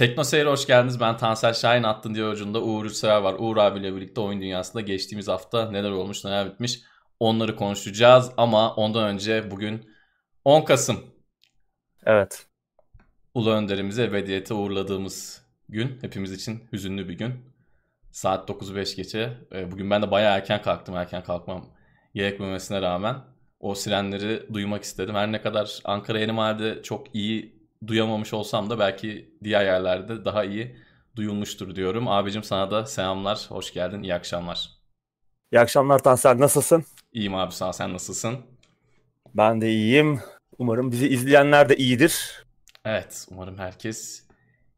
Tekno Seyir'e hoş geldiniz. Ben Tansel Şahin attın diye ucunda Uğur Ülsever var. Uğur abiyle birlikte oyun dünyasında geçtiğimiz hafta neler olmuş neler bitmiş onları konuşacağız. Ama ondan önce bugün 10 Kasım. Evet. Ulu Önderimizi ebediyete uğurladığımız gün. Hepimiz için hüzünlü bir gün. Saat 9.05 geçe. Ee, bugün ben de bayağı erken kalktım. Erken kalkmam gerekmemesine rağmen. O sirenleri duymak istedim. Her ne kadar Ankara Yeni Mahalle'de çok iyi duyamamış olsam da belki diğer yerlerde daha iyi duyulmuştur diyorum. Abicim sana da selamlar, hoş geldin, iyi akşamlar. İyi akşamlar Tansel, nasılsın? İyiyim abi sağ sen nasılsın? Ben de iyiyim. Umarım bizi izleyenler de iyidir. Evet, umarım herkes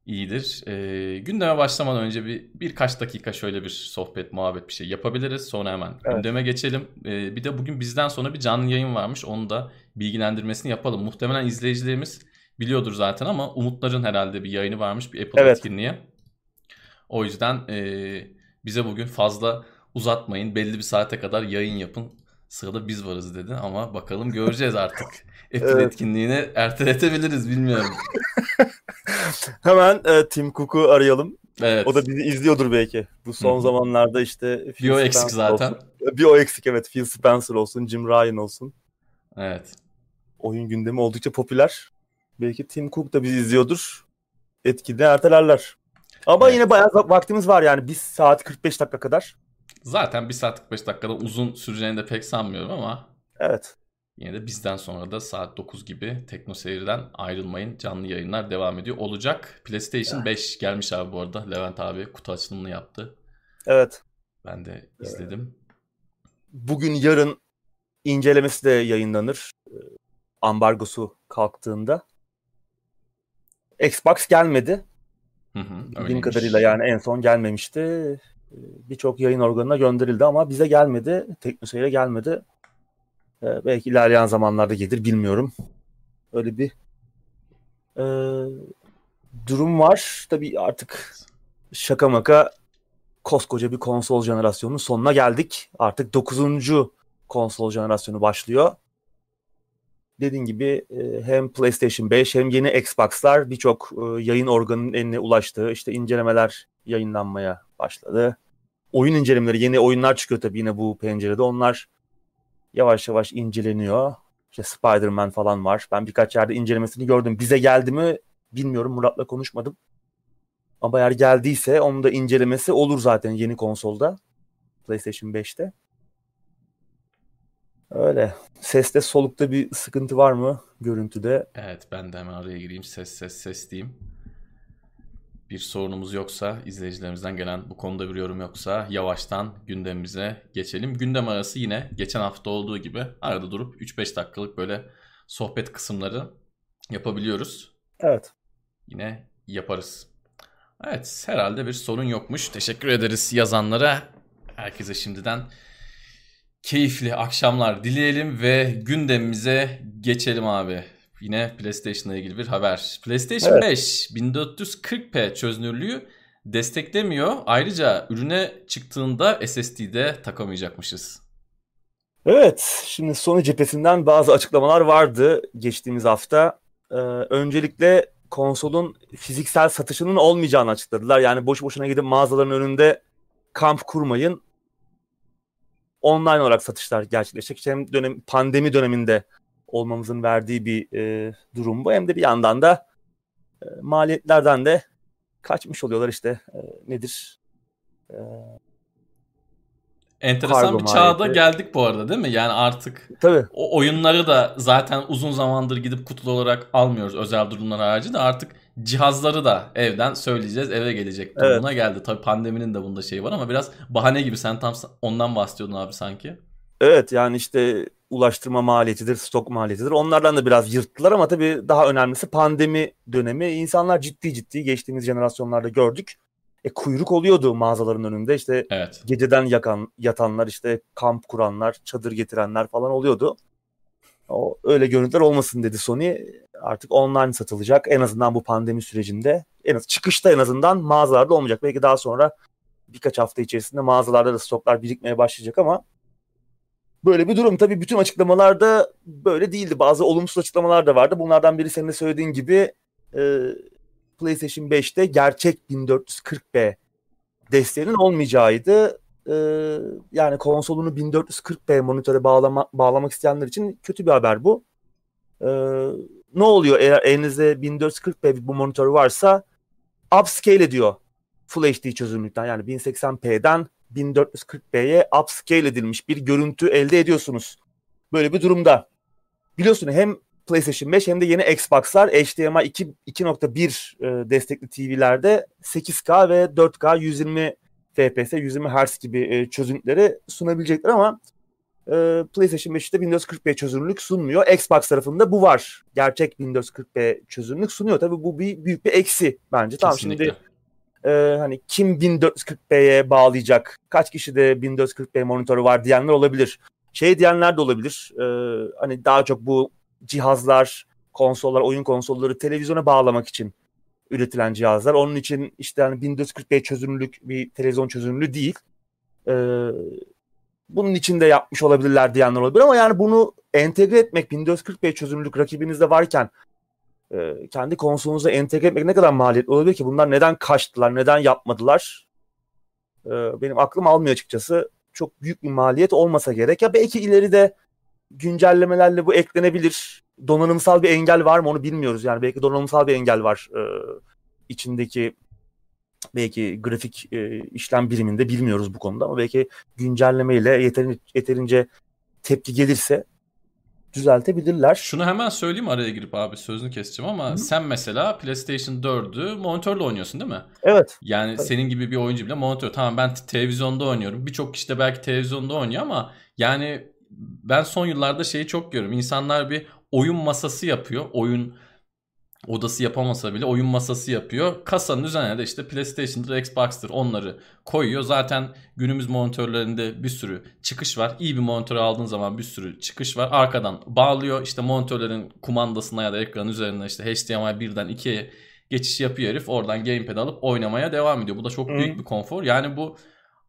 iyidir. Ee, gündeme başlamadan önce bir birkaç dakika şöyle bir sohbet, muhabbet bir şey yapabiliriz. Sonra hemen evet. gündeme geçelim. Ee, bir de bugün bizden sonra bir canlı yayın varmış. Onu da bilgilendirmesini yapalım. Muhtemelen izleyicilerimiz biliyordur zaten ama Umutların herhalde bir yayını varmış bir Apple evet. etkinliğe. O yüzden e, bize bugün fazla uzatmayın. Belli bir saate kadar yayın yapın. Sırada biz varız dedi ama bakalım göreceğiz artık. Apple evet. etkinliğini erteletebiliriz bilmiyorum. Hemen e, Tim Cook'u arayalım. Evet. O da bizi izliyordur belki. Bu son Hı-hı. zamanlarda işte Phil bir o eksik zaten. Olsun. Bir o eksik evet. Phil Spencer olsun, Jim Ryan olsun. Evet. Oyun gündemi oldukça popüler. Belki Tim Cook da bizi izliyordur. Etkide ertelerler. Ama evet. yine bayağı vaktimiz var yani. Bir saat 45 dakika kadar. Zaten bir saat 45 dakikada uzun süreceğini de pek sanmıyorum ama. Evet. Yine de bizden sonra da saat 9 gibi Tekno Seyir'den ayrılmayın. Canlı yayınlar devam ediyor. Olacak. PlayStation evet. 5 gelmiş abi bu arada. Levent abi kutu açılımını yaptı. Evet. Ben de izledim. Bugün yarın incelemesi de yayınlanır. Ambargosu kalktığında. Xbox gelmedi. Hı hı, Bildiğim kadarıyla yani en son gelmemişti. Ee, birçok yayın organına gönderildi ama bize gelmedi. Teknoseyir'e gelmedi. Ee, belki ilerleyen zamanlarda gelir bilmiyorum. Öyle bir e, durum var. Tabii artık şaka maka koskoca bir konsol jenerasyonunun sonuna geldik. Artık 9. konsol jenerasyonu başlıyor dediğin gibi e, hem PlayStation 5 hem yeni Xbox'lar birçok e, yayın organının eline ulaştı. İşte incelemeler yayınlanmaya başladı. Oyun incelemeleri, yeni oyunlar çıkıyor tabii yine bu pencerede. Onlar yavaş yavaş inceleniyor. İşte Spider-Man falan var. Ben birkaç yerde incelemesini gördüm. Bize geldi mi bilmiyorum. Murat'la konuşmadım. Ama eğer geldiyse onun da incelemesi olur zaten yeni konsolda. PlayStation 5'te. Öyle. Seste solukta bir sıkıntı var mı görüntüde? Evet ben de hemen araya gireyim. Ses ses ses diyeyim. Bir sorunumuz yoksa izleyicilerimizden gelen bu konuda bir yorum yoksa yavaştan gündemimize geçelim. Gündem arası yine geçen hafta olduğu gibi arada durup 3-5 dakikalık böyle sohbet kısımları yapabiliyoruz. Evet. Yine yaparız. Evet herhalde bir sorun yokmuş. Teşekkür ederiz yazanlara. Herkese şimdiden keyifli akşamlar dileyelim ve gündemimize geçelim abi. Yine PlayStation'la ilgili bir haber. PlayStation evet. 5 1440p çözünürlüğü desteklemiyor. Ayrıca ürüne çıktığında SSD'de takamayacakmışız. Evet, şimdi Sony cephesinden bazı açıklamalar vardı geçtiğimiz hafta. Ee, öncelikle konsolun fiziksel satışının olmayacağını açıkladılar. Yani boş boşuna gidip mağazaların önünde kamp kurmayın online olarak satışlar gerçekleşecek. hem dönem, pandemi döneminde olmamızın verdiği bir e, durum bu. Hem de bir yandan da e, maliyetlerden de kaçmış oluyorlar işte e, nedir? E, Enteresan bir çağda maliyeti. geldik bu arada değil mi? Yani artık Tabii. o oyunları da zaten uzun zamandır gidip kutulu olarak almıyoruz özel durumlar harici de artık cihazları da evden söyleyeceğiz eve gelecek durumuna evet. geldi. Tabii pandeminin de bunda şey var ama biraz bahane gibi sen tam ondan bahsediyordun abi sanki. Evet yani işte ulaştırma maliyetidir, stok maliyetidir. Onlardan da biraz yırttılar ama tabii daha önemlisi pandemi dönemi. İnsanlar ciddi ciddi geçtiğimiz jenerasyonlarda gördük. E, kuyruk oluyordu mağazaların önünde. İşte evet. geceden yakan yatanlar, işte kamp kuranlar, çadır getirenler falan oluyordu. O öyle görüntüler olmasın dedi Sony. Artık online satılacak en azından bu pandemi sürecinde. En az çıkışta en azından mağazalarda olmayacak. Belki daha sonra birkaç hafta içerisinde mağazalarda da stoklar birikmeye başlayacak ama böyle bir durum. Tabii bütün açıklamalarda böyle değildi. Bazı olumsuz açıklamalar da vardı. Bunlardan biri senin de söylediğin gibi e, PlayStation 5'te gerçek 1440p desteğinin olmayacağıydı. Ee, yani konsolunu 1440p monitöre bağlama, bağlamak isteyenler için kötü bir haber bu. Ee, ne oluyor eğer elinizde 1440p bu monitör varsa upscale ediyor Full HD çözünürlükten yani 1080p'den 1440p'ye upscale edilmiş bir görüntü elde ediyorsunuz. Böyle bir durumda. Biliyorsun hem PlayStation 5 hem de yeni Xbox'lar HDMI 2 2.1 e, destekli TV'lerde 8K ve 4K 120 FPS, 120 Hz gibi e, çözünürlükleri sunabilecekler ama e, PlayStation 5'te 1440p çözünürlük sunmuyor. Xbox tarafında bu var. Gerçek 1440p çözünürlük sunuyor. Tabii bu bir büyük bir eksi bence. Tamam şimdi e, hani kim 1440p'ye bağlayacak? Kaç kişi de 1440p monitörü var diyenler olabilir. Şey diyenler de olabilir. E, hani daha çok bu cihazlar, konsollar, oyun konsolları televizyona bağlamak için üretilen cihazlar. Onun için işte hani 1440p çözünürlük bir televizyon çözünürlüğü değil. E, bunun içinde yapmış olabilirler diyenler olabilir ama yani bunu entegre etmek 1440p çözünürlük rakibinizde varken e, kendi konsolunuza entegre etmek ne kadar maliyetli olabilir ki? Bunlar neden kaçtılar, neden yapmadılar? E, benim aklım almıyor açıkçası. Çok büyük bir maliyet olmasa gerek. Ya belki ileride güncellemelerle bu eklenebilir. Donanımsal bir engel var mı onu bilmiyoruz. Yani belki donanımsal bir engel var e, içindeki belki grafik e, işlem biriminde bilmiyoruz bu konuda ama belki güncellemeyle yeterince, yeterince tepki gelirse düzeltebilirler. Şunu hemen söyleyeyim araya girip abi sözünü keseceğim ama Hı. sen mesela PlayStation 4'ü monitörle oynuyorsun değil mi? Evet. Yani evet. senin gibi bir oyuncu bile monitör. Tamam ben televizyonda oynuyorum. Birçok kişi de belki televizyonda oynuyor ama yani ben son yıllarda şeyi çok görüyorum. İnsanlar bir oyun masası yapıyor. Oyun odası yapamasa bile oyun masası yapıyor. Kasanın üzerine de işte PlayStation'dır, Xbox'tır onları koyuyor. Zaten günümüz monitörlerinde bir sürü çıkış var. İyi bir monitör aldığın zaman bir sürü çıkış var. Arkadan bağlıyor. İşte monitörlerin kumandasına ya da ekranın üzerine işte HDMI 1'den 2'ye geçiş yapıyor herif. Oradan gamepad alıp oynamaya devam ediyor. Bu da çok büyük bir konfor. Yani bu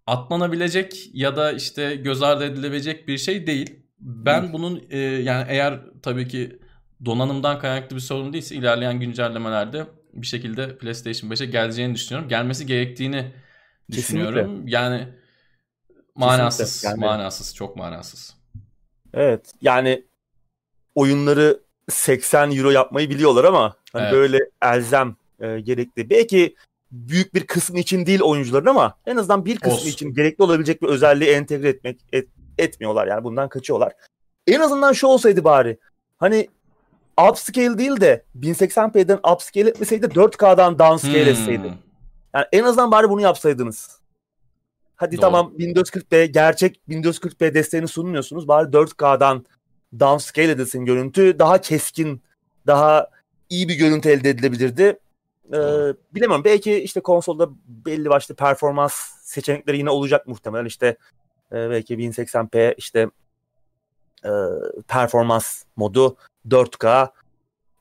atlanabilecek ya da işte göz ardı edilebilecek bir şey değil. Ben bunun e, yani eğer tabii ki donanımdan kaynaklı bir sorun değilse ilerleyen güncellemelerde bir şekilde PlayStation 5'e geleceğini düşünüyorum. Gelmesi gerektiğini düşünüyorum. Kesinlikle. Yani manasız, Kesinlikle. manasız, çok manasız. Evet. Yani oyunları 80 euro yapmayı biliyorlar ama hani evet. böyle elzem e, gerekli. Belki büyük bir kısmı için değil oyuncuların ama en azından bir kısmı Olsun. için gerekli olabilecek bir özelliği entegre etmek et, etmiyorlar yani bundan kaçıyorlar. En azından şu olsaydı bari. Hani upscale değil de 1080p'den upscale etmeseydi 4K'dan downscale hmm. etseydi. Yani en azından bari bunu yapsaydınız. Hadi Doğru. tamam 1440p gerçek 1440p desteğini sunmuyorsunuz. Bari 4K'dan downscale edilsin görüntü. Daha keskin, daha iyi bir görüntü elde edilebilirdi. Ee, bilemem. Belki işte konsolda belli başlı performans seçenekleri yine olacak muhtemelen. İşte e, belki 1080p işte e, performans modu 4K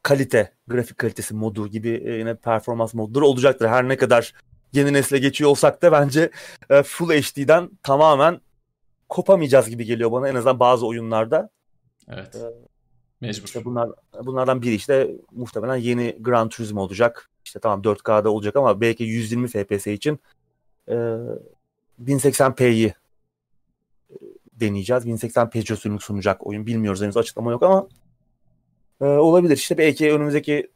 kalite, grafik kalitesi modu gibi e, yine performans modları olacaktır. Her ne kadar yeni nesle geçiyor olsak da bence e, Full HD'den tamamen kopamayacağız gibi geliyor bana en azından bazı oyunlarda. Evet. Ee, Mecbur. İşte bunlar, bunlardan biri işte muhtemelen yeni Gran Turismo olacak. İşte tamam 4K'da olacak ama belki 120 FPS için e, 1080p'yi deneyeceğiz. 1080p çözünürlük sunacak oyun. Bilmiyoruz henüz açıklama yok ama e, olabilir. İşte belki önümüzdeki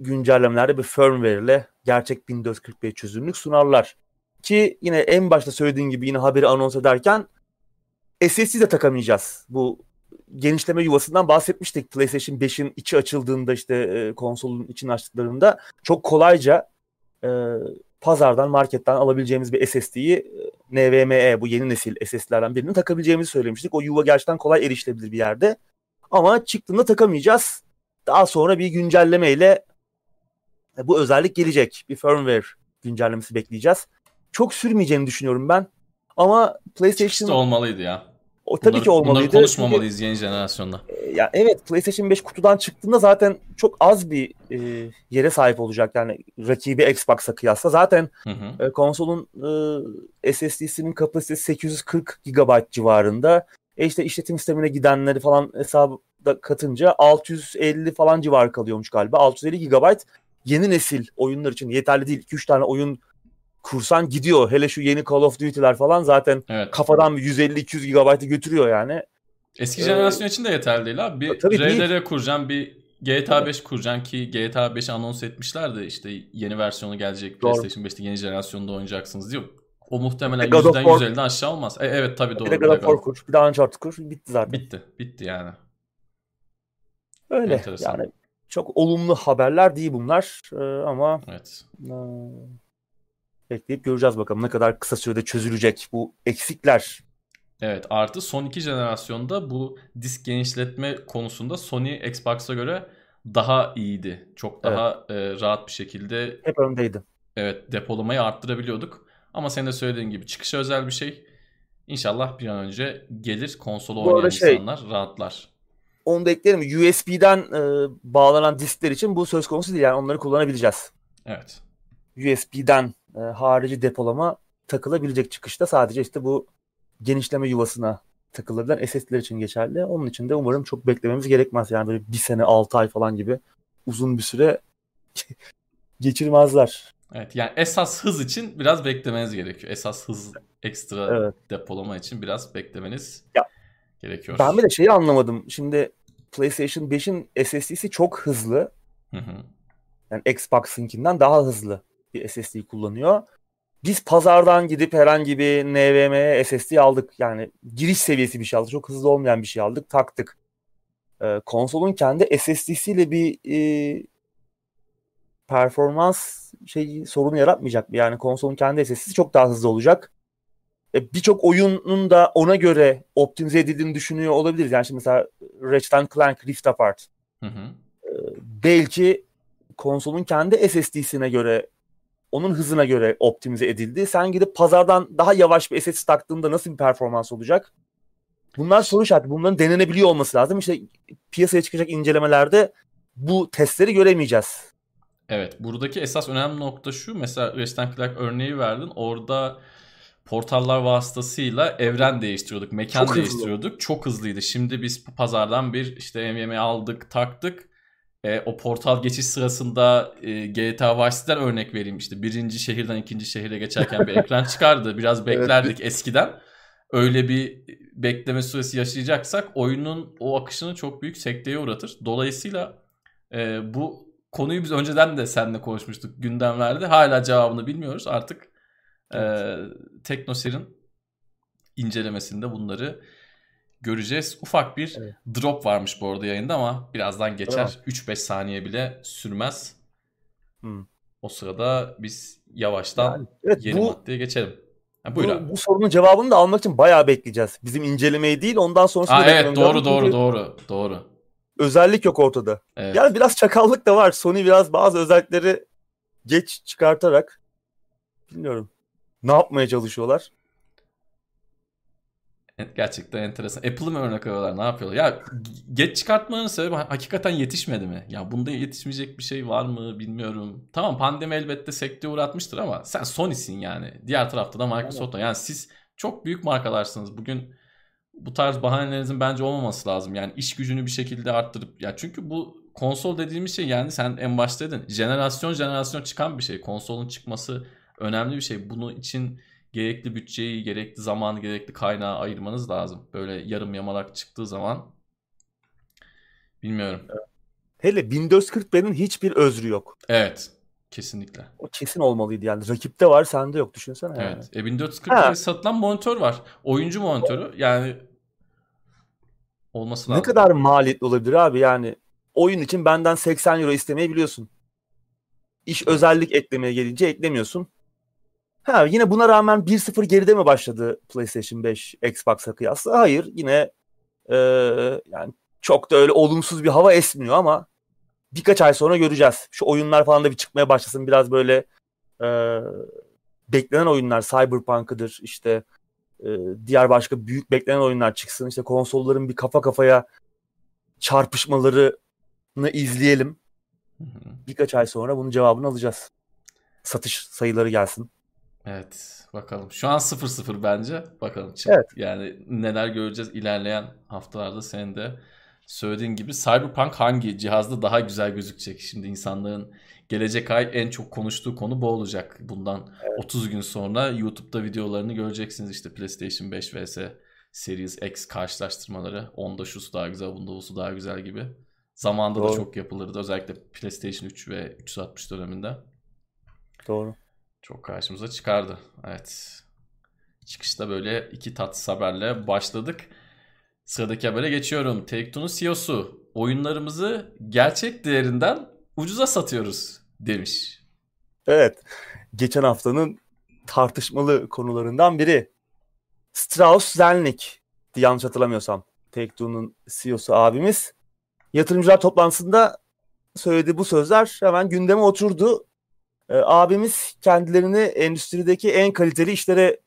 güncellemelerde bir firmware ile gerçek 1440p çözünürlük sunarlar. Ki yine en başta söylediğim gibi yine haberi anons ederken SSD de takamayacağız. Bu genişleme yuvasından bahsetmiştik. PlayStation 5'in içi açıldığında işte e, konsolun içini açtıklarında çok kolayca e, pazardan, marketten alabileceğimiz bir SSD'yi e, NVMe bu yeni nesil SSD'lerden birini takabileceğimizi söylemiştik. O yuva gerçekten kolay erişilebilir bir yerde. Ama çıktığında takamayacağız. Daha sonra bir güncellemeyle e, bu özellik gelecek. Bir firmware güncellemesi bekleyeceğiz. Çok sürmeyeceğini düşünüyorum ben. Ama PlayStation... Çıkışta olmalıydı ya. O tabii bunları, ki olmalıydı. Bunları konuşmamalıyız Çünkü, yeni jenerasyonda. E, ya evet PlayStation 5 kutudan çıktığında zaten çok az bir e, yere sahip olacak yani rakibi Xbox'a kıyasla. Zaten hı hı. E, konsolun e, SSD'sinin kapasitesi 840 GB civarında. E işte işletim sistemine gidenleri falan hesabda katınca 650 falan civarı kalıyormuş galiba. 650 GB yeni nesil oyunlar için yeterli değil. 2-3 tane oyun kursan gidiyor. Hele şu yeni Call of Duty'ler falan zaten evet. kafadan 150-200 GB'ı götürüyor yani. Eski ee, jenerasyon için de yeterli değil abi. Bir tabii RDR kuracağım, bir GTA 5 kuracaksın ki GTA 5 anons etmişlerdi işte yeni versiyonu gelecek doğru. PlayStation 5'te yeni jenerasyonda oynayacaksınız diyor. O muhtemelen God %'den %50'den aşağı olmaz. E, evet tabii doğru. Bir de God of War kur. Bir daha Uncharted kur. Bitti zaten. Bitti. Bitti yani. Öyle Enteresan. yani çok olumlu haberler değil bunlar ee, ama evet. e, bekleyip göreceğiz bakalım ne kadar kısa sürede çözülecek bu eksikler. Evet artı son iki jenerasyonda bu disk genişletme konusunda Sony Xbox'a göre daha iyiydi. Çok daha evet. e, rahat bir şekilde hep öndeydi. Evet depolamayı arttırabiliyorduk. Ama senin de söylediğin gibi çıkışa özel bir şey. İnşallah bir an önce gelir konsolu oynayan şey, insanlar rahatlar. Onu da ekleyelim. USB'den e, bağlanan diskler için bu söz konusu değil. Yani onları kullanabileceğiz. Evet. USB'den e, harici depolama takılabilecek çıkışta sadece işte bu genişleme yuvasına takılabilen SSD'ler için geçerli. Onun için de umarım çok beklememiz gerekmez. Yani böyle bir sene, altı ay falan gibi uzun bir süre geçirmezler. Evet yani esas hız için biraz beklemeniz gerekiyor. Esas hız ekstra evet. depolama için biraz beklemeniz ya, gerekiyor. Ben bir de şeyi anlamadım. Şimdi PlayStation 5'in SSD'si çok hızlı. Hı hı. Yani Xbox'ınkinden daha hızlı bir SSD kullanıyor. Biz pazardan gidip herhangi bir NVMe SSD aldık. Yani giriş seviyesi bir şey aldık. Çok hızlı olmayan bir şey aldık. Taktık. Ee, konsolun kendi SSD'siyle bir e, performans şey sorunu yaratmayacak mı? Yani konsolun kendi SSD'si çok daha hızlı olacak. E, Birçok oyunun da ona göre optimize edildiğini düşünüyor olabiliriz. Yani şimdi mesela Ratchet Clank Rift Apart. Hı hı. E, belki konsolun kendi SSD'sine göre onun hızına göre optimize edildi. Sen gidip pazardan daha yavaş bir SSD taktığında nasıl bir performans olacak? Bunlar soru işareti. Bunların denenebiliyor olması lazım. İşte piyasaya çıkacak incelemelerde bu testleri göremeyeceğiz. Evet. Buradaki esas önemli nokta şu. Mesela Ratchet Clank örneği verdin. Orada portallar vasıtasıyla evren değiştiriyorduk. Mekan Çok değiştiriyorduk. Hızlı. Çok hızlıydı. Şimdi biz pazardan bir işte MM'i aldık, taktık e, o portal geçiş sırasında e, GTA Vice City'den örnek vereyim işte birinci şehirden ikinci şehire geçerken bir ekran çıkardı. Biraz beklerdik evet. eskiden. Öyle bir bekleme süresi yaşayacaksak oyunun o akışını çok büyük sekteye uğratır. Dolayısıyla e, bu konuyu biz önceden de seninle konuşmuştuk gündemlerde. Hala cevabını bilmiyoruz. Artık e, Teknoseyir'in incelemesinde bunları göreceğiz. Ufak bir evet. drop varmış bu arada yayında ama birazdan geçer. 3-5 saniye bile sürmez. Hmm. O sırada biz yavaştan yani, evet, yeni bu, maddeye geçelim. Ha, buyur bu, abi. bu sorunun cevabını da almak için bayağı bekleyeceğiz. Bizim incelemeyi değil ondan sonrasını Aa, Evet doğru doğru doğru doğru. Özellik yok ortada. Evet. Yani biraz çakallık da var. Sony biraz bazı özellikleri geç çıkartarak bilmiyorum. Ne yapmaya çalışıyorlar? Gerçekten enteresan. Apple'ı mı örnek alıyorlar? Ne yapıyorlar? Ya geç çıkartmanın sebebi hakikaten yetişmedi mi? Ya bunda yetişmeyecek bir şey var mı bilmiyorum. Tamam pandemi elbette sekteye uğratmıştır ama sen Sony'sin yani. Diğer tarafta da Microsoft. Yani siz çok büyük markalarsınız. Bugün bu tarz bahanelerinizin bence olmaması lazım. Yani iş gücünü bir şekilde arttırıp ya çünkü bu konsol dediğimiz şey yani sen en başta dedin. Jenerasyon jenerasyon çıkan bir şey. Konsolun çıkması önemli bir şey. Bunun için gerekli bütçeyi, gerekli zamanı, gerekli kaynağı ayırmanız lazım. Böyle yarım yamalak çıktığı zaman bilmiyorum. Hele 1440p'nin hiçbir özrü yok. Evet. Kesinlikle. O kesin olmalıydı yani. Rakipte var sende yok düşünsene. Evet. Yani. E 1440p satılan monitör var. Oyuncu monitörü yani olması lazım. Ne kadar maliyetli olabilir abi yani. Oyun için benden 80 euro istemeyi biliyorsun. İş özellik eklemeye gelince eklemiyorsun. Ha yine buna rağmen 1-0 geride mi başladı PlayStation 5 Xbox'a kıyasla? Hayır yine e, yani çok da öyle olumsuz bir hava esmiyor ama birkaç ay sonra göreceğiz. Şu oyunlar falan da bir çıkmaya başlasın biraz böyle e, beklenen oyunlar Cyberpunk'ıdır işte e, diğer başka büyük beklenen oyunlar çıksın. İşte konsolların bir kafa kafaya çarpışmalarını izleyelim. Birkaç ay sonra bunun cevabını alacağız. Satış sayıları gelsin. Evet bakalım. Şu an 0-0 bence. Bakalım. Çık. Evet. Yani neler göreceğiz ilerleyen haftalarda senin de söylediğin gibi Cyberpunk hangi cihazda daha güzel gözükecek? Şimdi insanların gelecek ay en çok konuştuğu konu bu olacak. Bundan evet. 30 gün sonra YouTube'da videolarını göreceksiniz işte PlayStation 5 vs Series X karşılaştırmaları. Onda şusu daha güzel, bunda busu daha güzel gibi. Zamanda Doğru. da çok yapılırdı. Özellikle PlayStation 3 ve 360 döneminde. Doğru. Çok karşımıza çıkardı. Evet. Çıkışta böyle iki tatsız haberle başladık. Sıradaki habere geçiyorum. Take-Two'nun CEO'su oyunlarımızı gerçek değerinden ucuza satıyoruz demiş. Evet. Geçen haftanın tartışmalı konularından biri. Strauss Zelnick yanlış hatırlamıyorsam. Take-Two'nun CEO'su abimiz. Yatırımcılar toplantısında söylediği bu sözler hemen gündeme oturdu. E, abimiz kendilerini endüstrideki en kaliteli işlere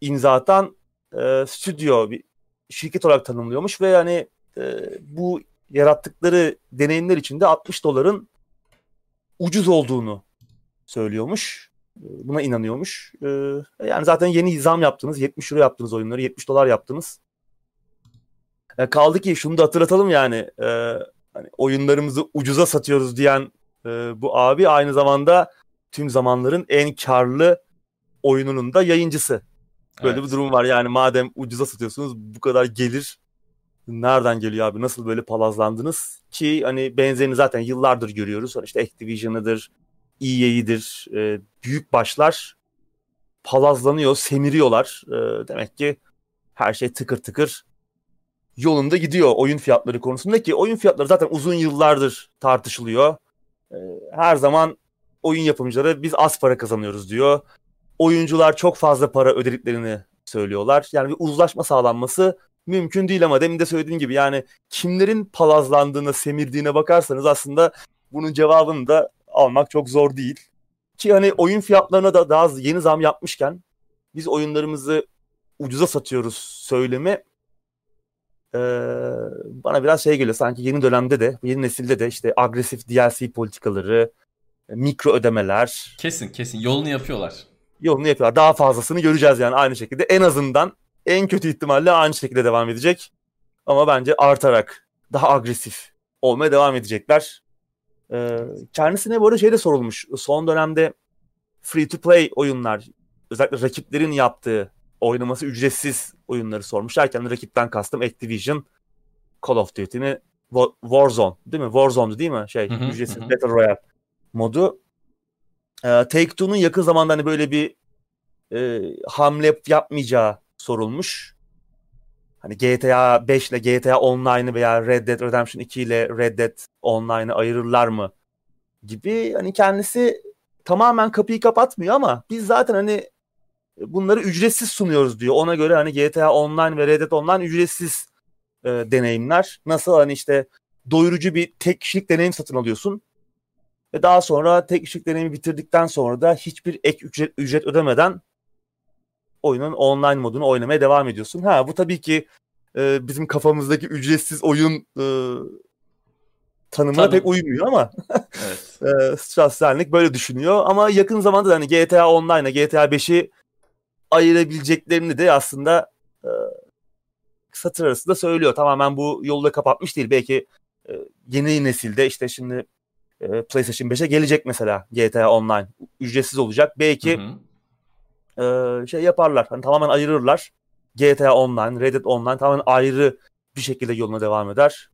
imza atan e, stüdyo bir şirket olarak tanımlıyormuş ve yani e, bu yarattıkları deneyimler içinde 60 doların ucuz olduğunu söylüyormuş. E, buna inanıyormuş. E, yani zaten yeni zam yaptınız. 70 euro yaptınız oyunları. 70 dolar yaptınız. E, kaldı ki şunu da hatırlatalım yani. Hani oyunlarımızı ucuza satıyoruz diyen bu abi aynı zamanda tüm zamanların en karlı oyununun da yayıncısı. Böyle evet. bir durum var yani madem ucuza satıyorsunuz bu kadar gelir nereden geliyor abi nasıl böyle palazlandınız ki hani benzerini zaten yıllardır görüyoruz. İşte Activision'ıdır, EA'dir, e, büyük başlar palazlanıyor, semiriyorlar. E, demek ki her şey tıkır tıkır yolunda gidiyor oyun fiyatları konusunda ki oyun fiyatları zaten uzun yıllardır tartışılıyor. E, her zaman oyun yapımcıları biz az para kazanıyoruz diyor. Oyuncular çok fazla para ödediklerini söylüyorlar. Yani bir uzlaşma sağlanması mümkün değil ama demin de söylediğim gibi yani kimlerin palazlandığına, semirdiğine bakarsanız aslında bunun cevabını da almak çok zor değil. Ki hani oyun fiyatlarına da daha yeni zam yapmışken biz oyunlarımızı ucuza satıyoruz söylemi ee, bana biraz şey geliyor sanki yeni dönemde de yeni nesilde de işte agresif DLC politikaları, mikro ödemeler. Kesin kesin yolunu yapıyorlar. Yolunu yapıyorlar. Daha fazlasını göreceğiz yani aynı şekilde. En azından en kötü ihtimalle aynı şekilde devam edecek. Ama bence artarak daha agresif olmaya devam edecekler. Ee, kendisine bu arada şey de sorulmuş. Son dönemde free to play oyunlar özellikle rakiplerin yaptığı oynaması ücretsiz oyunları sormuşlar. Kendi rakipten kastım Activision, Call of Duty'ni Warzone değil mi? Warzone'du değil mi? Şey hı hı, ücretsiz hı. Battle Royale modu. Ee, Take-Two'nun yakın zamanda hani böyle bir e, hamle yapmayacağı sorulmuş. Hani GTA 5 ile GTA Online'ı veya Red Dead Redemption 2 ile Red Dead Online'ı ayırırlar mı gibi hani kendisi tamamen kapıyı kapatmıyor ama biz zaten hani bunları ücretsiz sunuyoruz diyor. Ona göre hani GTA Online ve Red Dead Online ücretsiz e, deneyimler. Nasıl hani işte doyurucu bir tek kişilik deneyim satın alıyorsun. Ve daha sonra tek kişilik deneyimi bitirdikten sonra da hiçbir ek ücret, ücret ödemeden oyunun online modunu oynamaya devam ediyorsun. Ha bu tabii ki e, bizim kafamızdaki ücretsiz oyun e, tanımına pek uymuyor ama evet. e, Strassenlik böyle düşünüyor. Ama yakın zamanda da hani GTA Online'a GTA 5'i ayırabileceklerini de aslında e, satır arasında söylüyor. Tamamen bu yolu da kapatmış değil. Belki e, yeni nesilde işte şimdi e, PlayStation 5'e gelecek mesela GTA Online. Ücretsiz olacak. Belki hı hı. E, şey yaparlar. Hani tamamen ayırırlar. GTA Online, Red Dead Online tamamen ayrı bir şekilde yoluna devam eder.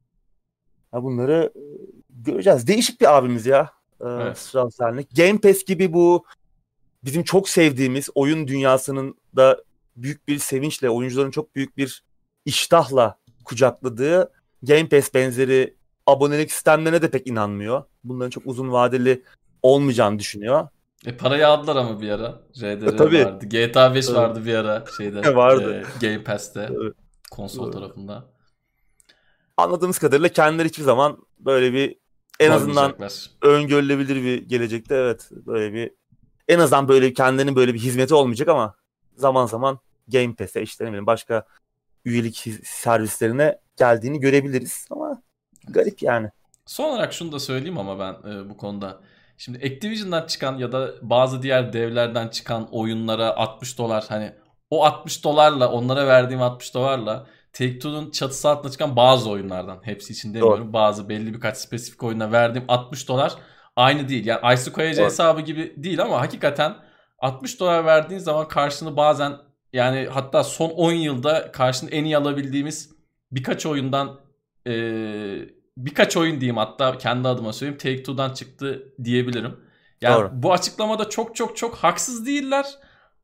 Ya bunları e, göreceğiz. Değişik bir abimiz ya. E, evet. Game Pass gibi bu bizim çok sevdiğimiz oyun dünyasının da büyük bir sevinçle, oyuncuların çok büyük bir iştahla kucakladığı Game Pass benzeri abonelik sistemlerine de pek inanmıyor. Bunların çok uzun vadeli olmayacağını düşünüyor. E parayı aldılar ama bir ara. RDR e, tabii. vardı. GTA 5 tabii. vardı bir ara şeyde. vardı. E, Game Pass'te. Tabii. Konsol tabii. tarafında. Anladığımız kadarıyla kendileri hiçbir zaman böyle bir en azından öngörülebilir bir gelecekte evet böyle bir en azından böyle kendinin böyle bir hizmeti olmayacak ama zaman zaman Game Pass'e işte ne bileyim başka üyelik servislerine geldiğini görebiliriz ama garip yani. Son olarak şunu da söyleyeyim ama ben e, bu konuda. Şimdi Activision'dan çıkan ya da bazı diğer devlerden çıkan oyunlara 60 dolar hani o 60 dolarla onlara verdiğim 60 dolarla Take-Two'nun çatısı altında çıkan bazı oyunlardan. Hepsi için demiyorum. Doğru. Bazı belli birkaç spesifik oyuna verdiğim 60 dolar aynı değil. Yani Aysu Koyacı hesabı gibi değil ama hakikaten 60 dolar verdiğin zaman karşını bazen yani hatta son 10 yılda karşını en iyi alabildiğimiz birkaç oyundan e, birkaç oyun diyeyim hatta kendi adıma söyleyeyim Take-Two'dan çıktı diyebilirim. Yani Doğru. bu açıklamada çok çok çok haksız değiller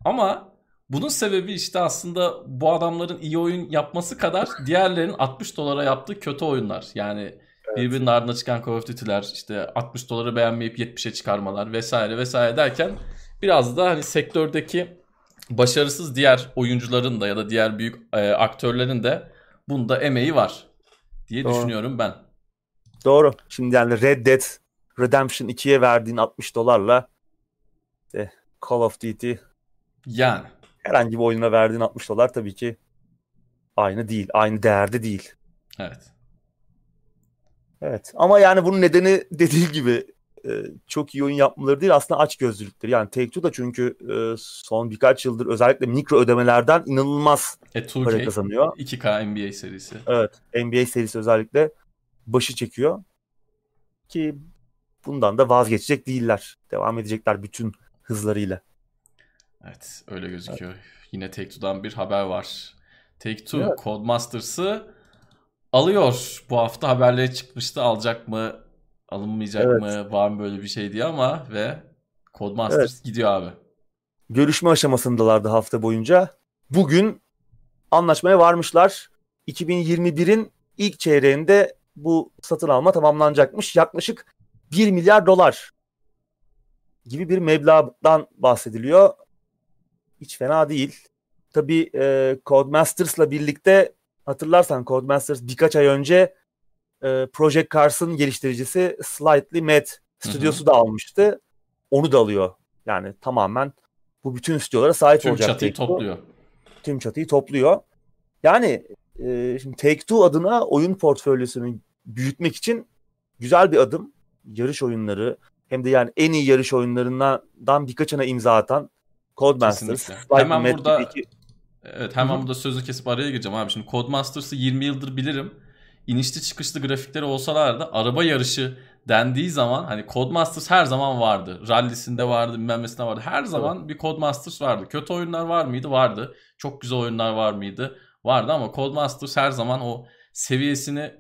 ama bunun sebebi işte aslında bu adamların iyi oyun yapması kadar diğerlerinin 60 dolara yaptığı kötü oyunlar. Yani evet. birbirinin ardına çıkan Call of Duty'ler işte 60 doları beğenmeyip 70'e çıkarmalar vesaire vesaire derken biraz da hani sektördeki başarısız diğer oyuncuların da ya da diğer büyük e, aktörlerin de bunda emeği var diye Doğru. düşünüyorum ben. Doğru. Şimdi yani Red Dead Redemption 2'ye verdiğin 60 dolarla işte Call of Duty yani herhangi bir oyuna verdiğin 60 dolar tabii ki aynı değil. Aynı değerde değil. Evet. Evet ama yani bunun nedeni dediği gibi e, çok iyi oyun yapmaları değil aslında aç gözlülükleri. Yani Take-Two da çünkü e, son birkaç yıldır özellikle mikro ödemelerden inanılmaz e, para kazanıyor. 2K NBA serisi. Evet NBA serisi özellikle başı çekiyor. Ki bundan da vazgeçecek değiller. Devam edecekler bütün hızlarıyla. Evet öyle gözüküyor. Evet. Yine Take-Two'dan bir haber var. Take-Two evet. Codemasters'ı alıyor. Bu hafta haberleri çıkmıştı. Alacak mı? Alınmayacak evet. mı? Var mı böyle bir şey diye ama ve Codemasters evet. gidiyor abi. Görüşme aşamasındalardı hafta boyunca. Bugün anlaşmaya varmışlar. 2021'in ilk çeyreğinde bu satın alma tamamlanacakmış. Yaklaşık 1 milyar dolar gibi bir meblağdan bahsediliyor. Hiç fena değil. Tabii e, Codemasters'la birlikte hatırlarsan Codemasters birkaç ay önce e, Project Cars'ın geliştiricisi Slightly Mad stüdyosu da almıştı. Onu da alıyor. Yani tamamen bu bütün stüdyolara sahip Tüm olacak. Tüm çatıyı topluyor. Tüm çatıyı topluyor. Yani e, şimdi Take-Two adına oyun portfolyosunu büyütmek için güzel bir adım. Yarış oyunları hem de yani en iyi yarış oyunlarından birkaçına imza atan Codemasters. Hemen Mad burada iki... Evet hemen Hı-hı. burada sözü kesip araya gireceğim abi. Şimdi Codemasters'ı 20 yıldır bilirim. İnişli çıkışlı grafikleri olsalar da araba yarışı dendiği zaman hani Codemasters her zaman vardı. Rally'sinde vardı, bilmem vardı. Her zaman evet. bir Codemasters vardı. Kötü oyunlar var mıydı? Vardı. Çok güzel oyunlar var mıydı? Vardı ama Codemasters her zaman o seviyesini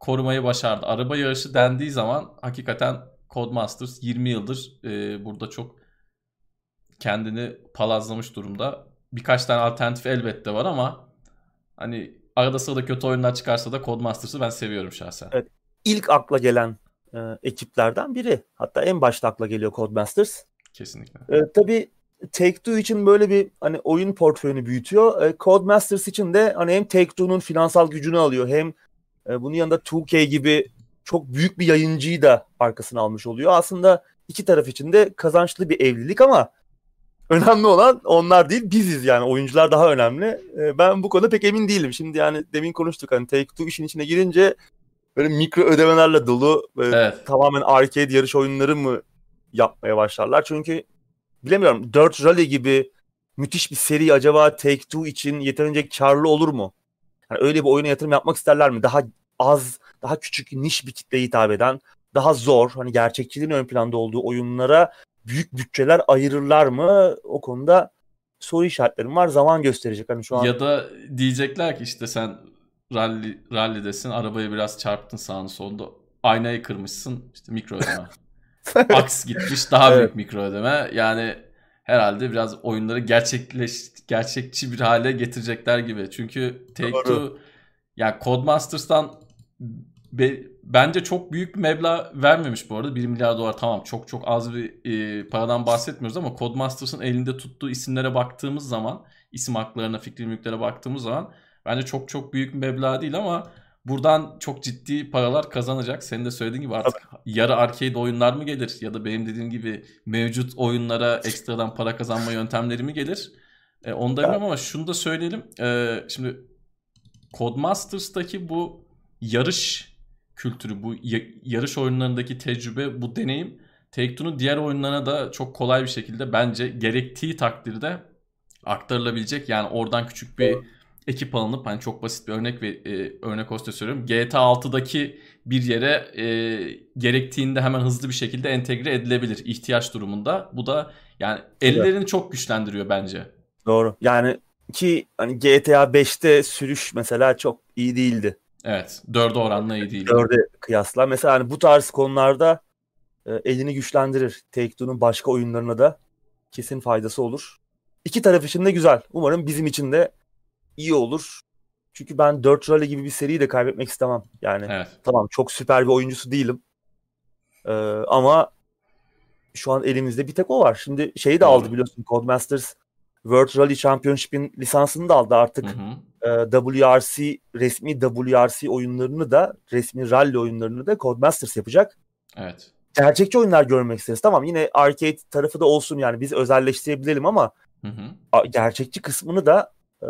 korumayı başardı. Araba yarışı dendiği zaman hakikaten Codemasters 20 yıldır e, burada çok kendini palazlamış durumda. Birkaç tane alternatif elbette var ama hani arada sırada kötü oyunlar çıkarsa da Codemasters'ı ben seviyorum şahsen. Evet. İlk akla gelen e, ekiplerden biri. Hatta en başta akla geliyor Codemasters. Kesinlikle. E, tabii Take-Two için böyle bir hani oyun portföyünü büyütüyor. E, Codemasters için de hani hem Take-Two'nun finansal gücünü alıyor hem e, bunun yanında 2K gibi çok büyük bir yayıncıyı da arkasına almış oluyor. Aslında iki taraf için de kazançlı bir evlilik ama önemli olan onlar değil biziz yani oyuncular daha önemli. E, ben bu konuda pek emin değilim. Şimdi yani demin konuştuk hani Take-Two işin içine girince böyle mikro ödemelerle dolu evet. tamamen arcade yarış oyunları mı yapmaya başlarlar? Çünkü bilemiyorum Dirt Rally gibi müthiş bir seri acaba Take-Two için yeterince karlı olur mu? Yani öyle bir oyuna yatırım yapmak isterler mi? Daha az, daha küçük, niş bir kitleye hitap eden, daha zor, hani gerçekçiliğin ön planda olduğu oyunlara büyük bütçeler ayırırlar mı? O konuda soru işaretlerim var. Zaman gösterecek. Hani şu an Ya da diyecekler ki işte sen rally rally'desin, arabayı biraz çarptın sağını solunda. Aynayı kırmışsın. işte mikro ödeme. Aks gitmiş daha büyük evet. mikro ödeme. Yani herhalde biraz oyunları gerçekleş gerçekçi bir hale getirecekler gibi. Çünkü Take-Two yani Codemasters'tan be, bence çok büyük bir meblağ vermemiş bu arada. 1 milyar dolar tamam çok çok az bir e, paradan bahsetmiyoruz ama Codemasters'ın elinde tuttuğu isimlere baktığımız zaman isim haklarına, fikri mülklere baktığımız zaman bence çok çok büyük bir meblağ değil ama buradan çok ciddi paralar kazanacak. Senin de söylediğin gibi artık yarı arcade oyunlar mı gelir ya da benim dediğim gibi mevcut oyunlara ekstradan para kazanma yöntemleri mi gelir? E, onu da bilmiyorum ama şunu da söyleyelim. E, şimdi Codemasters'taki bu yarış kültürü, bu yarış oyunlarındaki tecrübe, bu deneyim Take-Two'nun diğer oyunlarına da çok kolay bir şekilde bence gerektiği takdirde aktarılabilecek. Yani oradan küçük bir ekip alınıp hani çok basit bir örnek ve e, örnek olsa söylüyorum. GTA 6'daki bir yere e, gerektiğinde hemen hızlı bir şekilde entegre edilebilir ihtiyaç durumunda. Bu da yani ellerini evet. çok güçlendiriyor bence. Doğru. Yani ki hani GTA 5'te sürüş mesela çok iyi değildi. Evet. 4'e oranla iyi değildi. 4'e kıyasla. Mesela hani bu tarz konularda e, elini güçlendirir. Take-Two'nun başka oyunlarına da kesin faydası olur. İki taraf için de güzel. Umarım bizim için de iyi olur. Çünkü ben 4 Rally gibi bir seriyi de kaybetmek istemem. Yani evet. tamam çok süper bir oyuncusu değilim. Ee, ama şu an elimizde bir tek o var. Şimdi şeyi de Doğru. aldı biliyorsun Codemasters World Rally Championship'in lisansını da aldı artık. Hı hı. E, WRC resmi WRC oyunlarını da resmi rally oyunlarını da Codemasters yapacak. Evet. Gerçekçi oyunlar görmek isteriz. Tamam yine arcade tarafı da olsun yani biz özelleştirebilelim ama hı hı. gerçekçi kısmını da e,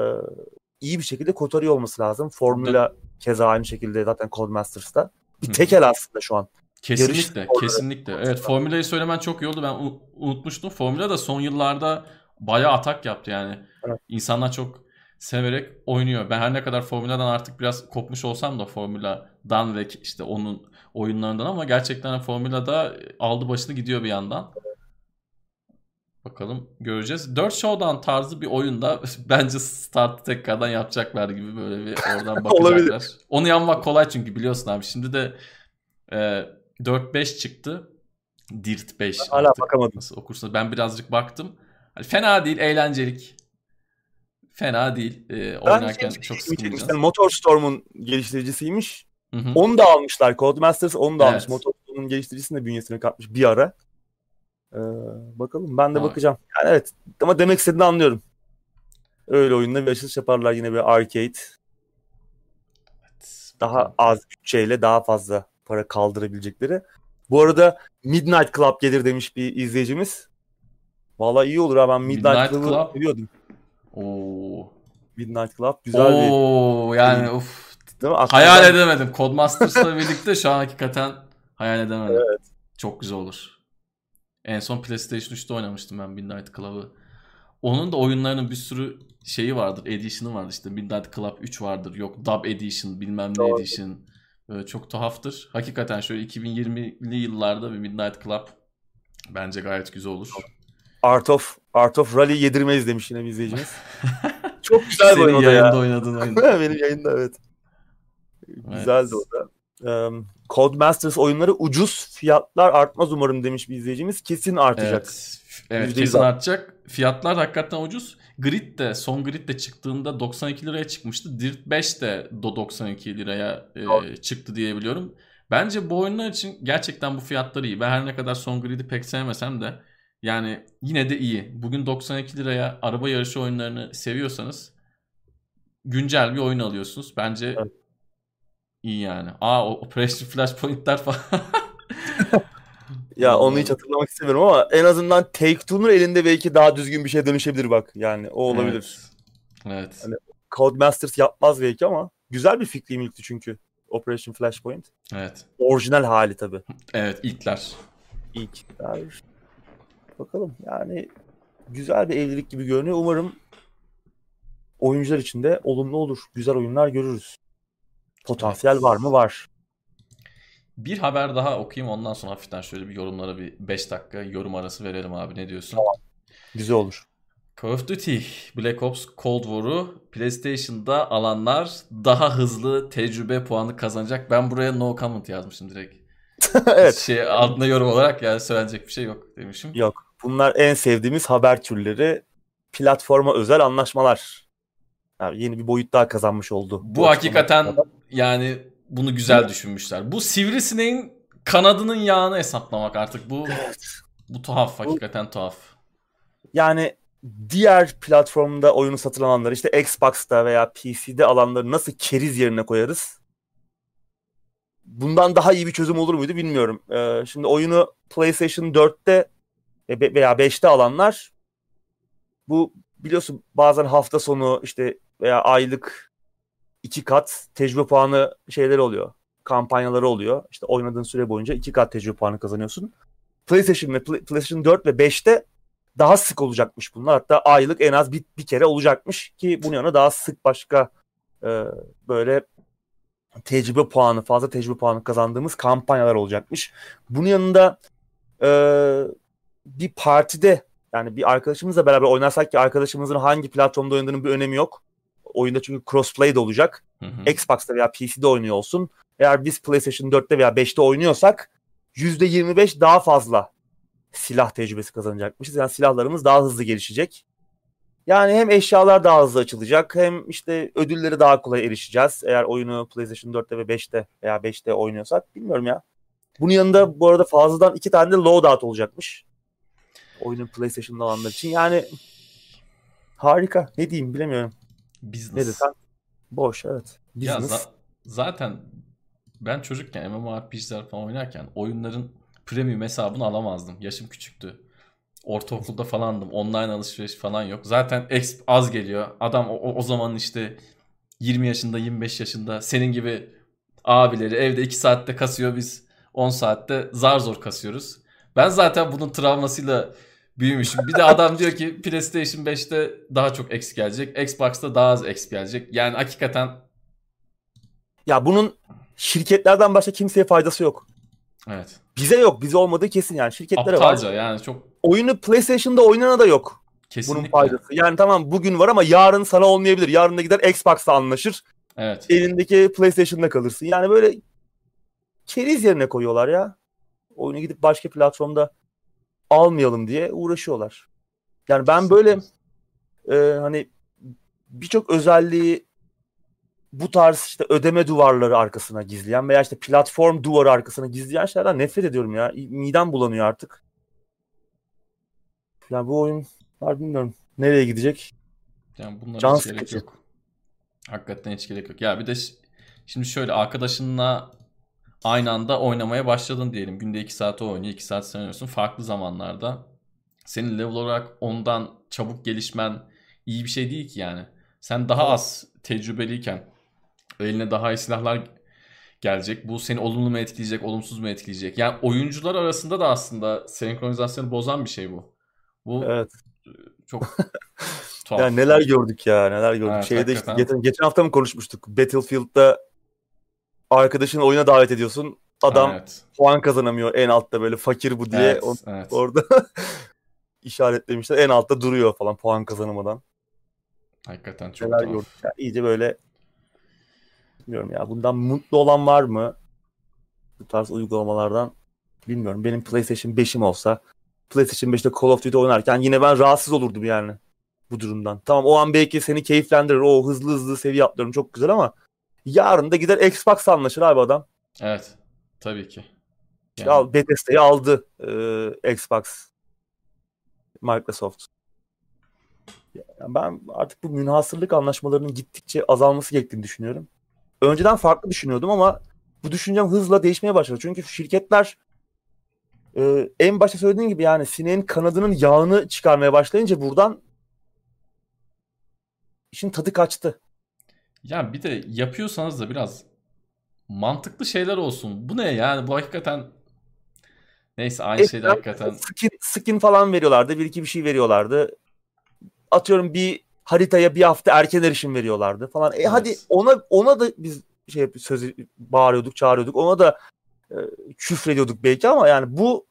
iyi bir şekilde kotarıyor olması lazım. Formula keza aynı şekilde zaten Codemasters'ta. Bir tekel aslında şu an. Kesinlikle, kesinlikle. Evet, Formula'yı söylemen çok iyi oldu. Ben unutmuştum. Formula da son yıllarda bayağı atak yaptı yani. Evet. İnsanlar çok severek oynuyor. Ben her ne kadar Formula'dan artık biraz kopmuş olsam da Formula'dan ve işte onun oyunlarından ama gerçekten Formula'da aldı başını gidiyor bir yandan. Bakalım göreceğiz. 4 Showdown tarzı bir oyunda bence startı tekrardan yapacaklar gibi böyle bir oradan bakacaklar. Onu yanmak kolay çünkü biliyorsun abi. Şimdi de e, 4-5 çıktı. Dirt 5. hala bakamadım. Nasıl okursa ben birazcık baktım. Hani fena değil, eğlencelik. Fena değil. Ee, oynarken çok sıkılmayacağız. Motorstorm'un geliştiricisiymiş. Hı hı. Onu da almışlar. Codemasters onu da evet. almış. Motorstorm'un geliştiricisini de bünyesine katmış bir ara. Ee, bakalım ben de ha. bakacağım. Yani evet ama demek istediğini anlıyorum. Öyle oyunda bir açılış yaparlar yine bir arcade. Evet. Daha az bütçeyle daha fazla para kaldırabilecekleri. Bu arada Midnight Club gelir demiş bir izleyicimiz. Valla iyi olur ha ben Midnight, Midnight Club'ı Club. seviyordum. Oo. Midnight Club güzel Oo, bir. Oo yani uf. Değil mi? Hayal edemedim. Codemasters'la birlikte şu an hakikaten hayal edemedim. Evet. Çok güzel olur. En son PlayStation 3'te oynamıştım ben Midnight Club'ı. Onun da oyunlarının bir sürü şeyi vardır. Edition'ı vardır. İşte Midnight Club 3 vardır. Yok Dub Edition bilmem ne Doğru. Edition. Böyle çok tuhaftır. Hakikaten şöyle 2020'li yıllarda bir Midnight Club bence gayet güzel olur. Art of Art of Rally yedirmeyiz demiş yine bir izleyicimiz. Çok güzel bir oyun o da ya. oynadığın oyun. Benim yayında evet. evet. Güzeldi o da. Um, Codemasters oyunları ucuz fiyatlar artmaz umarım demiş bir izleyicimiz. Kesin artacak. Evet, evet kesin artacak. Fiyatlar hakikaten ucuz. Grid de son Grid de çıktığında 92 liraya çıkmıştı. Dirt 5 de 92 liraya e, çıktı diyebiliyorum. Bence bu oyunlar için gerçekten bu fiyatlar iyi. Ben her ne kadar son Grid'i pek sevmesem de yani yine de iyi. Bugün 92 liraya araba yarışı oyunlarını seviyorsanız güncel bir oyun alıyorsunuz. Bence evet. İyi yani. Aa o Operation Flashpoint'ler falan. ya onu hiç hatırlamak istemiyorum ama en azından Take-Two'nun elinde belki daha düzgün bir şey dönüşebilir bak. Yani o olabilir. Evet. evet. Hani Codemasters yapmaz belki ama güzel bir fikri ilkti çünkü. Operation Flashpoint. Evet. Orijinal hali tabii. Evet ilkler. İlkler. Bakalım yani güzel bir evlilik gibi görünüyor. Umarım oyuncular için de olumlu olur. Güzel oyunlar görürüz. Potansiyel evet. var mı? Var. Bir haber daha okuyayım ondan sonra hafiften şöyle bir yorumlara bir 5 dakika yorum arası verelim abi ne diyorsun? Tamam. Güzel olur. Call of Duty Black Ops Cold War'u PlayStation'da alanlar daha hızlı tecrübe puanı kazanacak. Ben buraya no comment yazmışım direkt. evet. Şey altında yorum olarak yani söylenecek bir şey yok demişim. Yok. Bunlar en sevdiğimiz haber türleri. Platforma özel anlaşmalar. Yani yeni bir boyut daha kazanmış oldu. Bu, bu hakikaten yani bunu güzel düşünmüşler. Bu sivrisineğin kanadının yağını hesaplamak artık bu bu tuhaf hakikaten tuhaf. Yani diğer platformda oyunu satın alanları işte Xbox'ta veya PC'de alanları nasıl keriz yerine koyarız? Bundan daha iyi bir çözüm olur muydu bilmiyorum. Ee, şimdi oyunu PlayStation 4'te veya 5'te alanlar bu biliyorsun bazen hafta sonu işte veya aylık iki kat tecrübe puanı şeyler oluyor. Kampanyaları oluyor. İşte oynadığın süre boyunca iki kat tecrübe puanı kazanıyorsun. PlayStation ve PlayStation 4 ve 5'te daha sık olacakmış bunlar. Hatta aylık en az bir, bir kere olacakmış ki bunun yanına daha sık başka e, böyle tecrübe puanı, fazla tecrübe puanı kazandığımız kampanyalar olacakmış. Bunun yanında e, bir partide yani bir arkadaşımızla beraber oynarsak ki arkadaşımızın hangi platformda oynadığının bir önemi yok. Oyunda çünkü crossplay de olacak. Hı hı. Xbox'ta veya PC'de oynuyor olsun. Eğer biz PlayStation 4'te veya 5'te oynuyorsak %25 daha fazla silah tecrübesi kazanacakmışız. Yani silahlarımız daha hızlı gelişecek. Yani hem eşyalar daha hızlı açılacak hem işte ödülleri daha kolay erişeceğiz. Eğer oyunu PlayStation 4'te ve 5'te veya 5'te oynuyorsak bilmiyorum ya. Bunun yanında bu arada fazladan iki tane de loadout olacakmış. Oyunun PlayStation'da alanlar için. Yani harika. Ne diyeyim bilemiyorum. Business. Ne desem? Boş evet. Business. Ya za- zaten ben çocukken MMORPG'ler falan oynarken oyunların premium hesabını alamazdım. Yaşım küçüktü. Ortaokulda falandım. Online alışveriş falan yok. Zaten exp az geliyor. Adam o, o zaman işte 20 yaşında 25 yaşında senin gibi abileri evde 2 saatte kasıyor biz 10 saatte zar zor kasıyoruz. Ben zaten bunun travmasıyla büyümüşüm. Bir de adam diyor ki PlayStation 5'te daha çok X gelecek. Xbox'ta daha az X gelecek. Yani hakikaten ya bunun şirketlerden başka kimseye faydası yok. Evet. Bize yok. Bize olmadığı kesin yani. Şirketlere Aptalca var. yani çok. Oyunu PlayStation'da oynana da yok. Kesinlikle. Bunun faydası. Yani tamam bugün var ama yarın sana olmayabilir. Yarın da gider Xbox'la anlaşır. Evet. Elindeki PlayStation'da kalırsın. Yani böyle keriz yerine koyuyorlar ya. Oyunu gidip başka platformda almayalım diye uğraşıyorlar. Yani ben böyle e, hani birçok özelliği bu tarz işte ödeme duvarları arkasına gizleyen veya işte platform duvarı arkasına gizleyen şeylerden nefret ediyorum ya. Midem bulanıyor artık. Yani bu oyun var bilmiyorum nereye gidecek. Yani bunlara Can hiç gerek yok. Hakikaten hiç gerek yok. Ya bir de şimdi şöyle arkadaşınla aynı anda oynamaya başladın diyelim. Günde 2 saat o oynuyor, 2 saat sen oynuyorsun. Farklı zamanlarda. Senin level olarak ondan çabuk gelişmen iyi bir şey değil ki yani. Sen daha az tecrübeliyken eline daha iyi silahlar gelecek. Bu seni olumlu mu etkileyecek, olumsuz mu etkileyecek? Yani oyuncular arasında da aslında senkronizasyonu bozan bir şey bu. Bu evet. çok tuhaf. Yani neler gördük ya, neler gördük. Evet, Şeyde işte geçen, geçen hafta mı konuşmuştuk? Battlefield'da arkadaşını oyuna davet ediyorsun. Adam evet. puan kazanamıyor en altta böyle fakir bu diye evet, on, evet. orada işaretlemişler. En altta duruyor falan puan kazanamadan. Hakikaten çok Neler gördük. Yani iyice böyle bilmiyorum ya. Bundan mutlu olan var mı? Bu tarz uygulamalardan bilmiyorum. Benim PlayStation 5'im olsa PlayStation 5'te Call of Duty oynarken yine ben rahatsız olurdum yani bu durumdan. Tamam o an belki seni keyiflendirir. O hızlı hızlı seviye atlıyorum çok güzel ama yarın da gider Xbox anlaşır abi adam. Evet. Tabii ki. Yani... Al, Bethesda'yı aldı e, Xbox. Microsoft. Yani ben artık bu münhasırlık anlaşmalarının gittikçe azalması gerektiğini düşünüyorum önceden farklı düşünüyordum ama bu düşüncem hızla değişmeye başladı. Çünkü şirketler e, en başta söylediğim gibi yani sineğin kanadının yağını çıkarmaya başlayınca buradan işin tadı kaçtı. Ya bir de yapıyorsanız da biraz mantıklı şeyler olsun. Bu ne yani bu hakikaten neyse aynı Eskiden şeyde hakikaten. Skin, skin falan veriyorlardı. Bir iki bir şey veriyorlardı. Atıyorum bir haritaya bir hafta erken erişim veriyorlardı falan. E evet. hadi ona ona da biz şey sözü bağırıyorduk, çağırıyorduk. Ona da e, küfrediyorduk belki ama yani bu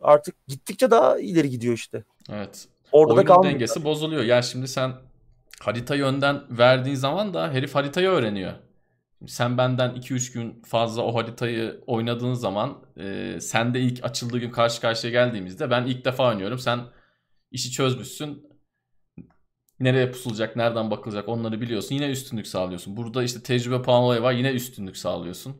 artık gittikçe daha ileri gidiyor işte. Evet. Orada Oyunun da dengesi bozuluyor. Yani şimdi sen harita yönden verdiğin zaman da herif haritayı öğreniyor. Sen benden 2-3 gün fazla o haritayı oynadığın zaman e, sen de ilk açıldığı gün karşı karşıya geldiğimizde ben ilk defa oynuyorum. Sen işi çözmüşsün nereye pusulacak, nereden bakılacak onları biliyorsun. Yine üstünlük sağlıyorsun. Burada işte tecrübe puan olayı var. Yine üstünlük sağlıyorsun.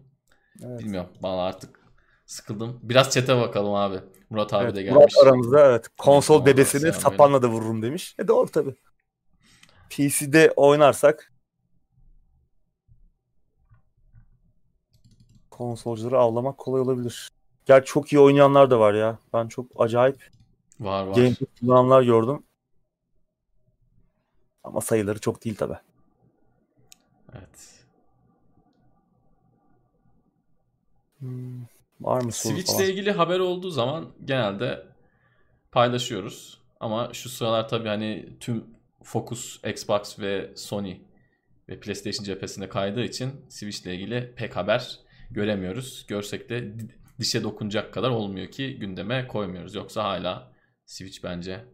Evet. Bilmiyorum. Bana artık sıkıldım. Biraz çete bakalım abi. Murat abi evet, de gelmiş. Murat aramızda evet. Konsol evet, bebesini sapanla da vururum demiş. E doğru tabii. PC'de oynarsak konsolcuları avlamak kolay olabilir. Gerçi çok iyi oynayanlar da var ya. Ben çok acayip var var. Game kullananlar gördüm. Ama sayıları çok değil tabi. Evet. Hmm, var mı soru Switch ile ilgili haber olduğu zaman genelde paylaşıyoruz. Ama şu sıralar tabii hani tüm fokus Xbox ve Sony ve PlayStation cephesinde kaydığı için Switch ile ilgili pek haber göremiyoruz. Görsek de dişe dokunacak kadar olmuyor ki gündeme koymuyoruz. Yoksa hala Switch bence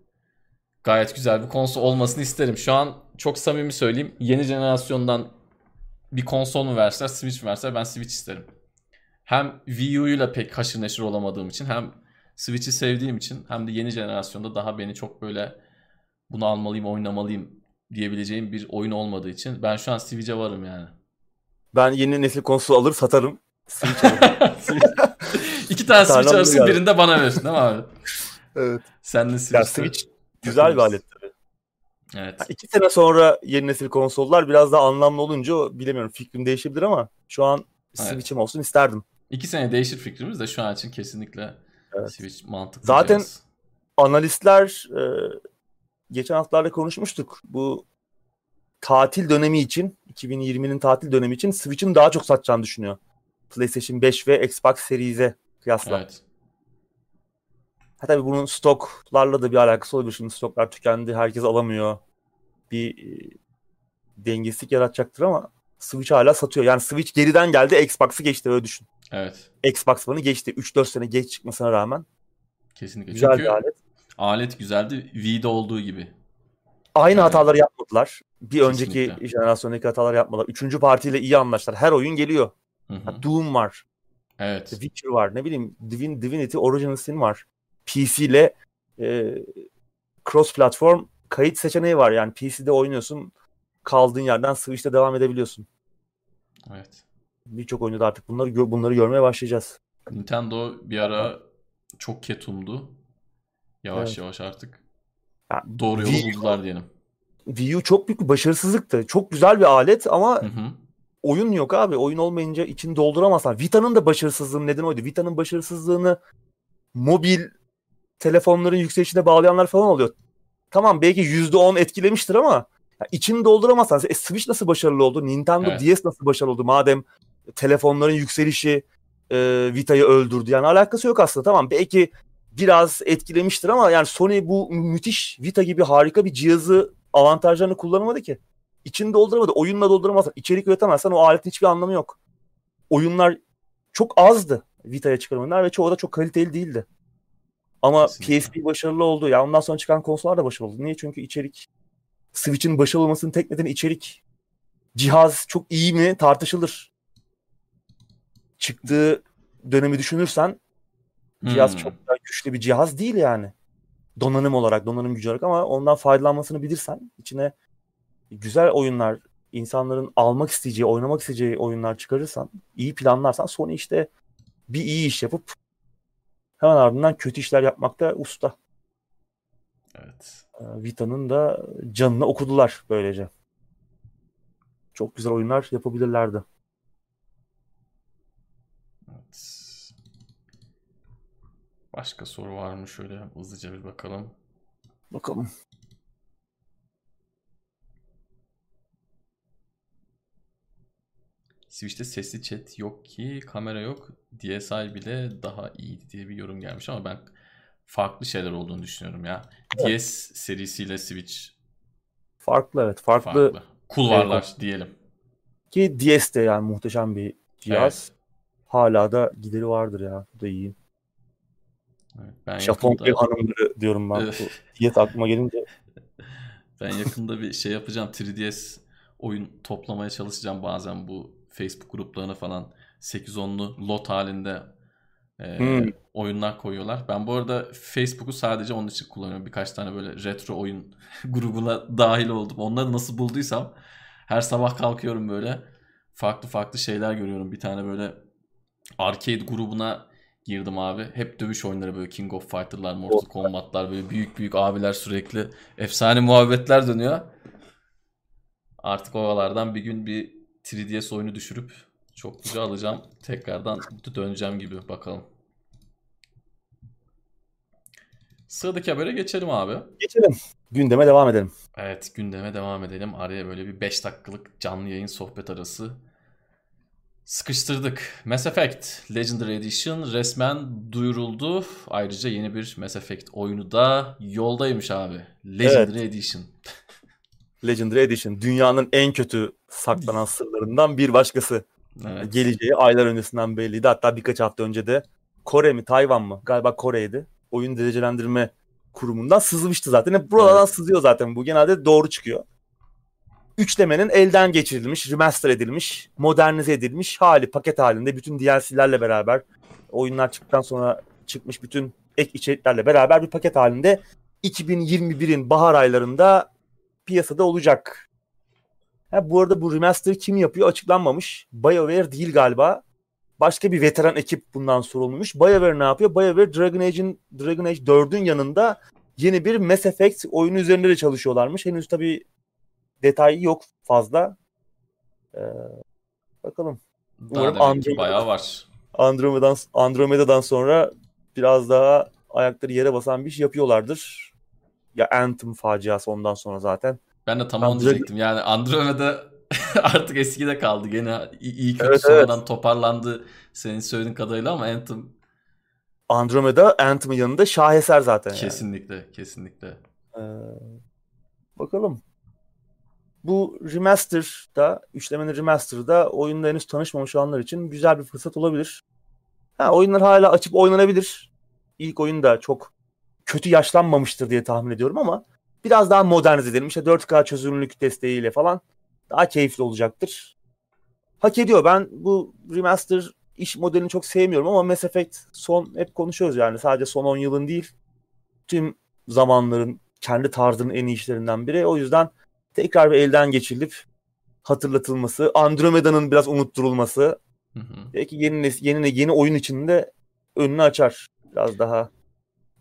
gayet güzel bir konsol olmasını isterim. Şu an çok samimi söyleyeyim. Yeni jenerasyondan bir konsol mu verseler, Switch mi verseler ben Switch isterim. Hem Wii U'yla pek haşır neşir olamadığım için hem Switch'i sevdiğim için hem de yeni jenerasyonda daha beni çok böyle bunu almalıyım, oynamalıyım diyebileceğim bir oyun olmadığı için ben şu an Switch'e varım yani. Ben yeni nesil konsol alır satarım. İki tane Switch alırsın birinde bana verirsin değil mi abi? evet. Sen de Switch. Ya Switch güzel bir alet tabii. Evet. Yani iki sene sonra yeni nesil konsollar biraz daha anlamlı olunca bilemiyorum fikrim değişebilir ama şu an evet. Switch'im olsun isterdim. İki sene değişir fikrimiz de şu an için kesinlikle evet. Switch mantıklı. Zaten cihaz. analistler e, geçen haftalarda konuşmuştuk. Bu tatil dönemi için 2020'nin tatil dönemi için Switch'in daha çok satacağını düşünüyor. PlayStation 5 ve Xbox Series'e kıyasla. Evet. Ha tabii bunun stoklarla da bir alakası olabilir. Şimdi stoklar tükendi, herkes alamıyor. Bir e, dengesizlik yaratacaktır ama Switch hala satıyor. Yani Switch geriden geldi, Xbox'ı geçti öyle düşün. Evet. Xbox One'ı geçti. 3-4 sene geç çıkmasına rağmen. Kesinlikle. Güzel Çünkü bir alet. Alet güzeldi. Wii'de olduğu gibi. Aynı yani. hataları yapmadılar. Bir Kesinlikle. önceki jenerasyondaki hataları yapmadılar. Üçüncü partiyle iyi anlaştılar. Her oyun geliyor. Hı hı. Doom var. Evet. Witcher var. Ne bileyim Divin, Divinity Original Sin var. PC ile e, cross platform kayıt seçeneği var. Yani PC'de oynuyorsun kaldığın yerden Switch'te devam edebiliyorsun. Evet. Birçok oyunda da artık bunları bunları görmeye başlayacağız. Nintendo bir ara çok ketumdu. Yavaş evet. yavaş artık yani, doğru yolu Wii buldular diyelim. Wii U çok büyük bir başarısızlıktı. Çok güzel bir alet ama hı hı. oyun yok abi. Oyun olmayınca içini dolduramazlar. Vita'nın da başarısızlığının neden oydu. Vita'nın başarısızlığını mobil telefonların yükselişine bağlayanlar falan oluyor. Tamam belki %10 etkilemiştir ama ya içini dolduramazsan. E, Switch nasıl başarılı oldu? Nintendo evet. DS nasıl başarılı oldu? Madem telefonların yükselişi e, Vita'yı öldürdü. Yani alakası yok aslında. Tamam belki biraz etkilemiştir ama yani Sony bu müthiş Vita gibi harika bir cihazı avantajlarını kullanamadı ki. İçini dolduramadı. Oyunla dolduramazsan, içerik üretemezsen o aletin hiçbir anlamı yok. Oyunlar çok azdı Vita'ya çıkarılanlar ve çoğu da çok kaliteli değildi. Ama Kesinlikle. PSP başarılı oldu. Ya ondan sonra çıkan konsollar da başarılı oldu. Niye? Çünkü içerik Switch'in başarılı olmasının tek nedeni içerik. Cihaz çok iyi mi tartışılır. Çıktığı dönemi düşünürsen cihaz hmm. çok daha güçlü bir cihaz değil yani. Donanım olarak, donanım gücü olarak ama ondan faydalanmasını bilirsen içine güzel oyunlar, insanların almak isteyeceği, oynamak isteyeceği oyunlar çıkarırsan, iyi planlarsan Sony işte bir iyi iş yapıp hemen ardından kötü işler yapmakta usta. Evet. Ee, Vita'nın da canını okudular böylece. Çok güzel oyunlar yapabilirlerdi. Başka soru var mı? Şöyle hızlıca bir bakalım. Bakalım. Switch'te sesli chat yok ki, kamera yok. DSi bile daha iyiydi diye bir yorum gelmiş ama ben farklı şeyler olduğunu düşünüyorum ya. Evet. DS serisiyle Switch farklı evet. Farklı, farklı. kulvarlar evet. diyelim. Ki DS de yani muhteşem bir cihaz. Evet. Hala da gideri vardır ya. Bu da iyi. Evet, ben Japon yakında... hanımları diyorum ben. DS aklıma gelince. ben yakında bir şey yapacağım. 3DS oyun toplamaya çalışacağım bazen bu Facebook gruplarına falan 8-10'lu lot halinde e, hmm. oyunlar koyuyorlar. Ben bu arada Facebook'u sadece onun için kullanıyorum. Birkaç tane böyle retro oyun grubuna dahil oldum. Onları nasıl bulduysam her sabah kalkıyorum böyle farklı farklı şeyler görüyorum. Bir tane böyle arcade grubuna girdim abi. Hep dövüş oyunları böyle King of Fighter'lar, Mortal Kombat'lar böyle büyük büyük abiler sürekli efsane muhabbetler dönüyor. Artık oralardan bir gün bir 3DS oyunu düşürüp çok güzel alacağım. Tekrardan döneceğim gibi bakalım. Sıradaki habere geçelim abi. Geçelim. Gündeme devam edelim. Evet gündeme devam edelim. Araya böyle bir 5 dakikalık canlı yayın sohbet arası Sıkıştırdık. Mass Effect Legendary Edition resmen duyuruldu. Ayrıca yeni bir Mass Effect oyunu da yoldaymış abi. Legendary evet. Edition. Legendary Edition. Dünyanın en kötü saklanan sırlarından bir başkası. Evet. Geleceği aylar öncesinden belliydi. Hatta birkaç hafta önce de Kore mi Tayvan mı? Galiba Kore'ydi. Oyun derecelendirme kurumundan sızmıştı zaten. Hep buralardan evet. sızıyor zaten. Bu genelde doğru çıkıyor. Üçlemenin elden geçirilmiş, remaster edilmiş, modernize edilmiş hali paket halinde bütün DLC'lerle beraber oyunlar çıktıktan sonra çıkmış bütün ek içeriklerle beraber bir paket halinde 2021'in bahar aylarında piyasada olacak. Ha, bu arada bu remaster kim yapıyor açıklanmamış. BioWare değil galiba. Başka bir veteran ekip bundan sorumluymuş. BioWare ne yapıyor? BioWare Dragon Age'in Dragon Age 4'ün yanında yeni bir Mass Effect oyunu üzerinde de çalışıyorlarmış. Henüz tabii detay yok fazla. Ee, bakalım. Umarım Andromeda, bayağı var. Andromeda'dan, Andromeda'dan sonra biraz daha ayakları yere basan bir şey yapıyorlardır. Ya Anthem faciası ondan sonra zaten. Ben de tam onu diyecektim. Yani Andromeda artık eskide kaldı. Gene iyi kötü evet, sonradan evet. toparlandı senin söylediğin kadarıyla ama Anthem Andromeda Anthem'ın yanında şaheser zaten. Kesinlikle, yani. kesinlikle. Ee, bakalım. Bu remaster'da, üçlemenin remaster'da oyunda henüz tanışmamış olanlar için güzel bir fırsat olabilir. Ha, oyunlar hala açıp oynanabilir. İlk oyun da çok kötü yaşlanmamıştır diye tahmin ediyorum ama biraz daha modernize edilmiş. İşte 4K çözünürlük desteğiyle falan daha keyifli olacaktır. Hak ediyor. Ben bu remaster iş modelini çok sevmiyorum ama Mass Effect son hep konuşuyoruz yani sadece son 10 yılın değil tüm zamanların kendi tarzının en iyi işlerinden biri. O yüzden tekrar bir elden geçirilip hatırlatılması, Andromeda'nın biraz unutturulması hı hı. belki yeni yeni yeni oyun içinde önünü açar. Biraz daha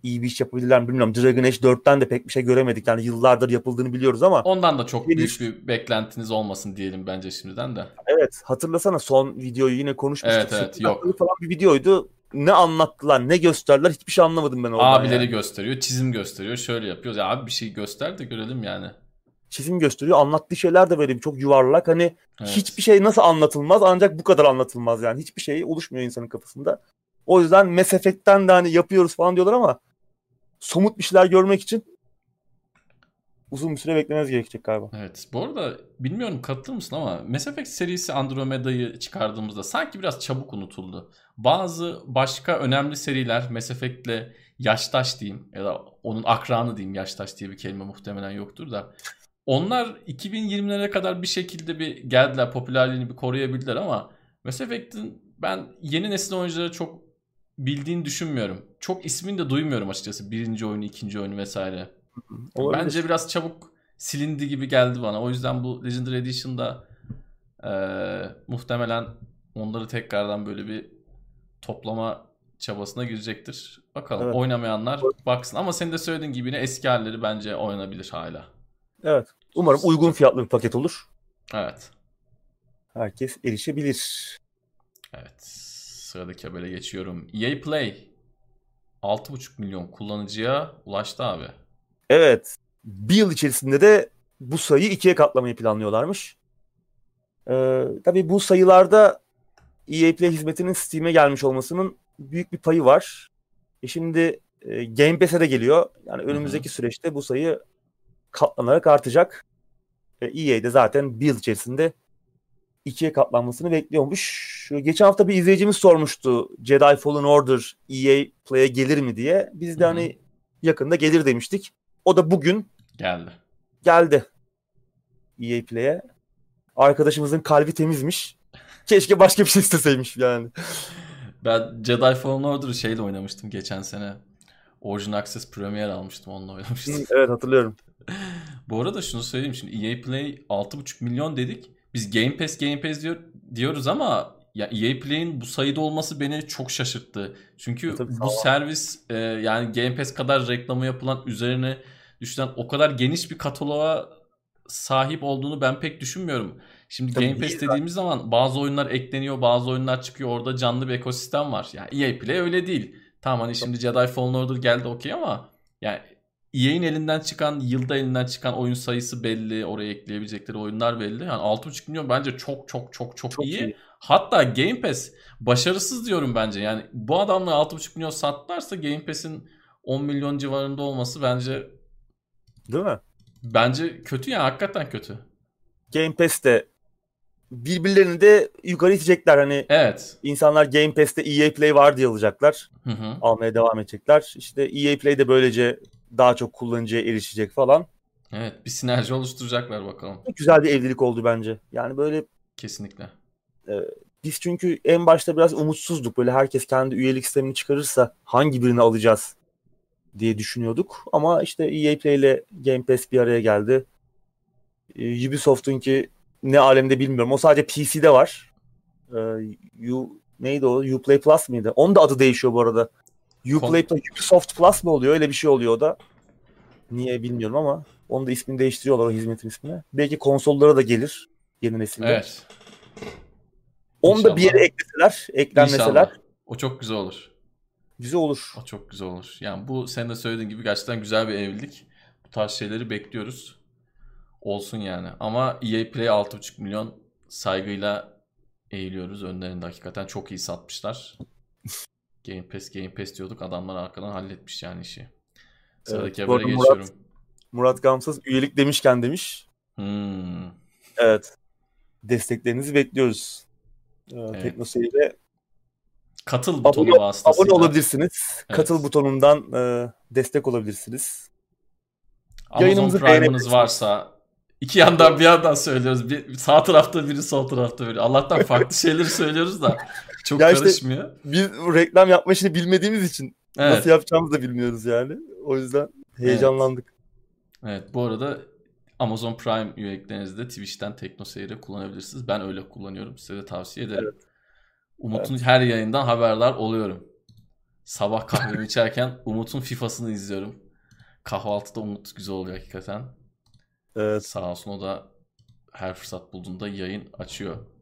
iyi bir iş yapabilirler mi bilmiyorum. Dragon Age 4'ten de pek bir şey göremedik. Yani yıllardır yapıldığını biliyoruz ama. Ondan da çok büyük bir beklentiniz olmasın diyelim bence şimdiden de. Evet hatırlasana son videoyu yine konuşmuştuk. Evet evet yok. Falan bir videoydu. Ne anlattılar ne gösterdiler hiçbir şey anlamadım ben oradan. Abileri yani. gösteriyor çizim gösteriyor şöyle yapıyoruz. Ya abi bir şey göster de görelim yani. Çizim gösteriyor anlattığı şeyler de böyle çok yuvarlak hani evet. hiçbir şey nasıl anlatılmaz ancak bu kadar anlatılmaz yani hiçbir şey oluşmuyor insanın kafasında. O yüzden Mass Effect'ten de hani yapıyoruz falan diyorlar ama somut bir şeyler görmek için uzun bir süre beklemeniz gerekecek galiba. Evet. Bu arada bilmiyorum katılır mısın ama Mass Effect serisi Andromeda'yı çıkardığımızda sanki biraz çabuk unutuldu. Bazı başka önemli seriler Mass Effect'le yaştaş diyeyim ya da onun akranı diyeyim yaştaş diye bir kelime muhtemelen yoktur da. Onlar 2020'lere kadar bir şekilde bir geldiler popülerliğini bir koruyabildiler ama Mass Effect'in ben yeni nesil oyunculara çok bildiğini düşünmüyorum. Çok ismini de duymuyorum açıkçası. Birinci oyunu, ikinci oyunu vesaire. Olabilir. Bence biraz çabuk silindi gibi geldi bana. O yüzden bu Legendary Edition'da e, muhtemelen onları tekrardan böyle bir toplama çabasına girecektir. Bakalım evet. oynamayanlar baksın. Ama senin de söylediğin gibi yine eski halleri bence oynanabilir hala. Evet. Umarım uygun fiyatlı bir paket olur. Evet. Herkes erişebilir. Evet. Sıradaki habere geçiyorum. EA Play 6,5 milyon kullanıcıya ulaştı abi. Evet. Bir yıl içerisinde de bu sayıyı ikiye katlamayı planlıyorlarmış. Ee, tabii bu sayılarda EA Play hizmetinin Steam'e gelmiş olmasının büyük bir payı var. E şimdi e, Game Pass'e de geliyor. Yani önümüzdeki Hı-hı. süreçte bu sayı katlanarak artacak. E, EA de zaten bir yıl içerisinde ikiye katlanmasını bekliyormuş. Geçen hafta bir izleyicimiz sormuştu Jedi Fallen Order EA Play'e gelir mi diye. Biz de Hı-hı. hani yakında gelir demiştik. O da bugün geldi. Geldi. EA Play'e. Arkadaşımızın kalbi temizmiş. Keşke başka bir şey isteseymiş yani. Ben Jedi Fallen Order'ı şeyle oynamıştım geçen sene. Origin Access Premier almıştım onunla oynamıştım. evet hatırlıyorum. Bu arada şunu söyleyeyim şimdi EA Play 6.5 milyon dedik biz Game Pass Game Pass diyor, diyoruz ama ya EA Play'in bu sayıda olması beni çok şaşırttı. Çünkü e, bu servis e, yani Game Pass kadar reklamı yapılan üzerine düşünen o kadar geniş bir kataloğa sahip olduğunu ben pek düşünmüyorum. Şimdi tabii Game Pass dediğimiz ben. zaman bazı oyunlar ekleniyor, bazı oyunlar çıkıyor. Orada canlı bir ekosistem var. Yani EA Play öyle değil. Tamam hani şimdi Jedi Fallen Order geldi okey ama yani EA'in elinden çıkan, yılda elinden çıkan oyun sayısı belli. Oraya ekleyebilecekleri oyunlar belli. Yani 6.5 milyon bence çok çok çok çok, çok iyi. iyi. Hatta Game Pass başarısız diyorum bence. Yani bu adamlar 6,5 milyon sattılarsa Game Pass'in 10 milyon civarında olması bence Değil mi? Bence kötü ya hakikaten kötü. Game Pass'te birbirlerini de yukarı itecekler. Hani evet. insanlar Game Pass'te EA Play var diye alacaklar. Hı hı. Almaya devam edecekler. İşte EA Play de böylece daha çok kullanıcıya erişecek falan. Evet bir sinerji oluşturacaklar bakalım. Güzel bir evlilik oldu bence. Yani böyle kesinlikle. E, biz çünkü en başta biraz umutsuzduk. Böyle herkes kendi üyelik sistemini çıkarırsa hangi birini alacağız diye düşünüyorduk. Ama işte EA Play ile Game Pass bir araya geldi. E, Ubisoft'un ki ne alemde bilmiyorum. O sadece PC'de var. E, U, neydi o? Uplay Plus mıydı? Onun da adı değişiyor bu arada. Uplay Ubisoft Plus mı oluyor? Öyle bir şey oluyor o da. Niye bilmiyorum ama onu da ismini değiştiriyorlar o hizmetin ismini. Belki konsollara da gelir yeni nesilde. Evet. Onu da bir yere ekleseler, eklenmeseler. İnşallah. O çok güzel olur. Güzel olur. O çok güzel olur. Yani bu sen de söylediğin gibi gerçekten güzel bir evlilik. Bu tarz şeyleri bekliyoruz. Olsun yani. Ama EA Play 6.5 milyon saygıyla eğiliyoruz. Önlerinde hakikaten çok iyi satmışlar. Game Pass, Game Pass diyorduk. Adamlar arkadan halletmiş yani işi. Sıradaki evet, habere geçiyorum. Murat, Murat Gamsız üyelik demişken demiş. Hmm. Evet. Desteklerinizi bekliyoruz. Ee, evet. Teknoseyir'e Katıl butonu abone, vasıtasıyla. Abone olabilirsiniz. Evet. Katıl butonundan e, destek olabilirsiniz. Amazon Yayınımızı Prime'ınız varsa iki yandan bir yandan söylüyoruz. Bir, sağ tarafta biri sol tarafta biri. Allah'tan farklı şeyleri söylüyoruz da çok ya karışmıyor. Işte biz reklam yapma işini bilmediğimiz için evet. nasıl yapacağımızı da bilmiyoruz yani. O yüzden heyecanlandık. Evet, evet bu arada Amazon Prime üyeliklerinizde Twitch'ten Tekno Seyir'i kullanabilirsiniz. Ben öyle kullanıyorum. Size de tavsiye ederim. Evet. Umut'un evet. her yayından haberdar oluyorum. Sabah kahvemi içerken Umut'un FIFA'sını izliyorum. Kahvaltıda Umut güzel oluyor hakikaten. Evet. Sağ olsun o da her fırsat bulduğunda yayın açıyor.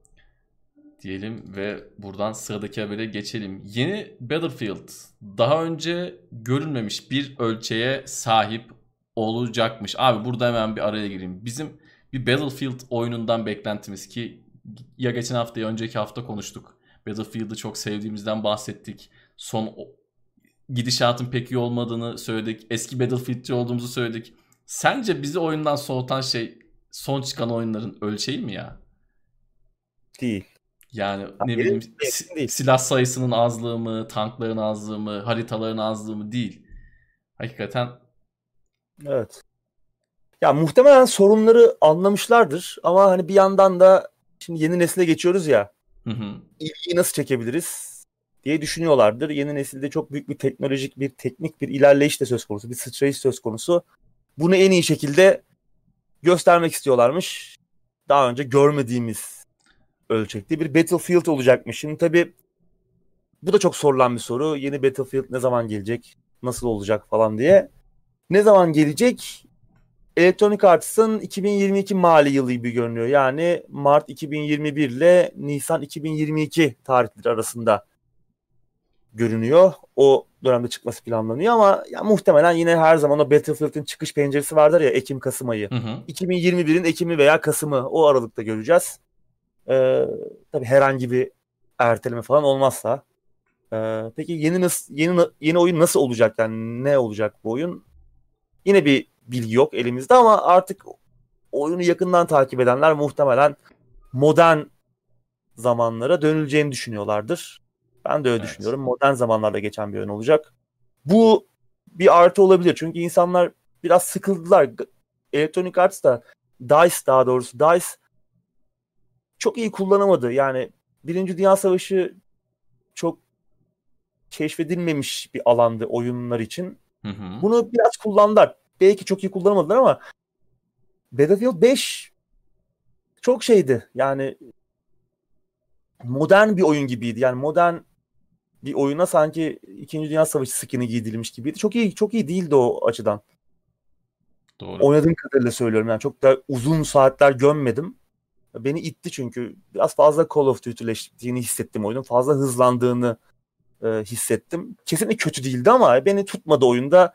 Diyelim ve buradan sıradaki habere geçelim. Yeni Battlefield daha önce görülmemiş bir ölçeğe sahip olacakmış. Abi burada hemen bir araya gireyim. Bizim bir Battlefield oyunundan beklentimiz ki ya geçen hafta ya önceki hafta konuştuk. Battlefield'ı çok sevdiğimizden bahsettik. Son gidişatın pek iyi olmadığını söyledik. Eski Battlefield'ci olduğumuzu söyledik. Sence bizi oyundan soğutan şey son çıkan oyunların ölçeği mi ya? Değil. Yani ya ne bileyim değil. silah sayısının azlığı mı, tankların azlığı mı, haritaların azlığı mı değil. Hakikaten Evet. Ya muhtemelen sorunları anlamışlardır ama hani bir yandan da şimdi yeni nesile geçiyoruz ya. Hı hı. İlgiyi nasıl çekebiliriz diye düşünüyorlardır. Yeni nesilde çok büyük bir teknolojik bir teknik bir ilerleyiş de söz konusu, bir sıçrayış söz konusu. Bunu en iyi şekilde göstermek istiyorlarmış. Daha önce görmediğimiz ölçekte bir Battlefield olacakmış. Şimdi tabii bu da çok sorulan bir soru. Yeni Battlefield ne zaman gelecek? Nasıl olacak falan diye. Ne zaman gelecek? Electronic Arts'ın 2022 mali yılı gibi görünüyor. Yani Mart 2021 ile Nisan 2022 tarihleri arasında görünüyor. O dönemde çıkması planlanıyor ama ya muhtemelen yine her zaman o Battlefield'in çıkış penceresi vardır ya Ekim-Kasım ayı. Hı hı. 2021'in Ekim'i veya Kasım'ı o aralıkta göreceğiz. Ee, tabii herhangi bir erteleme falan olmazsa. Ee, peki yeni nasıl, yeni yeni oyun nasıl olacak yani ne olacak bu oyun? Yine bir bilgi yok elimizde ama artık oyunu yakından takip edenler muhtemelen modern zamanlara dönüleceğini düşünüyorlardır. Ben de öyle evet. düşünüyorum. Modern zamanlarda geçen bir oyun olacak. Bu bir artı olabilir. Çünkü insanlar biraz sıkıldılar. Electronic Arts da DICE daha doğrusu DICE çok iyi kullanamadı. Yani Birinci Dünya Savaşı çok keşfedilmemiş bir alandı oyunlar için. Hı hı. Bunu biraz kullandılar. Belki çok iyi kullanamadılar ama Battlefield 5 çok şeydi. Yani modern bir oyun gibiydi. Yani modern bir oyuna sanki İkinci Dünya Savaşı skin'i giydirilmiş gibiydi. Çok iyi çok iyi değildi o açıdan. Doğru. Oynadığım kadarıyla söylüyorum. Yani çok da uzun saatler gömmedim. Beni itti çünkü biraz fazla Call of Duty'leştiğini hissettim oyunun. Fazla hızlandığını e, hissettim. Kesinlikle kötü değildi ama beni tutmadı oyunda.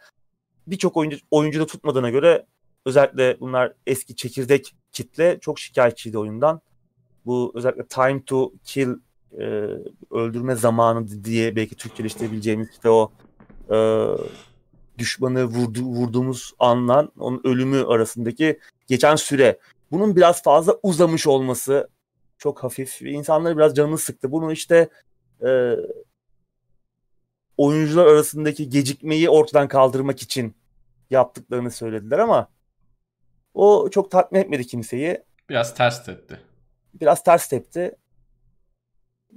Birçok oyuncu, oyuncu da tutmadığına göre özellikle bunlar eski çekirdek kitle çok şikayetçiydi oyundan. bu özellikle time to kill e, öldürme zamanı diye belki Türkçeleştirebileceğimiz işte o e, düşmanı vurdu, vurduğumuz anla onun ölümü arasındaki geçen süre. Bunun biraz fazla uzamış olması çok hafif ve insanları biraz canını sıktı. Bunu işte e, oyuncular arasındaki gecikmeyi ortadan kaldırmak için yaptıklarını söylediler ama o çok tatmin etmedi kimseyi. Biraz ters tepti. Biraz ters tepti.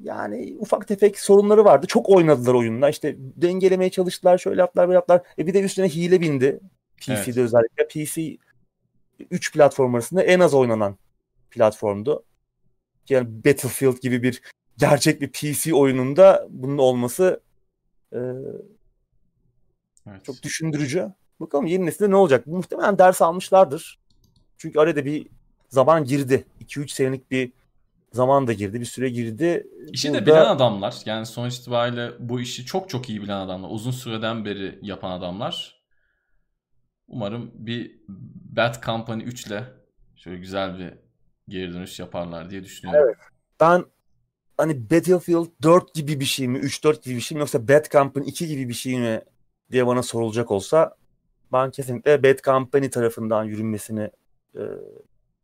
Yani ufak tefek sorunları vardı. Çok oynadılar oyunla. İşte dengelemeye çalıştılar. Şöyle yaptılar, böyle yaptılar. E bir de üstüne hile bindi. PC'de evet. özellikle. PC 3 platform arasında en az oynanan platformdu. Yani Battlefield gibi bir gerçek bir PC oyununda bunun olması e, evet. çok düşündürücü. Bakalım yeni nesilde ne olacak? Muhtemelen ders almışlardır. Çünkü arada bir zaman girdi. 2-3 senelik bir zaman da girdi. Bir süre girdi. İşi Burada... de bilen adamlar. Yani sonuç itibariyle bu işi çok çok iyi bilen adamlar. Uzun süreden beri yapan adamlar. Umarım bir Bad Company 3 ile şöyle güzel bir geri dönüş yaparlar diye düşünüyorum. Evet. Ben hani Battlefield 4 gibi bir şey mi, 3-4 gibi bir şey mi yoksa Bad Company 2 gibi bir şey mi diye bana sorulacak olsa ben kesinlikle Bad Company tarafından yürünmesini e,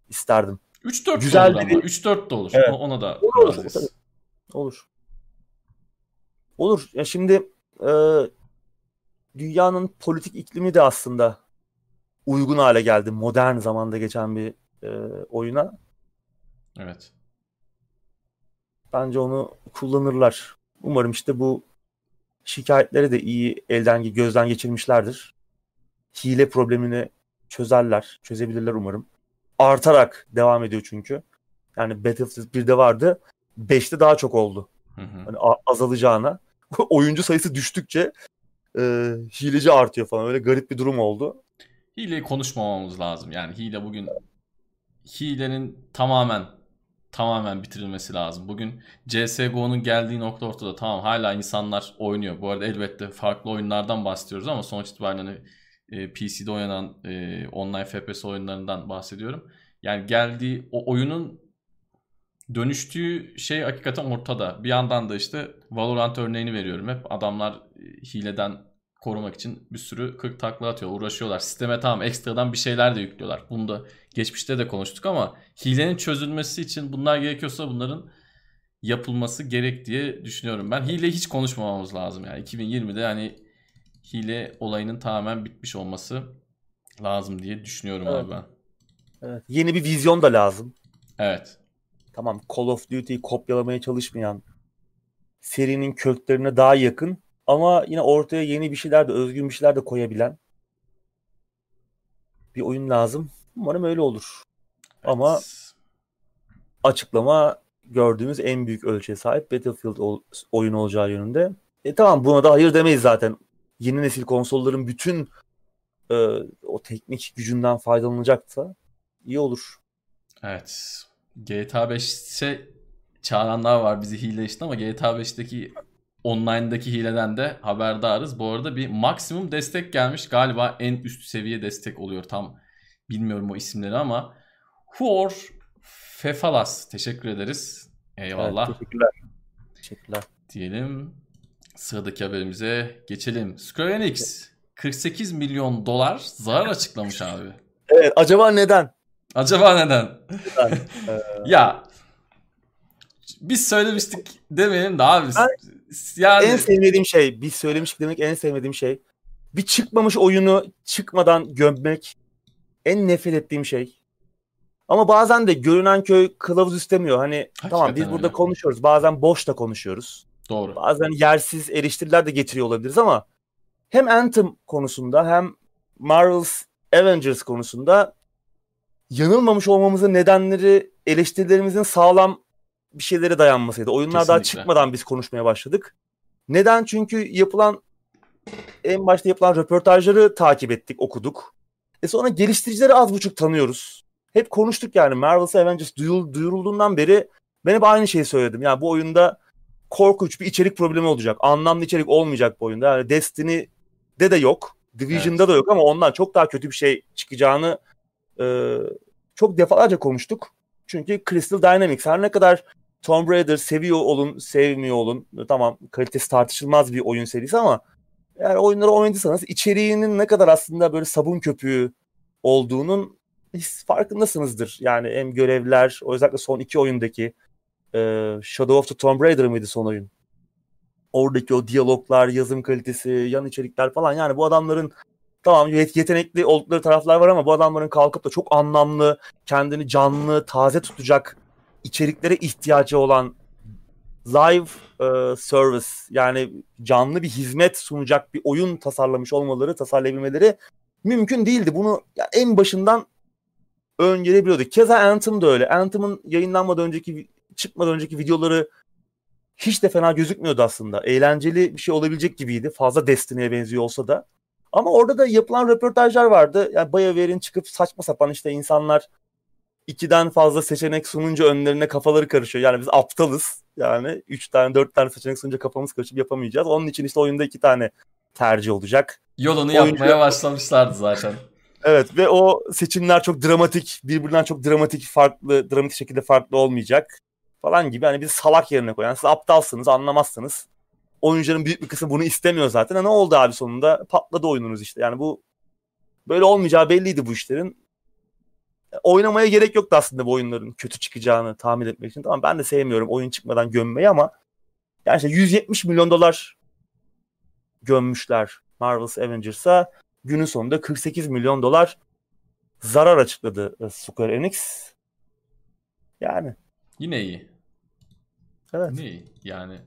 isterdim. 3-4 Güzel de olur ama. 3-4 de olur. Evet. Ona da olur. Olur. olur. Olur. Ya şimdi e, dünyanın politik iklimi de aslında uygun hale geldi. Modern zamanda geçen bir e, oyuna. Evet. Bence onu kullanırlar. Umarım işte bu şikayetleri de iyi elden gözden geçirmişlerdir. Hile problemini çözerler, çözebilirler umarım. Artarak devam ediyor çünkü. Yani Battlefield 1'de vardı. 5'te daha çok oldu. Hı hı. Hani azalacağına. Oyuncu sayısı düştükçe e, hileci artıyor falan. Öyle garip bir durum oldu. Hileyi konuşmamamız lazım. Yani hile bugün hilenin tamamen tamamen bitirilmesi lazım. Bugün CSGO'nun geldiği nokta ortada. Tamam hala insanlar oynuyor. Bu arada elbette farklı oyunlardan bahsediyoruz ama sonuç itibariyle hani, e, PC'de oynanan e, online FPS oyunlarından bahsediyorum. Yani geldiği o oyunun dönüştüğü şey hakikaten ortada. Bir yandan da işte Valorant örneğini veriyorum hep. Adamlar e, hileden korumak için bir sürü 40 takla atıyor, uğraşıyorlar. Sisteme tamam ekstradan bir şeyler de yüklüyorlar. Bunu da geçmişte de konuştuk ama hilenin çözülmesi için bunlar gerekiyorsa bunların yapılması gerek diye düşünüyorum. Ben hile hiç konuşmamamız lazım yani 2020'de yani hile olayının tamamen bitmiş olması lazım diye düşünüyorum evet. abi ben. Evet. Yeni bir vizyon da lazım. Evet. Tamam Call of Duty'yi kopyalamaya çalışmayan serinin köklerine daha yakın ama yine ortaya yeni bir şeyler de özgün bir şeyler de koyabilen bir oyun lazım. Umarım öyle olur. Evet. Ama açıklama gördüğümüz en büyük ölçüye sahip Battlefield oyun olacağı yönünde. E tamam buna da hayır demeyiz zaten. Yeni nesil konsolların bütün e, o teknik gücünden faydalanacaksa iyi olur. Evet. GTA 5'e çağıranlar var bizi hile işte ama GTA 5'teki online'daki hileden de haberdarız. Bu arada bir maksimum destek gelmiş. Galiba en üst seviye destek oluyor. Tam bilmiyorum o isimleri ama Huor Fefalas teşekkür ederiz. Eyvallah. Evet, teşekkürler. Teşekkürler. Diyelim. Sıradaki haberimize geçelim. Square Enix 48 milyon dolar zarar açıklamış abi. Evet acaba neden? Acaba neden? neden? ya biz söylemiştik demeyelim de abi. Ben yani... En sevmediğim şey, biz söylemiştik demek en sevmediğim şey. Bir çıkmamış oyunu çıkmadan gömmek en nefret ettiğim şey. Ama bazen de görünen köy kılavuz istemiyor. Hani Hakikaten tamam biz öyle. burada konuşuyoruz. Bazen boş da konuşuyoruz. Doğru. Bazen yersiz eleştiriler de getiriyor olabiliriz ama hem Anthem konusunda hem Marvel's Avengers konusunda yanılmamış olmamızın nedenleri eleştirilerimizin sağlam bir şeylere dayanmasaydı. Oyunlar Kesinlikle. daha çıkmadan biz konuşmaya başladık. Neden? Çünkü yapılan en başta yapılan röportajları takip ettik, okuduk. E sonra geliştiricileri az buçuk tanıyoruz. Hep konuştuk yani Marvel's Avengers duyul, duyurulduğundan beri ben hep aynı şeyi söyledim. Yani bu oyunda korkunç bir içerik problemi olacak. Anlamlı içerik olmayacak bu oyunda. Yani Destiny'de de yok. Division'da evet. da yok ama ondan çok daha kötü bir şey çıkacağını e, çok defalarca konuştuk. Çünkü Crystal Dynamics her ne kadar Tomb Raider seviyor olun, sevmiyor olun. Tamam kalitesi tartışılmaz bir oyun serisi ama eğer oyunları oynadıysanız içeriğinin ne kadar aslında böyle sabun köpüğü olduğunun farkındasınızdır. Yani hem görevler, özellikle son iki oyundaki e, Shadow of the Tomb Raider mıydı son oyun? Oradaki o diyaloglar, yazım kalitesi, yan içerikler falan yani bu adamların tamam yetenekli oldukları taraflar var ama bu adamların kalkıp da çok anlamlı, kendini canlı, taze tutacak içeriklere ihtiyacı olan live e, service yani canlı bir hizmet sunacak bir oyun tasarlamış olmaları, tasarlayabilmeleri mümkün değildi. Bunu ya en başından öngörebiliyorduk. Keza Anthem da öyle. Anthem'ın yayınlanmadan önceki çıkmadan önceki videoları hiç de fena gözükmüyordu aslında. Eğlenceli bir şey olabilecek gibiydi. Fazla Destiny'ye benziyor olsa da. Ama orada da yapılan röportajlar vardı. Yani BioWare'in çıkıp saçma sapan işte insanlar ikiden fazla seçenek sununca önlerine kafaları karışıyor. Yani biz aptalız. Yani üç tane dört tane seçenek sununca kafamız karışıp yapamayacağız. Onun için işte oyunda iki tane tercih olacak. Yolunu Oyuncu... yapmaya başlamışlardı zaten. Evet ve o seçimler çok dramatik, birbirinden çok dramatik, farklı, dramatik şekilde farklı olmayacak falan gibi. Hani biz salak yerine koyan, siz aptalsınız, anlamazsınız. Oyuncuların büyük bir kısmı bunu istemiyor zaten. Ha, ne oldu abi sonunda? Patladı oyununuz işte. Yani bu böyle olmayacağı belliydi bu işlerin. Oynamaya gerek yoktu aslında bu oyunların kötü çıkacağını tahmin etmek için. Tamam ben de sevmiyorum oyun çıkmadan gömmeyi ama yani işte 170 milyon dolar gömmüşler Marvel's Avengers'a. Günün sonunda 48 milyon dolar zarar açıkladı Square Enix. Yani. Yine iyi. Evet. Yine iyi. Yani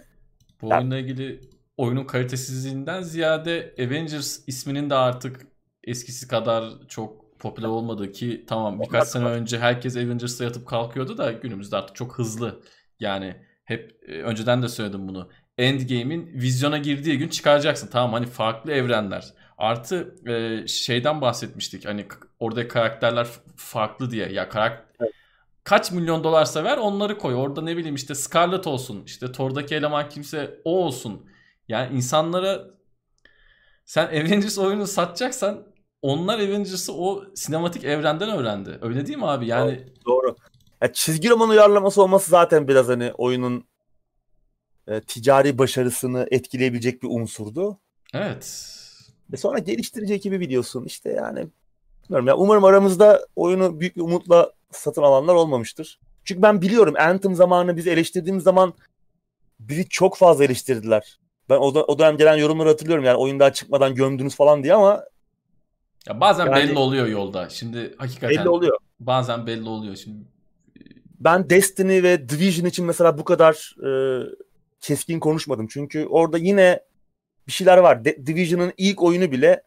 bu yani... oyunla ilgili oyunun kalitesizliğinden ziyade Avengers isminin de artık eskisi kadar çok popüler olmadığı ki tamam birkaç sene önce herkes Avengers'ta yatıp kalkıyordu da günümüzde artık çok hızlı. Yani hep e, önceden de söyledim bunu. Endgame'in vizyona girdiği gün çıkaracaksın. Tamam hani farklı evrenler. Artı e, şeyden bahsetmiştik. Hani orada karakterler farklı diye. Ya karakter evet. kaç milyon dolarsa ver onları koy. Orada ne bileyim işte Scarlet olsun. İşte Thor'daki eleman kimse o olsun. Yani insanlara sen Avengers oyunu satacaksan onlar Avengers'ı o sinematik evrenden öğrendi. Öyle değil mi abi? Yani doğru. doğru. Çizgi roman uyarlaması olması zaten biraz hani oyunun e, ticari başarısını etkileyebilecek bir unsurdu. Evet. Ve sonra geliştirici ekibi biliyorsun işte yani bilmiyorum ya umarım aramızda oyunu büyük bir umutla satın alanlar olmamıştır. Çünkü ben biliyorum Anthem zamanı bizi eleştirdiğimiz zaman bizi çok fazla eleştirdiler. Ben o, o dönem gelen yorumları hatırlıyorum yani oyun daha çıkmadan gömdünüz falan diye ama ya bazen yani, belli oluyor yolda. Şimdi hakikaten belli oluyor. Bazen belli oluyor şimdi. Ben Destiny ve Division için mesela bu kadar e, keskin konuşmadım. Çünkü orada yine bir şeyler var. De- Division'ın ilk oyunu bile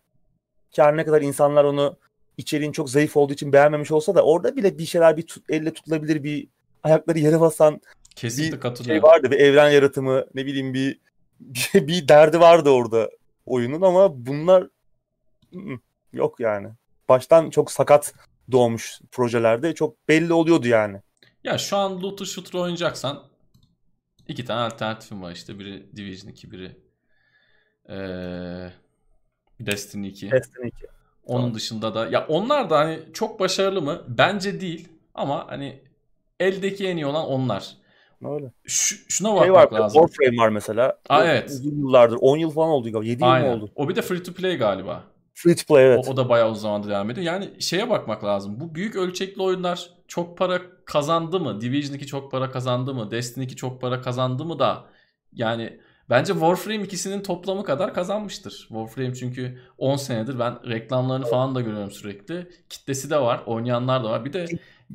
ki ne kadar insanlar onu içeriğin çok zayıf olduğu için beğenmemiş olsa da orada bile bir şeyler bir tut, elle tutulabilir bir ayakları yere basan Kesinlikle bir şey vardı. Bir evren yaratımı ne bileyim bir bir, bir derdi vardı orada oyunun ama bunlar yok yani. Baştan çok sakat doğmuş projelerde çok belli oluyordu yani. Ya şu an looter shooter oynayacaksan iki tane alternatifim var işte. Biri Division 2, biri ee, Destiny 2. Destiny 2. Onun tamam. dışında da ya onlar da hani çok başarılı mı? Bence değil. Ama hani eldeki en iyi olan onlar. Öyle. Ş- şuna bakmak şey var, lazım. Warframe var mesela. Aa, evet. Uzun yıllardır. 10 yıl falan oldu galiba. 7 Aynen. yıl mı oldu? O bir de free to play galiba. Free to play evet. O, o da bayağı uzun zamandır devam ediyor. Yani şeye bakmak lazım. Bu büyük ölçekli oyunlar çok para kazandı mı? Division 2 çok para kazandı mı? Destiny 2 çok para kazandı mı da yani Bence Warframe ikisinin toplamı kadar kazanmıştır. Warframe çünkü 10 senedir ben reklamlarını falan da görüyorum sürekli. Kitlesi de var, oynayanlar da var. Bir de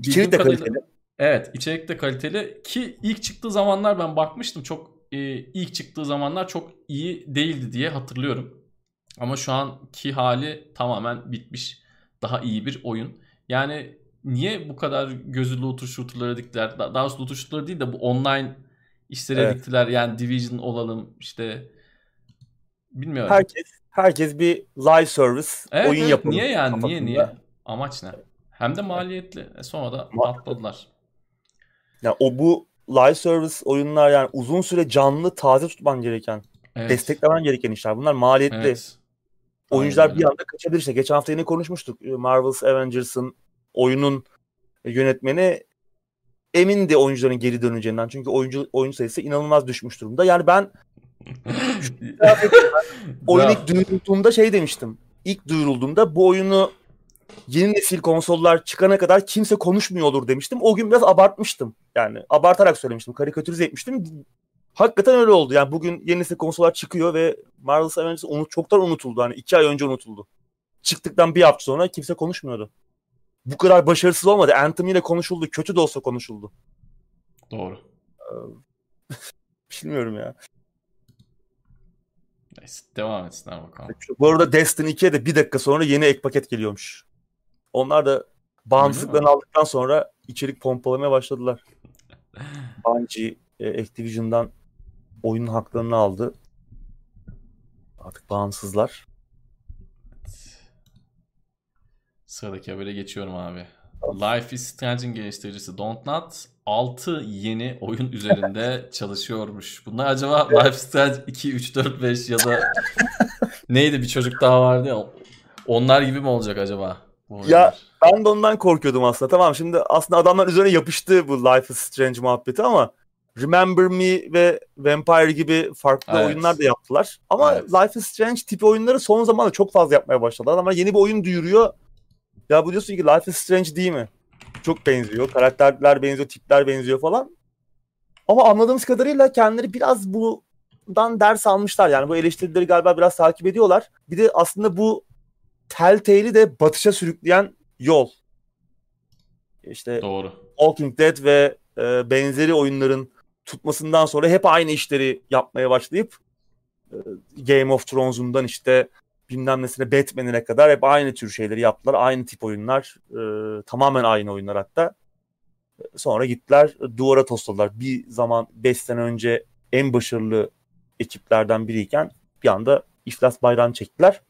içerik de kadarıyla... kaliteli. Evet, içerik de kaliteli ki ilk çıktığı zamanlar ben bakmıştım çok e, ilk çıktığı zamanlar çok iyi değildi diye hatırlıyorum. Ama şu anki hali tamamen bitmiş. Daha iyi bir oyun. Yani niye bu kadar gözü looter shooter'lara diktiler? Daha doğrusu looter shooter'lara değil de bu online işlere evet. diktiler. Yani Division olalım işte bilmiyorum. Herkes herkes bir live service evet, oyun evet. yapalım. Niye yani? Kafasında. Niye niye? Amaç ne? Hem de maliyetli. E sonra da patladılar. Ya o bu live service oyunlar yani uzun süre canlı taze tutman gereken, evet. desteklemen gereken işler. Bunlar maliyetli. Evet. Oyuncular Aynen. bir anda kaçabilir işte. Geçen hafta yine konuşmuştuk. Marvel's Avengers'ın oyunun yönetmeni emindi oyuncuların geri döneceğinden. Çünkü oyuncu oyuncu sayısı inanılmaz düşmüş durumda. Yani ben oyun ilk duyurulduğunda şey demiştim. İlk duyurulduğunda bu oyunu yeni nesil konsollar çıkana kadar kimse konuşmuyor olur demiştim. O gün biraz abartmıştım. Yani abartarak söylemiştim. Karikatürize etmiştim. Hakikaten öyle oldu. Yani bugün yeni nesil konsollar çıkıyor ve Marvel's Avengers unut, çoktan unutuldu. Hani iki ay önce unutuldu. Çıktıktan bir hafta sonra kimse konuşmuyordu. Bu kadar başarısız olmadı. Anthem ile konuşuldu. Kötü de olsa konuşuldu. Doğru. Bilmiyorum ya. Neyse devam etsinler bakalım. Bu arada Destiny 2'ye de bir dakika sonra yeni ek paket geliyormuş. Onlar da bağımsızlıklarını aldıktan sonra içerik pompalamaya başladılar. Bungie e, Activision'dan oyunun haklarını aldı. Artık bağımsızlar. Sıradaki habere geçiyorum abi. Life is Strange'in geliştiricisi Dontnod 6 yeni oyun üzerinde çalışıyormuş. Bunlar acaba Life is Strange 2, 3, 4, 5 ya da neydi bir çocuk daha vardı ya onlar gibi mi olacak acaba? Ya ben de ondan korkuyordum aslında. Tamam şimdi aslında adamlar üzerine yapıştı bu Life is Strange muhabbeti ama Remember Me ve Vampire gibi farklı evet. oyunlar da yaptılar. Ama evet. Life is Strange tipi oyunları son zamanlarda çok fazla yapmaya başladılar. Ama yeni bir oyun duyuruyor. Ya bu diyorsun ki Life is Strange değil mi? Çok benziyor. Karakterler benziyor, tipler benziyor falan. Ama anladığımız kadarıyla kendileri biraz bundan ders almışlar. Yani bu eleştirileri galiba biraz takip ediyorlar. Bir de aslında bu Telltale'i de batışa sürükleyen yol. İşte Doğru. Walking Dead ve e, benzeri oyunların tutmasından sonra hep aynı işleri yapmaya başlayıp e, Game of Thrones'undan işte bilmem nesine Batman'ine kadar hep aynı tür şeyleri yaptılar. Aynı tip oyunlar. E, tamamen aynı oyunlar hatta. Sonra gittiler duvara tosladılar. Bir zaman 5 sene önce en başarılı ekiplerden biriyken bir anda iflas bayrağını çektiler.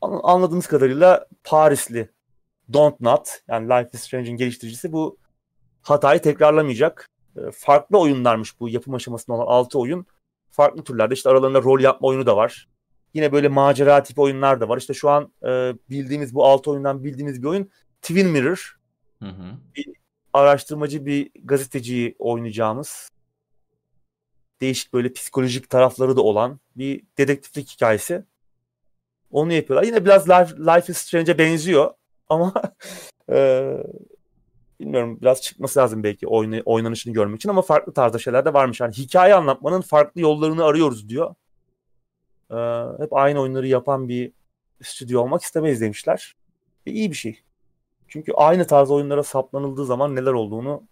Anladığımız kadarıyla Parisli Don't Not yani Life is Strange'in geliştiricisi bu hatayı tekrarlamayacak. Ee, farklı oyunlarmış bu yapım aşamasında olan 6 oyun. Farklı türlerde işte aralarında rol yapma oyunu da var. Yine böyle macera tipi oyunlar da var. İşte şu an e, bildiğimiz bu 6 oyundan bildiğimiz bir oyun Twin Mirror. Hı hı. Bir araştırmacı bir gazeteciyi oynayacağımız değişik böyle psikolojik tarafları da olan bir dedektiflik hikayesi. Onu yapıyorlar. Yine biraz Life, Life is Strange'e benziyor ama e, bilmiyorum biraz çıkması lazım belki oyna, oynanışını görmek için ama farklı tarzda şeyler de varmış. Yani hikaye anlatmanın farklı yollarını arıyoruz diyor. E, hep aynı oyunları yapan bir stüdyo olmak istemeyiz demişler. E, iyi bir şey. Çünkü aynı tarz oyunlara saplanıldığı zaman neler olduğunu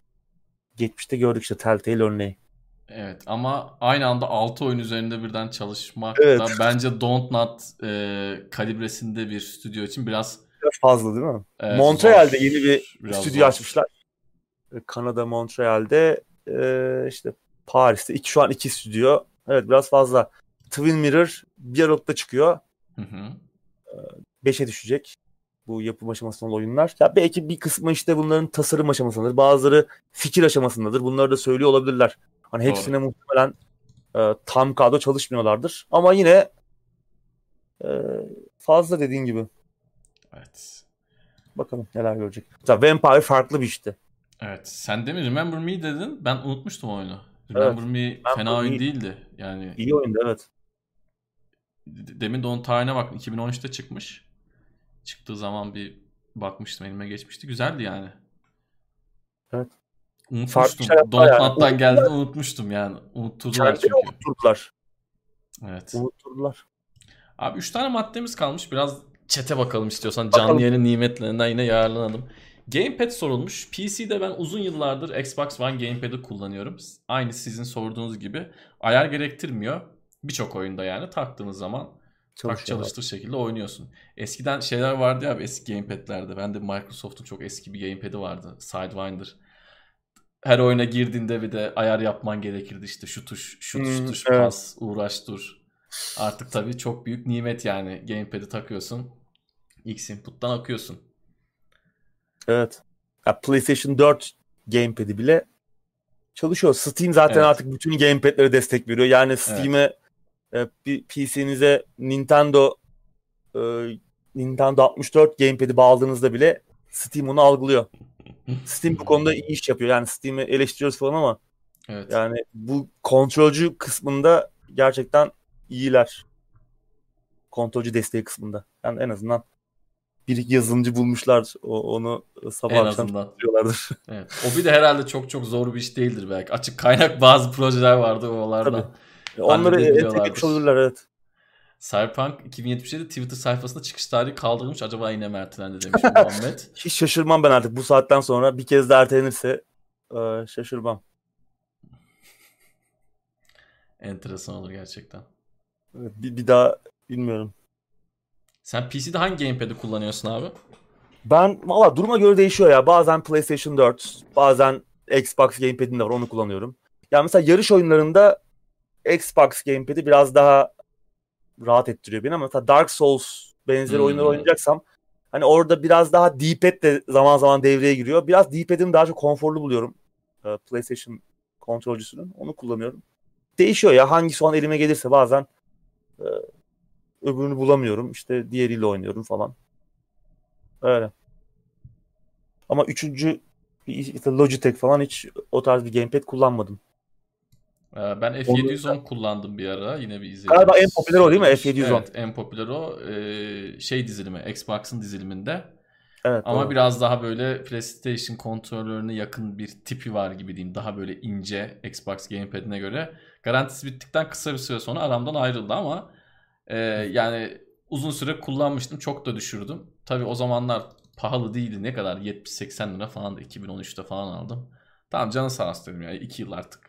geçmişte gördük işte Telltale örneği. Evet ama aynı anda 6 oyun üzerinde birden çalışmak evet. da bence Don't Not e, kalibresinde bir stüdyo için biraz fazla değil mi? Evet, Montreal'de zor. yeni bir biraz stüdyo zor. açmışlar. E, Kanada Montreal'de e, işte Paris'te iki, şu an iki stüdyo. Evet biraz fazla. Twin Mirror bir aralıkta çıkıyor. Hı hı. E, beşe düşecek bu yapım aşamasında oyunlar. Ya belki bir kısmı işte bunların tasarım aşamasındadır. Bazıları fikir aşamasındadır. Bunları da söylüyor olabilirler. Hani hepsine Doğru. muhtemelen e, tam kadro çalışmıyorlardır. Ama yine e, fazla dediğin gibi. Evet. Bakalım neler görecek. Mesela Vampire farklı bir işti. Evet. Sen de mi Remember Me dedin? Ben unutmuştum oyunu. Remember evet. Me Remember fena Me oyun değildi. Yani iyi oyundu evet. Demin de onun tarihine bak 2013'te çıkmış. Çıktığı zaman bir bakmıştım elime geçmişti. Güzeldi yani. Evet. Unutmuştum. Donutnut'tan yani. geldi unutmuştum yani. Unutturdular çünkü. Unutturdular. Evet. Unutturdular. Abi 3 tane maddemiz kalmış. Biraz çete bakalım istiyorsan. Bakalım. Canlı yayının nimetlerinden yine yararlanalım. Gamepad sorulmuş. PC'de ben uzun yıllardır Xbox One Gamepad'i kullanıyorum. Aynı sizin sorduğunuz gibi. Ayar gerektirmiyor. Birçok oyunda yani taktığınız zaman tak çalıştır şekilde oynuyorsun. Eskiden şeyler vardı ya eski gamepad'lerde. Ben de Microsoft'un çok eski bir gamepad'i vardı. Sidewinder her oyuna girdiğinde bir de ayar yapman gerekirdi işte şu tuş, şu tuş, hmm, tuş evet. pas, uğraş dur. Artık tabii çok büyük nimet yani. Gamepad'i takıyorsun. X input'tan akıyorsun. Evet. Ya PlayStation 4 Gamepad'i bile çalışıyor. Steam zaten evet. artık bütün gamepad'lere destek veriyor. Yani Steam'e evet. e, PC'nize Nintendo e, Nintendo 64 gamepad'i bağladığınızda bile Steam onu algılıyor. Steam bu konuda iyi iş yapıyor. Yani Steam'i eleştiriyoruz falan ama evet. yani bu kontrolcü kısmında gerçekten iyiler. Kontrolcü desteği kısmında. Yani en azından bir yazılımcı bulmuşlar. O, onu sabah en akşam tutuyorlardır. Evet. O bir de herhalde çok çok zor bir iş değildir belki. Açık kaynak bazı projeler vardı oralarda. Tabii. Onları entegre olurlar evet. Cyberpunk 2077 Twitter sayfasında çıkış tarihi kaldırılmış. Acaba yine mi ertelendi demiş Muhammed. Hiç şaşırmam ben artık bu saatten sonra bir kez de ertelenirse e, şaşırmam. Enteresan olur gerçekten. Bir, bir daha bilmiyorum. Sen PC'de hangi gamepad'i kullanıyorsun abi? Ben valla duruma göre değişiyor ya. Bazen PlayStation 4, bazen Xbox gamepad'im de var onu kullanıyorum. Yani mesela yarış oyunlarında Xbox gamepad'i biraz daha rahat ettiriyor beni ama mesela Dark Souls benzeri hmm. oyunlar oynayacaksam hani orada biraz daha D-pad de zaman zaman devreye giriyor. Biraz D-pad'imi daha çok konforlu buluyorum. Ee, PlayStation kontrolcüsünün. Onu kullanıyorum. Değişiyor ya hangisi o an elime gelirse bazen e, öbürünü bulamıyorum. İşte diğeriyle oynuyorum falan. Öyle. Ama üçüncü işte Logitech falan hiç o tarz bir gamepad kullanmadım. Ee, ben F710 kullandım bir ara. Yine bir izledim. Galiba en popüler o değil mi? F710. Evet en popüler o. Ee, şey dizilimi. Xbox'ın diziliminde. Evet, Ama doğru. biraz daha böyle PlayStation kontrolörüne yakın bir tipi var gibi diyeyim. Daha böyle ince Xbox Gamepad'ine göre. Garantisi bittikten kısa bir süre sonra aramdan ayrıldı ama e, yani uzun süre kullanmıştım. Çok da düşürdüm. Tabii o zamanlar pahalı değildi. Ne kadar? 70-80 lira falan da 2013'te falan aldım. Tamam canı sağ olsun dedim ya. 2 yıl artık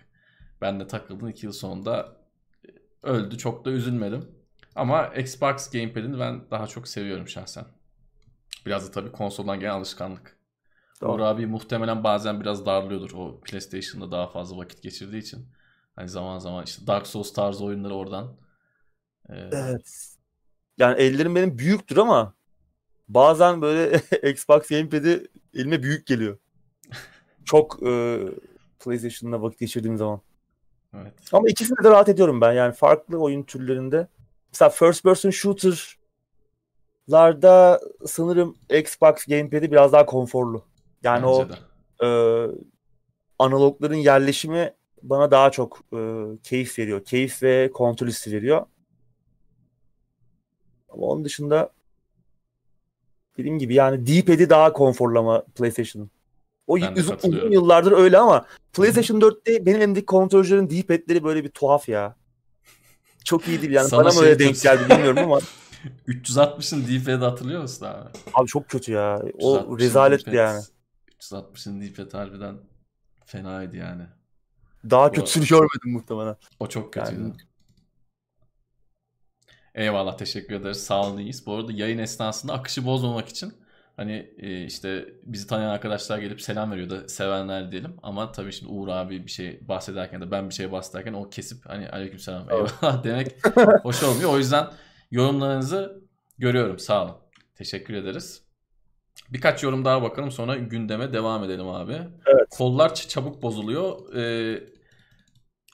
ben de takıldım 2 yıl sonunda e, öldü. Çok da üzülmedim. Ama Xbox Gamepad'ini ben daha çok seviyorum şahsen. Biraz da tabii konsoldan gelen alışkanlık. Doğru. Uğur abi muhtemelen bazen biraz darlıyordur. O PlayStation'da daha fazla vakit geçirdiği için. Hani zaman zaman işte Dark Souls tarzı oyunları oradan. Ee... Evet. Yani ellerim benim büyüktür ama bazen böyle Xbox Gamepad'i elime büyük geliyor. Çok e, PlayStation'da vakit geçirdiğim zaman. Evet. Ama ikisinde de rahat ediyorum ben. Yani farklı oyun türlerinde. Mesela first person shooter'larda sanırım Xbox Gamepad'i biraz daha konforlu. Yani Bence o e, analogların yerleşimi bana daha çok e, keyif veriyor. Keyif ve kontrol hissi veriyor. Ama onun dışında dediğim gibi yani D-pad'i daha konforlama PlayStation'ın. O uzun, uzun yıllardır öyle ama PlayStation 4'te benim elimdeki kontrolcülerin D-pad'leri böyle bir tuhaf ya. Çok iyi değil yani. Sana Bana mı öyle denk geldi bilmiyorum ama. 360'ın D-pad'i hatırlıyor musun abi? Abi çok kötü ya. O rezaletti yani. 360'ın D-pad harbiden fenaydı yani. Daha kötüsünü görmedim muhtemelen. O çok kötüydü. Yani... Eyvallah teşekkür ederiz. Sağ olun iyiyiz. Bu arada yayın esnasında akışı bozmamak için Hani e, işte bizi tanıyan arkadaşlar gelip selam veriyor da sevenler diyelim. Ama tabii şimdi Uğur abi bir şey bahsederken de ben bir şey bahsederken o kesip hani aleykümselam eyvallah demek hoş olmuyor. O yüzden yorumlarınızı görüyorum. Sağ olun. Teşekkür ederiz. Birkaç yorum daha bakalım sonra gündeme devam edelim abi. Evet. Kollar çabuk bozuluyor. Ee,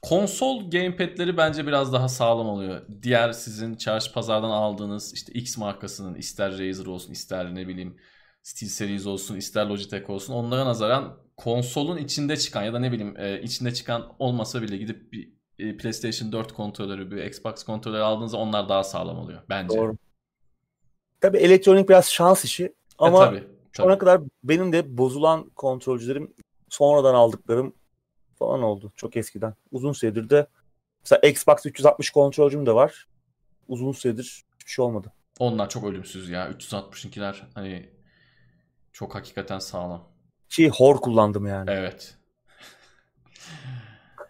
konsol gamepad'leri bence biraz daha sağlam oluyor. Diğer sizin çarşı pazardan aldığınız işte X markasının ister Razer olsun ister ne bileyim SteelSeries olsun ister Logitech olsun onlara nazaran konsolun içinde çıkan ya da ne bileyim e, içinde çıkan olmasa bile gidip bir e, PlayStation 4 kontrolörü bir Xbox kontrolörü aldığınızda onlar daha sağlam oluyor bence. Doğru. Tabii elektronik biraz şans işi ama e, tabii, tabii. ona kadar benim de bozulan kontrolcülerim sonradan aldıklarım falan oldu çok eskiden. Uzun süredir de mesela Xbox 360 kontrolcüm de var. Uzun süredir hiçbir şey olmadı. Onlar çok ölümsüz ya. 360'inkiler hani çok hakikaten sağlam. Şey hor kullandım yani. Evet.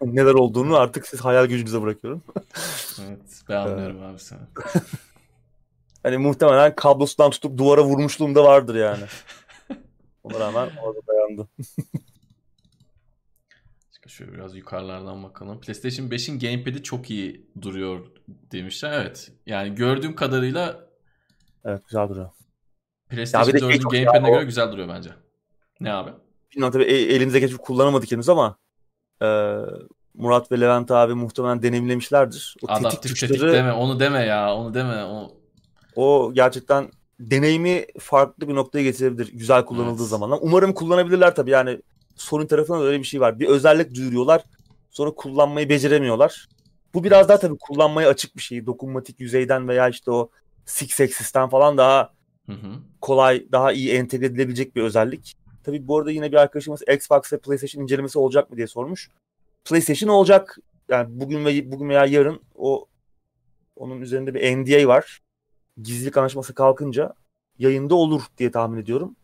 Neler olduğunu artık siz hayal gücünüze bırakıyorum. evet ben anlıyorum abi seni. hani muhtemelen kablosundan tutup duvara vurmuşluğum da vardır yani. Ona rağmen orada dayandı. Şöyle biraz yukarılardan bakalım. PlayStation 5'in gamepad'i çok iyi duruyor demişler. Evet. Yani gördüğüm kadarıyla Evet güzel duruyor. PlayStation 4'ün gamepad'ine göre o... güzel duruyor bence. Ne abi? Bilmiyorum tabii elimize geçip kullanamadık henüz ama e, Murat ve Levent abi muhtemelen deneyimlemişlerdir. O Adaptif tetik tuşları... tetik deme onu deme ya onu deme. O, o gerçekten deneyimi farklı bir noktaya getirebilir güzel kullanıldığı evet. zaman. Umarım kullanabilirler tabii yani Sony tarafından öyle bir şey var. Bir özellik duyuruyorlar sonra kullanmayı beceremiyorlar. Bu biraz daha tabii kullanmaya açık bir şey. Dokunmatik yüzeyden veya işte o Six Axis'ten falan daha hı hı. kolay, daha iyi entegre edilebilecek bir özellik. Tabii bu arada yine bir arkadaşımız Xbox ve PlayStation incelemesi olacak mı diye sormuş. PlayStation olacak. Yani bugün ve bugün veya yarın o onun üzerinde bir NDA var. Gizlilik anlaşması kalkınca yayında olur diye tahmin ediyorum.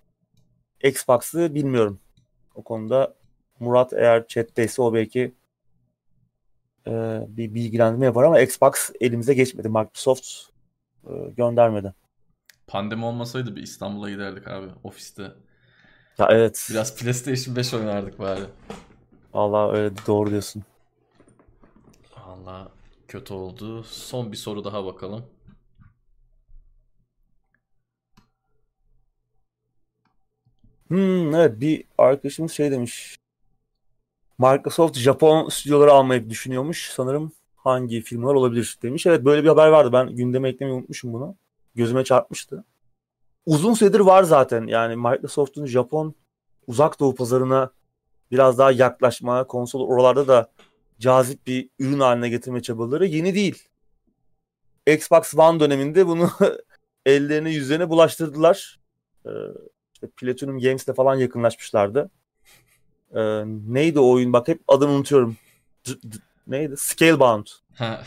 Xbox'ı bilmiyorum. O konuda Murat eğer chat'teyse o belki e, bir bilgilendirme yapar ama Xbox elimize geçmedi. Microsoft e, göndermedi. Pandemi olmasaydı bir İstanbul'a giderdik abi ofiste. Ya evet. Biraz PlayStation 5 oynardık bari. Allah öyle doğru diyorsun. Allah kötü oldu. Son bir soru daha bakalım. Hmm, evet bir arkadaşımız şey demiş. Microsoft Japon stüdyoları almayı düşünüyormuş. Sanırım hangi filmler olabilir demiş. Evet böyle bir haber vardı. Ben gündeme eklemeyi unutmuşum bunu. Gözüme çarpmıştı. Uzun süredir var zaten. Yani Microsoft'un Japon uzak doğu pazarına biraz daha yaklaşma, konsol oralarda da cazip bir ürün haline getirme çabaları yeni değil. Xbox One döneminde bunu ellerine yüzlerine bulaştırdılar. Ee, işte Platinum Games'le falan yakınlaşmışlardı. Ee, neydi o oyun? Bak hep adını unutuyorum. D- d- neydi? Scalebound.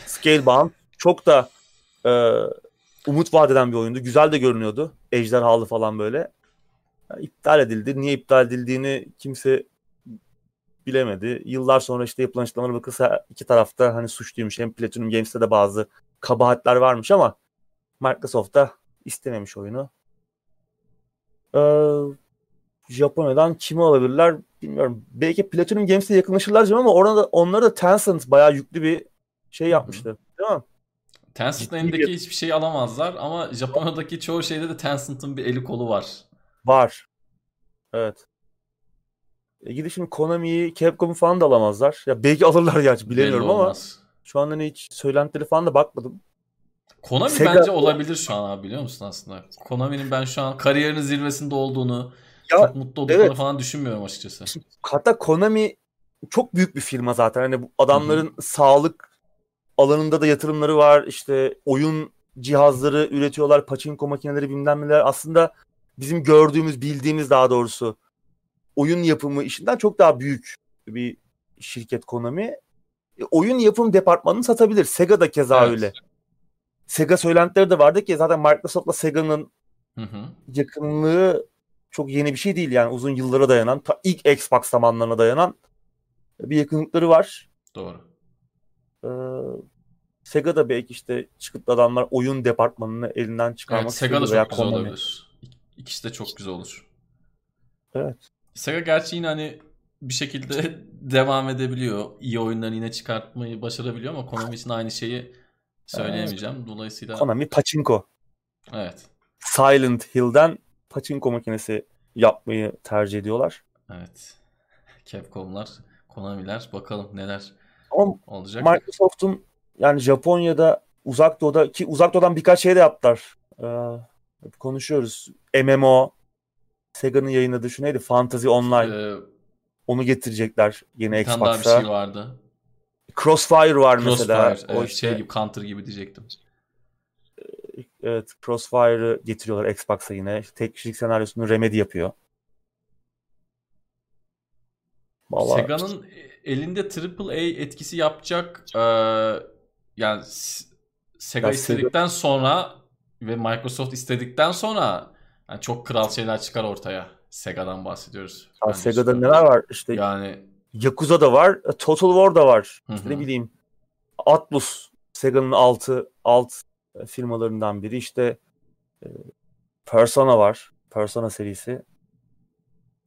Scalebound. Çok da e, umut vadeden bir oyundu. Güzel de görünüyordu. Ejderhalı falan böyle. Yani iptal edildi. Niye iptal edildiğini kimse bilemedi. Yıllar sonra işte yapılan açıklamalara bakılsa iki tarafta hani suçluymuş. Hem Platinum Games'te de bazı kabahatler varmış ama Microsoft da istememiş oyunu. Ee, Japonya'dan kimi alabilirler bilmiyorum. Belki Platinum Games'e yakınlaşırlar ama orada onlara da Tencent bayağı yüklü bir şey yapmıştı. Değil mi? Tencent'ın elindeki bir... hiçbir şey alamazlar ama Japonya'daki çoğu şeyde de Tencent'ın bir eli kolu var. Var. Evet. E gidip şimdi Konami'yi, Capcom'u falan da alamazlar. Ya belki alırlar gerçi bilemiyorum ama şu anda hani hiç söylentileri falan da bakmadım. Konami Sega... bence olabilir şu an abi biliyor musun aslında? Konami'nin ben şu an kariyerinin zirvesinde olduğunu, ya, çok mutlu olduklarını evet. falan düşünmüyorum açıkçası. Hatta Konami çok büyük bir firma zaten. Hani bu adamların Hı-hı. sağlık alanında da yatırımları var. İşte oyun cihazları üretiyorlar, pachinko makineleri bilmem neler. Aslında bizim gördüğümüz, bildiğimiz daha doğrusu oyun yapımı işinden çok daha büyük bir şirket Konami. E, oyun yapım departmanını satabilir. Sega da keza evet. öyle. Sega söylentileri de vardı ki zaten Microsoft'la Sega'nın yakınlığı çok yeni bir şey değil yani uzun yıllara dayanan ta ilk Xbox zamanlarına dayanan bir yakınlıkları var. Doğru. Ee, Sega da belki işte çıkıp adamlar oyun departmanını elinden çıkarmak evet, Sega da çok güzel olabilir. İkisi de çok güzel olur. Evet. Sega gerçi yine hani bir şekilde devam edebiliyor. İyi oyunları yine çıkartmayı başarabiliyor ama Konami için aynı şeyi söyleyemeyeceğim. Evet. Dolayısıyla Konami Pachinko. Evet. Silent Hill'den Pachinko makinesi yapmayı tercih ediyorlar. Evet. Capcom'lar, Konami'ler bakalım neler Ama olacak. Microsoft'un yani Japonya'da uzak doğuda ki uzak doğudan birkaç şey de yaptılar. Ee, konuşuyoruz. MMO, Sega'nın yayınladığı şu neydi? Fantasy Online. Ee, Onu getirecekler yine Xbox'a. Bir tane daha bir şey vardı. Crossfire var Crossfire, mesela. Evet, o işte, şey gibi Counter gibi diyecektim. Evet Crossfire'ı getiriyorlar Xbox'a yine. Tek kişilik senaryosunu Remedy yapıyor. Vallahi... Sega'nın elinde AAA etkisi yapacak e, yani Sega ya istedikten Sega... sonra ve Microsoft istedikten sonra yani çok kral şeyler çıkar ortaya. Sega'dan bahsediyoruz. Ya Sega'da işte. neler var? İşte yani Yakuza da var, Total War da var. İşte ne bileyim. Atlus Sega'nın altı alt firmalarından biri. İşte e, Persona var. Persona serisi.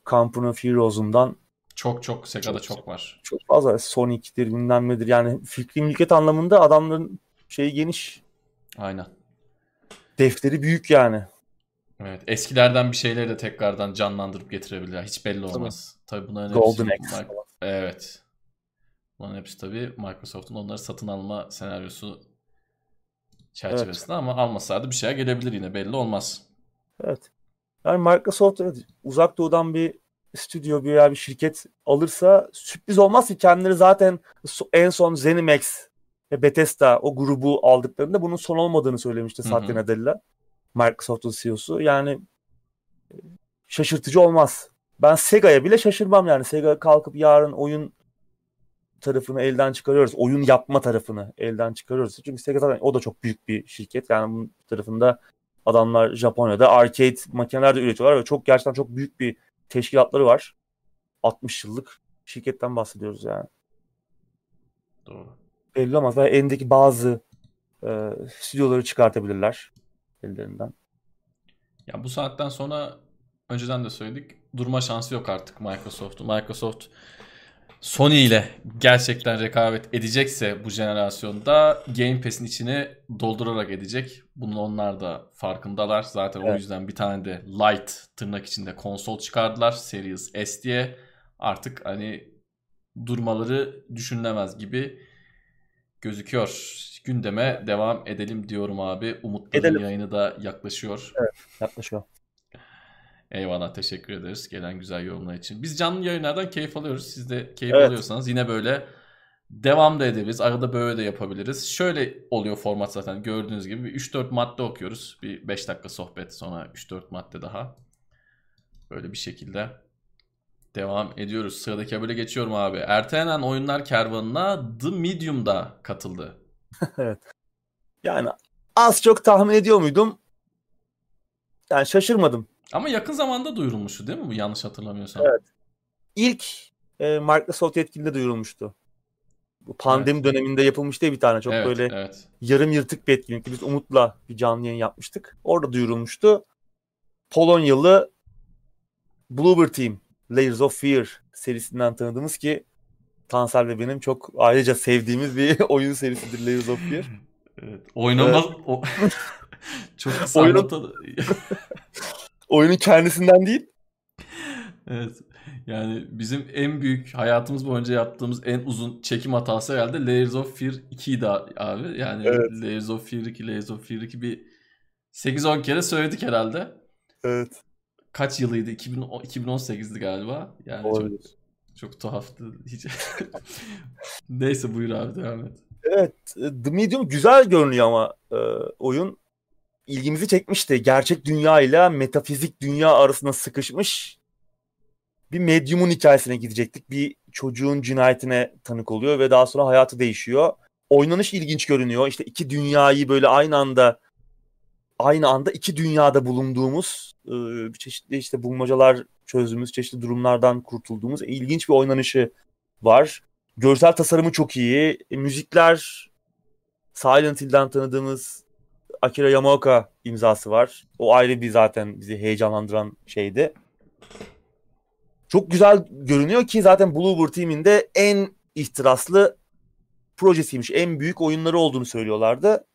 Company of Heroes'undan çok çok Sega'da çok, çok var. Çok fazla Sonic'tir bilmem nedir. Yani fikri milket anlamında adamların şeyi geniş. Aynen. Defteri büyük yani. Evet. Eskilerden bir şeyleri de tekrardan canlandırıp getirebilirler. Hiç belli olmaz. Tabii, tabii bunların Golden hepsi. Evet. Bunların hepsi tabii Microsoft'un onları satın alma senaryosu çerçevesinde evet. ama almasaydı bir şeye gelebilir yine belli olmaz. Evet. Yani Microsoft evet, uzak doğudan bir stüdyo bir, bir şirket alırsa sürpriz olmaz ki kendileri zaten en son ZeniMax ve Bethesda o grubu aldıklarında bunun son olmadığını söylemişti Satya Nadella. Microsoft'un CEO'su. Yani şaşırtıcı olmaz. Ben Sega'ya bile şaşırmam yani. Sega kalkıp yarın oyun tarafını elden çıkarıyoruz. Oyun yapma tarafını elden çıkarıyoruz. Çünkü Sega zaten o da çok büyük bir şirket. Yani bunun tarafında adamlar Japonya'da arcade makineler de üretiyorlar ve çok gerçekten çok büyük bir teşkilatları var. 60 yıllık şirketten bahsediyoruz yani. Doğru. Belli olmaz. Yani elindeki bazı e, stüdyoları çıkartabilirler ellerinden. Ya bu saatten sonra önceden de söyledik. Durma şansı yok artık Microsoft'un. Microsoft Sony ile gerçekten rekabet edecekse bu jenerasyonda Game Pass'in içine doldurarak edecek. Bunun onlar da farkındalar. Zaten evet. o yüzden bir tane de light tırnak içinde konsol çıkardılar. Series S diye. Artık hani durmaları düşünülemez gibi gözüküyor. Gündeme devam edelim diyorum abi. Umutların yayını da yaklaşıyor. Evet yaklaşıyor. Eyvallah teşekkür ederiz gelen güzel yorumlar için. Biz canlı yayınlardan keyif alıyoruz. Siz de keyif evet. alıyorsanız yine böyle devam da edebiliriz. Arada böyle de yapabiliriz. Şöyle oluyor format zaten gördüğünüz gibi. 3-4 madde okuyoruz. Bir 5 dakika sohbet sonra 3-4 madde daha. Böyle bir şekilde devam ediyoruz. Sıradaki böyle geçiyorum abi. Ertelenen oyunlar kervanına The Medium'da katıldı. evet. Yani az çok tahmin ediyor muydum? Yani şaşırmadım. Ama yakın zamanda duyurulmuştu değil mi bu yanlış hatırlamıyorsam? Evet. İlk e, Microsoft yetkilide duyurulmuştu. Bu pandemi evet. döneminde yapılmış diye bir tane çok evet, böyle evet. yarım yırtık bir etkinlik. Biz Umut'la bir canlı yayın yapmıştık. Orada duyurulmuştu. Polonyalı Bluebird Team Layers of Fear serisinden tanıdığımız ki Tansel ve benim çok ayrıca sevdiğimiz bir oyun serisidir Layers of Fear. Evet. Oynamaz... Evet. O... çok Oyunun... oyunun kendisinden değil. Evet. Yani bizim en büyük hayatımız boyunca yaptığımız en uzun çekim hatası herhalde Layers of Fear 2'ydi abi. Yani evet. Layers of Fear 2, Layers of Fear 2 bir 8-10 kere söyledik herhalde. Evet. Kaç yılıydı? 2000, 2018'di galiba. Yani Olabilir. çok çok tuhaftı. Hiç... Neyse buyur abi devam et. Evet. The Medium güzel görünüyor ama e, oyun ilgimizi çekmişti. Gerçek dünya ile metafizik dünya arasında sıkışmış bir medyumun hikayesine gidecektik. Bir çocuğun cinayetine tanık oluyor ve daha sonra hayatı değişiyor. Oynanış ilginç görünüyor. İşte iki dünyayı böyle aynı anda aynı anda iki dünyada bulunduğumuz bir çeşitli işte bulmacalar çözdüğümüz çeşitli durumlardan kurtulduğumuz ilginç bir oynanışı var. Görsel tasarımı çok iyi. E, müzikler Silent Hill'den tanıdığımız Akira Yamaoka imzası var. O ayrı bir zaten bizi heyecanlandıran şeydi. Çok güzel görünüyor ki zaten Bluebird Team'in de en ihtiraslı projesiymiş. En büyük oyunları olduğunu söylüyorlardı.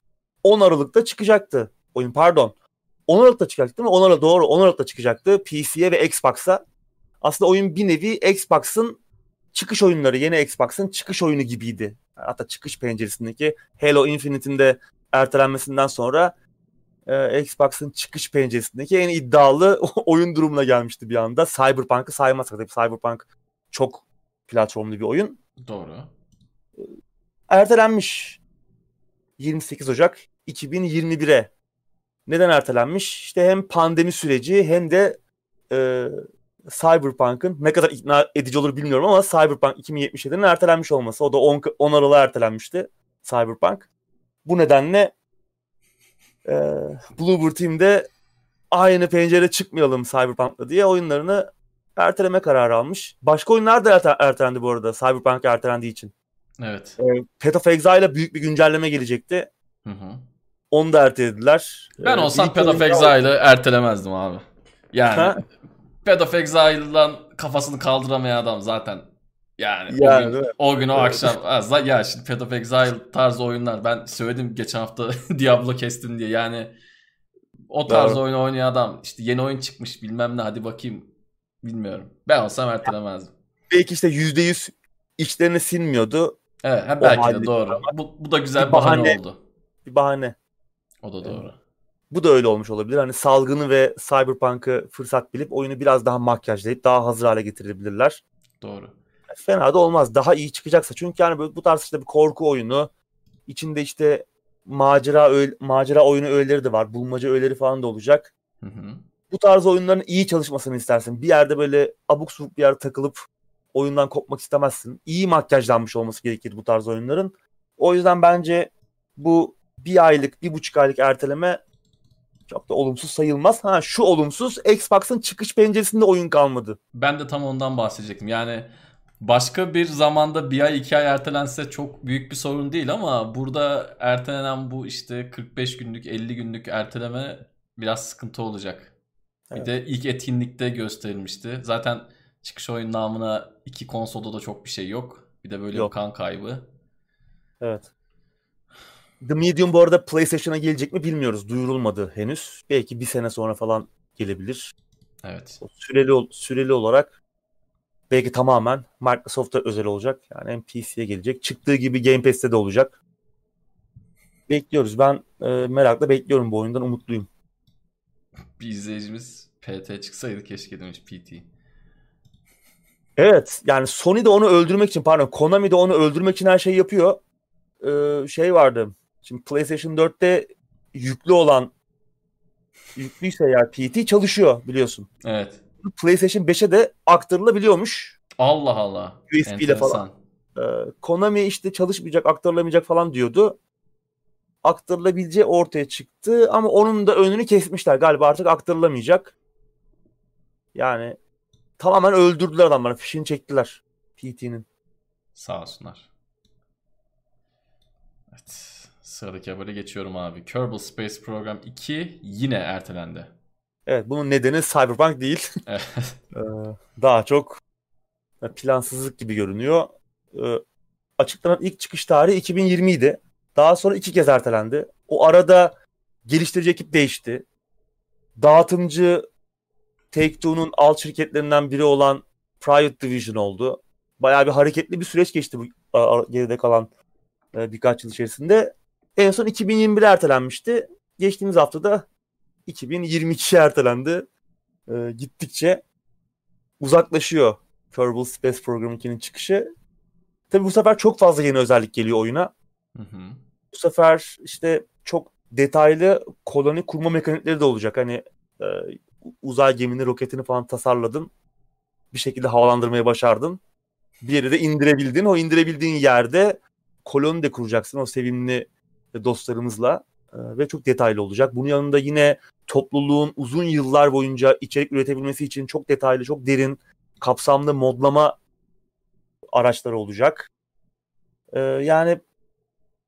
10 Aralık'ta çıkacaktı. Oyun pardon. 10 Aralık'ta çıkacaktı değil mi? 10 Aralık doğru 10 Aralık'ta çıkacaktı. PC'ye ve Xbox'a. Aslında oyun bir nevi Xbox'ın çıkış oyunları, yeni Xbox'ın çıkış oyunu gibiydi. Hatta çıkış penceresindeki Halo Infinite'in de ertelenmesinden sonra e, Xbox'ın çıkış penceresindeki en iddialı oyun durumuna gelmişti bir anda. Cyberpunk'ı saymazsak tabii Cyberpunk çok platformlu bir oyun. Doğru. Ertelenmiş 28 Ocak 2021'e. Neden ertelenmiş? İşte hem pandemi süreci hem de e, Cyberpunk'ın ne kadar ikna edici olur bilmiyorum ama Cyberpunk 2077'nin ertelenmiş olması. O da 10, 10 Aralık'a ertelenmişti Cyberpunk. Bu nedenle e, Bluebird Team'de aynı pencere çıkmayalım Cyberpunk'la diye oyunlarını erteleme kararı almış. Başka oyunlar da erte- ertelendi bu arada Cyberpunk ertelendiği için. Evet. E, Path of Exile'a büyük bir güncelleme gelecekti. Hı hı. Onu da ertelediler. Ben ee, olsam Path of Exile'ı ertelemezdim abi. Yani? Path of Exile'dan kafasını kaldıramayan adam zaten yani, yani o, gün, o gün o akşam ya şimdi Path of Exile tarzı oyunlar ben söyledim geçen hafta Diablo kestim diye yani o tarz oyun oynayan adam işte yeni oyun çıkmış bilmem ne hadi bakayım bilmiyorum. Ben olsam ertelemezdim. Belki işte %100 içlerine sinmiyordu. Evet belki de doğru. Bu, bu da güzel bir bahane, bahane oldu. Bir bahane. O da doğru. bu da öyle olmuş olabilir. Hani salgını ve Cyberpunk'ı fırsat bilip oyunu biraz daha makyajlayıp daha hazır hale getirebilirler. Doğru. Fena da olmaz. Daha iyi çıkacaksa. Çünkü yani böyle bu tarz işte bir korku oyunu içinde işte macera öğ- macera oyunu öğeleri de var. Bulmaca öğeleri falan da olacak. Hı hı. Bu tarz oyunların iyi çalışmasını istersin. Bir yerde böyle abuk subuk bir yerde takılıp oyundan kopmak istemezsin. İyi makyajlanmış olması gerekir bu tarz oyunların. O yüzden bence bu bir aylık, bir buçuk aylık erteleme çok da olumsuz sayılmaz. Ha şu olumsuz Xbox'ın çıkış penceresinde oyun kalmadı. Ben de tam ondan bahsedecektim. Yani başka bir zamanda bir ay iki ay ertelense çok büyük bir sorun değil ama burada ertelenen bu işte 45 günlük 50 günlük erteleme biraz sıkıntı olacak. Bir Evet. de ilk etkinlikte gösterilmişti. Zaten çıkış oyun namına iki konsolda da çok bir şey yok. Bir de böyle Yok. bir kan kaybı. Evet. The Medium bu arada PlayStation'a gelecek mi bilmiyoruz. Duyurulmadı henüz. Belki bir sene sonra falan gelebilir. Evet. O Süreli süreli olarak belki tamamen Microsoft'a özel olacak. Yani hem PC'ye gelecek. Çıktığı gibi Game Pass'te de olacak. Bekliyoruz. Ben e, merakla bekliyorum bu oyundan. Umutluyum. Bir izleyicimiz PT çıksaydı keşke demiş PT. Evet. Yani Sony de onu öldürmek için pardon Konami de onu öldürmek için her şeyi yapıyor. Ee, şey vardı. Şimdi PlayStation 4'te yüklü olan yüklüyse eğer PT çalışıyor biliyorsun. Evet. PlayStation 5'e de aktarılabiliyormuş. Allah Allah. USB ile falan. Ee, Konami işte çalışmayacak, aktarılamayacak falan diyordu. Aktarılabileceği ortaya çıktı ama onun da önünü kesmişler. Galiba artık aktarılamayacak. Yani tamamen öldürdüler adamları. Fişini çektiler PT'nin. Sağ olsunlar. Evet. Sıradaki habere geçiyorum abi. Kerbal Space Program 2 yine ertelendi. Evet bunun nedeni Cyberpunk değil. Ee, daha çok plansızlık gibi görünüyor. Ee, açıklanan ilk çıkış tarihi 2020 idi. Daha sonra iki kez ertelendi. O arada geliştirici ekip değişti. Dağıtımcı Take-Two'nun alt şirketlerinden biri olan Private Division oldu. Bayağı bir hareketli bir süreç geçti bu geride kalan e, birkaç yıl içerisinde. En son 2021'e ertelenmişti. Geçtiğimiz haftada 2022'ye ertelendi. E, gittikçe uzaklaşıyor Kerbal Space Program 2'nin çıkışı. Tabi bu sefer çok fazla yeni özellik geliyor oyuna. Hı hı. Bu sefer işte çok detaylı koloni kurma mekanikleri de olacak. Hani e, uzay gemini, roketini falan tasarladın. Bir şekilde havalandırmayı başardın. Bir yere de indirebildin. O indirebildiğin yerde koloni de kuracaksın o sevimli dostlarımızla. E, ve çok detaylı olacak. Bunun yanında yine topluluğun uzun yıllar boyunca içerik üretebilmesi için çok detaylı, çok derin, kapsamlı modlama araçları olacak. E, yani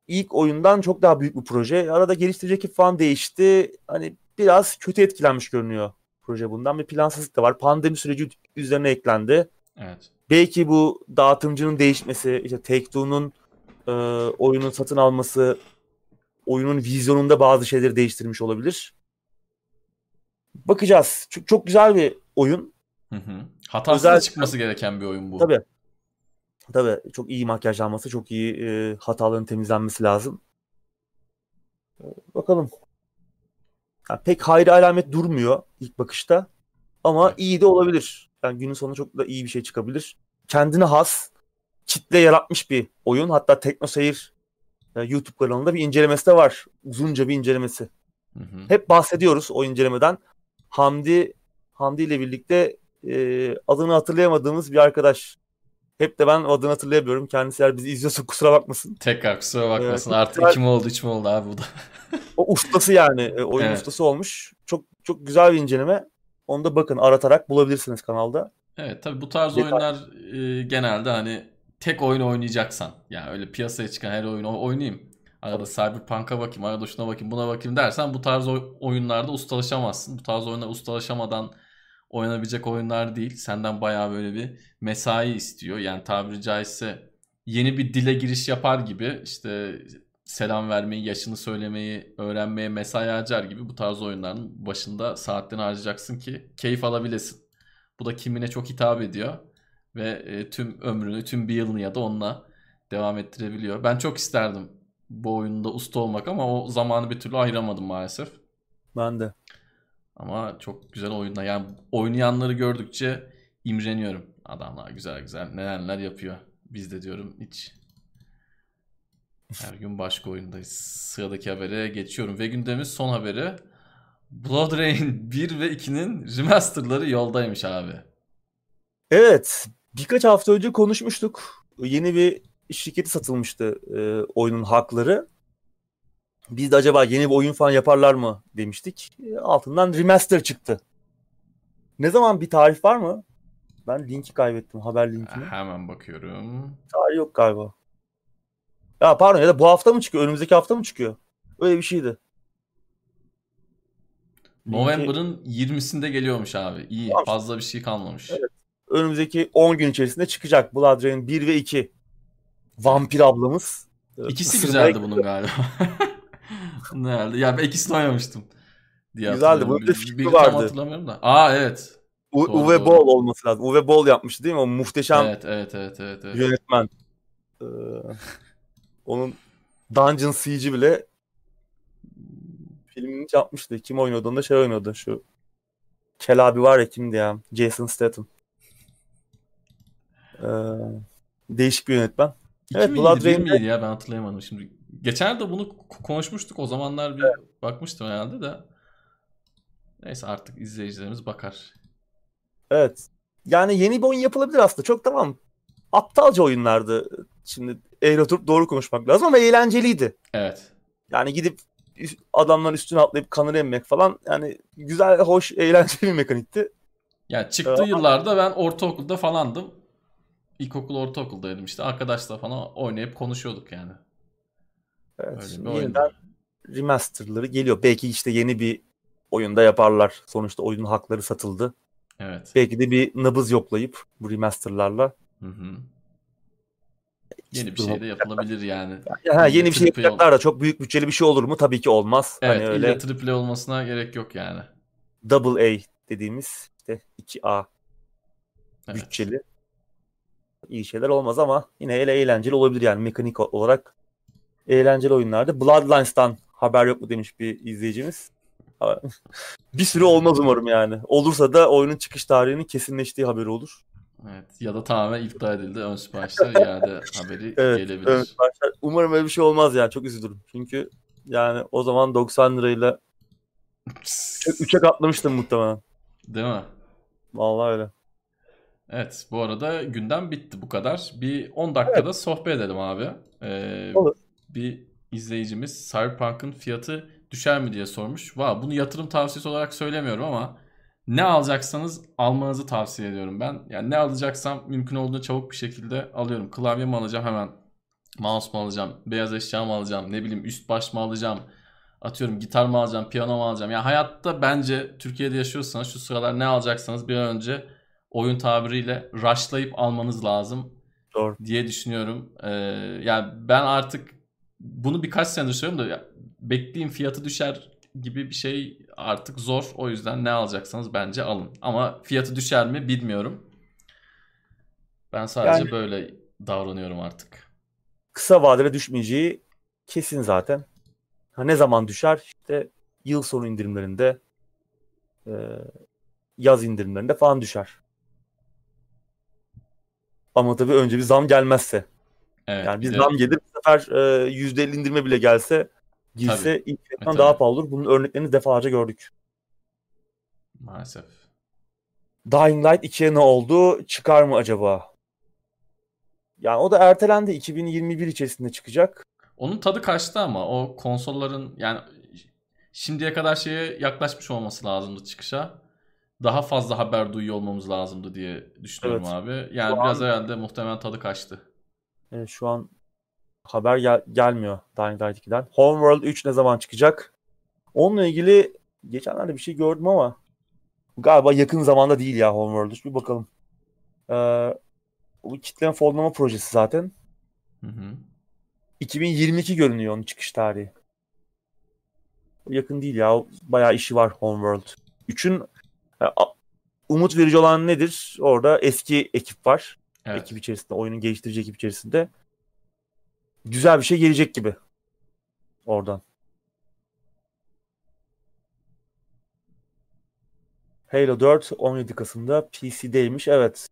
ilk oyundan çok daha büyük bir proje. Arada geliştirici ekip falan değişti. Hani biraz kötü etkilenmiş görünüyor proje bundan. Bir plansızlık da var. Pandemi süreci üzerine eklendi. Evet. Belki bu dağıtımcının değişmesi, işte Take-Two'nun e, oyunun satın alması, oyunun vizyonunda bazı şeyleri değiştirmiş olabilir. Bakacağız. Çok, çok güzel bir oyun. Hı hı. Hatasız Özel- çıkması gereken bir oyun bu. Tabii. Tabii çok iyi makyajlanması, çok iyi e, hataların temizlenmesi lazım. E, bakalım. Ya pek hayri alamet durmuyor ilk bakışta. Ama Evet. iyi de olabilir. Yani günün sonunda çok da iyi bir şey çıkabilir. Kendine has, kitle yaratmış bir oyun. Hatta TeknoSeyir e, YouTube kanalında bir incelemesi de var. Uzunca bir incelemesi. Hı hı. Hep bahsediyoruz o incelemeden. Hamdi Hamdi ile birlikte e, adını hatırlayamadığımız bir arkadaş. Hep de ben adını hatırlayamıyorum. Kendisi eğer bizi izliyorsa kusura bakmasın. Tekrar kusura bakmasın. Evet, Artık güzel. mi oldu, üç mü oldu abi bu da. O ustası yani. e, oyun Evet. ustası olmuş. Çok çok güzel bir inceleme. Onu da bakın aratarak bulabilirsiniz kanalda. Evet tabii bu tarz Detay- oyunlar e, genelde hani tek oyun oynayacaksan yani öyle piyasaya çıkan her oyunu oynayayım. Arada Cyberpunk'a bakayım, arada şuna bakayım, buna bakayım dersen bu tarz oy- oyunlarda ustalaşamazsın. Bu tarz oyunlar ustalaşamadan oynanabilecek oyunlar değil. Senden bayağı böyle bir mesai istiyor. Yani tabiri caizse yeni bir dile giriş yapar gibi işte selam vermeyi, yaşını söylemeyi öğrenmeye mesai harcar gibi bu tarz oyunların başında saatlerini harcayacaksın ki keyif alabilesin. Bu da kimine çok hitap ediyor ve e, tüm ömrünü, tüm bir yılını ya da onunla devam ettirebiliyor. Ben çok isterdim bu oyunda usta olmak ama o zamanı bir türlü ayıramadım maalesef. Ben de. Ama çok güzel oyunda. Yani oynayanları gördükçe imreniyorum. Adamlar güzel güzel neler neler yapıyor. Biz de diyorum hiç her gün başka oyundayız. Sıradaki habere geçiyorum. Ve gündemimiz son haberi. Blood Rain 1 ve 2'nin remasterları yoldaymış abi. Evet. Birkaç hafta önce konuşmuştuk. Yeni bir şirketi satılmıştı e, oyunun hakları. Biz de acaba yeni bir oyun falan yaparlar mı demiştik. E, altından remaster çıktı. Ne zaman bir tarih var mı? Ben linki kaybettim haber linkini. Hemen bakıyorum. Tarih yok galiba. Ya pardon ya da bu hafta mı çıkıyor? Önümüzdeki hafta mı çıkıyor? Öyle bir şeydi. November'ın 20'sinde geliyormuş abi. İyi. Fazla bir şey kalmamış. Evet. Önümüzdeki 10 gün içerisinde çıkacak Blood Rain 1 ve 2. Vampir ablamız. İkisi güzeldi bunun galiba. Nerede? Ya ben ikisini oynamıştım. Diye güzeldi. Bunun bir fikri vardı. Tam hatırlamıyorum da. Aa evet. U- doğru, Uwe Boll olması lazım. Uwe Boll yapmıştı değil mi? O muhteşem evet, evet, evet, evet, evet. yönetmen. Ee, onun Dungeon Siege'i bile filmini yapmıştı. Kim oynuyordu? Onda şey oynuyordu. Şu Kel abi var ya kimdi ya? Jason Statham. Ee, değişik bir yönetmen. evet, Blood Rain miydi ya ben hatırlayamadım şimdi. Geçen de bunu konuşmuştuk. O zamanlar bir evet. bakmıştım herhalde de. Neyse artık izleyicilerimiz bakar. Evet. Yani yeni bir oyun yapılabilir aslında. Çok tamam. Aptalca oyunlardı. Şimdi eğri oturup doğru konuşmak lazım ama eğlenceliydi. Evet. Yani gidip adamların üstüne atlayıp kanını emmek falan yani güzel, hoş, eğlenceli bir mekanikti. Ya çıktığı ee, yıllarda ben ortaokulda falandım. İlkokul, ortaokuldaydım işte. Arkadaşlar falan oynayıp konuşuyorduk yani. Evet, yeniden remasterları geliyor. Belki işte yeni bir oyunda yaparlar. Sonuçta oyunun hakları satıldı. Evet. Belki de bir nabız yoklayıp bu remasterlarla. Hı hı. Yeni bir şey de yapılabilir yani. Ha, yeni bir şey yapacaklar da çok büyük bütçeli bir şey olur mu? Tabii ki olmaz. Evet hani öyle triple olmasına gerek yok yani. Double A dediğimiz işte 2A evet. bütçeli. İyi şeyler olmaz ama yine ele eğlenceli olabilir yani mekanik olarak eğlenceli oyunlarda. Bloodlines'tan haber yok mu demiş bir izleyicimiz. bir sürü olmaz umarım yani. Olursa da oyunun çıkış tarihinin kesinleştiği haberi olur. Evet ya da tamamen iptal edildi. Ön siparişler iade haberi evet, gelebilir. Ön siparişler. Umarım öyle bir şey olmaz yani. Çok üzülürüm. Çünkü yani o zaman 90 lirayla 3'e katlamıştım muhtemelen. Değil mi? Vallahi öyle. Evet bu arada gündem bitti bu kadar. Bir 10 dakikada evet. sohbet edelim abi. Ee, Olur. Bir izleyicimiz Cyberpunk'ın fiyatı düşer mi diye sormuş. Va bunu yatırım tavsiyesi olarak söylemiyorum ama ne alacaksanız almanızı tavsiye ediyorum ben. Yani ne alacaksam mümkün olduğunca çabuk bir şekilde alıyorum. Klavye mi alacağım hemen. Mouse mu alacağım? Beyaz eşya mı alacağım? Ne bileyim üst baş mı alacağım? Atıyorum gitar mı alacağım? Piyano mu alacağım? Yani hayatta bence Türkiye'de yaşıyorsanız şu sıralar ne alacaksanız bir an önce oyun tabiriyle rushlayıp almanız lazım. Doğru. Diye düşünüyorum. Ee, yani ben artık bunu birkaç senedir söylüyorum da bekleyeyim fiyatı düşer gibi bir şey artık zor. O yüzden ne alacaksanız bence alın. Ama fiyatı düşer mi bilmiyorum. Ben sadece yani, böyle davranıyorum artık. Kısa vadede düşmeyeceği kesin zaten. Ha, ne zaman düşer? İşte yıl sonu indirimlerinde e, yaz indirimlerinde falan düşer. Ama tabii önce bir zam gelmezse. Evet, yani bir de... zam gelir bu sefer e, %50 indirme bile gelse girse ilk fiyattan daha pahalı olur. Bunun örneklerini defalarca gördük. Maalesef. Dying Light 2'ye ne oldu? Çıkar mı acaba? Yani o da ertelendi. 2021 içerisinde çıkacak. Onun tadı kaçtı ama o konsolların yani şimdiye kadar şeye yaklaşmış olması lazımdı çıkışa. Daha fazla haber duyuyor olmamız lazımdı diye düşünüyorum evet. abi. Yani şu biraz an, herhalde muhtemelen tadı kaçtı. Evet, şu an haber gel- gelmiyor Dying Light 2'den. Homeworld 3 ne zaman çıkacak? Onunla ilgili geçenlerde bir şey gördüm ama galiba yakın zamanda değil ya Homeworld 3. Bir bakalım. Ee, bu kitleme fonlama projesi zaten. Hı hı. 2022 görünüyor onun çıkış tarihi. Yakın değil ya. Bayağı işi var Homeworld. 3'ün e, umut verici olan nedir? Orada eski ekip var. Evet. Ekip içerisinde, oyunun geliştirici ekip içerisinde güzel bir şey gelecek gibi oradan. Halo 4 17 Kasım'da PC'deymiş. Evet.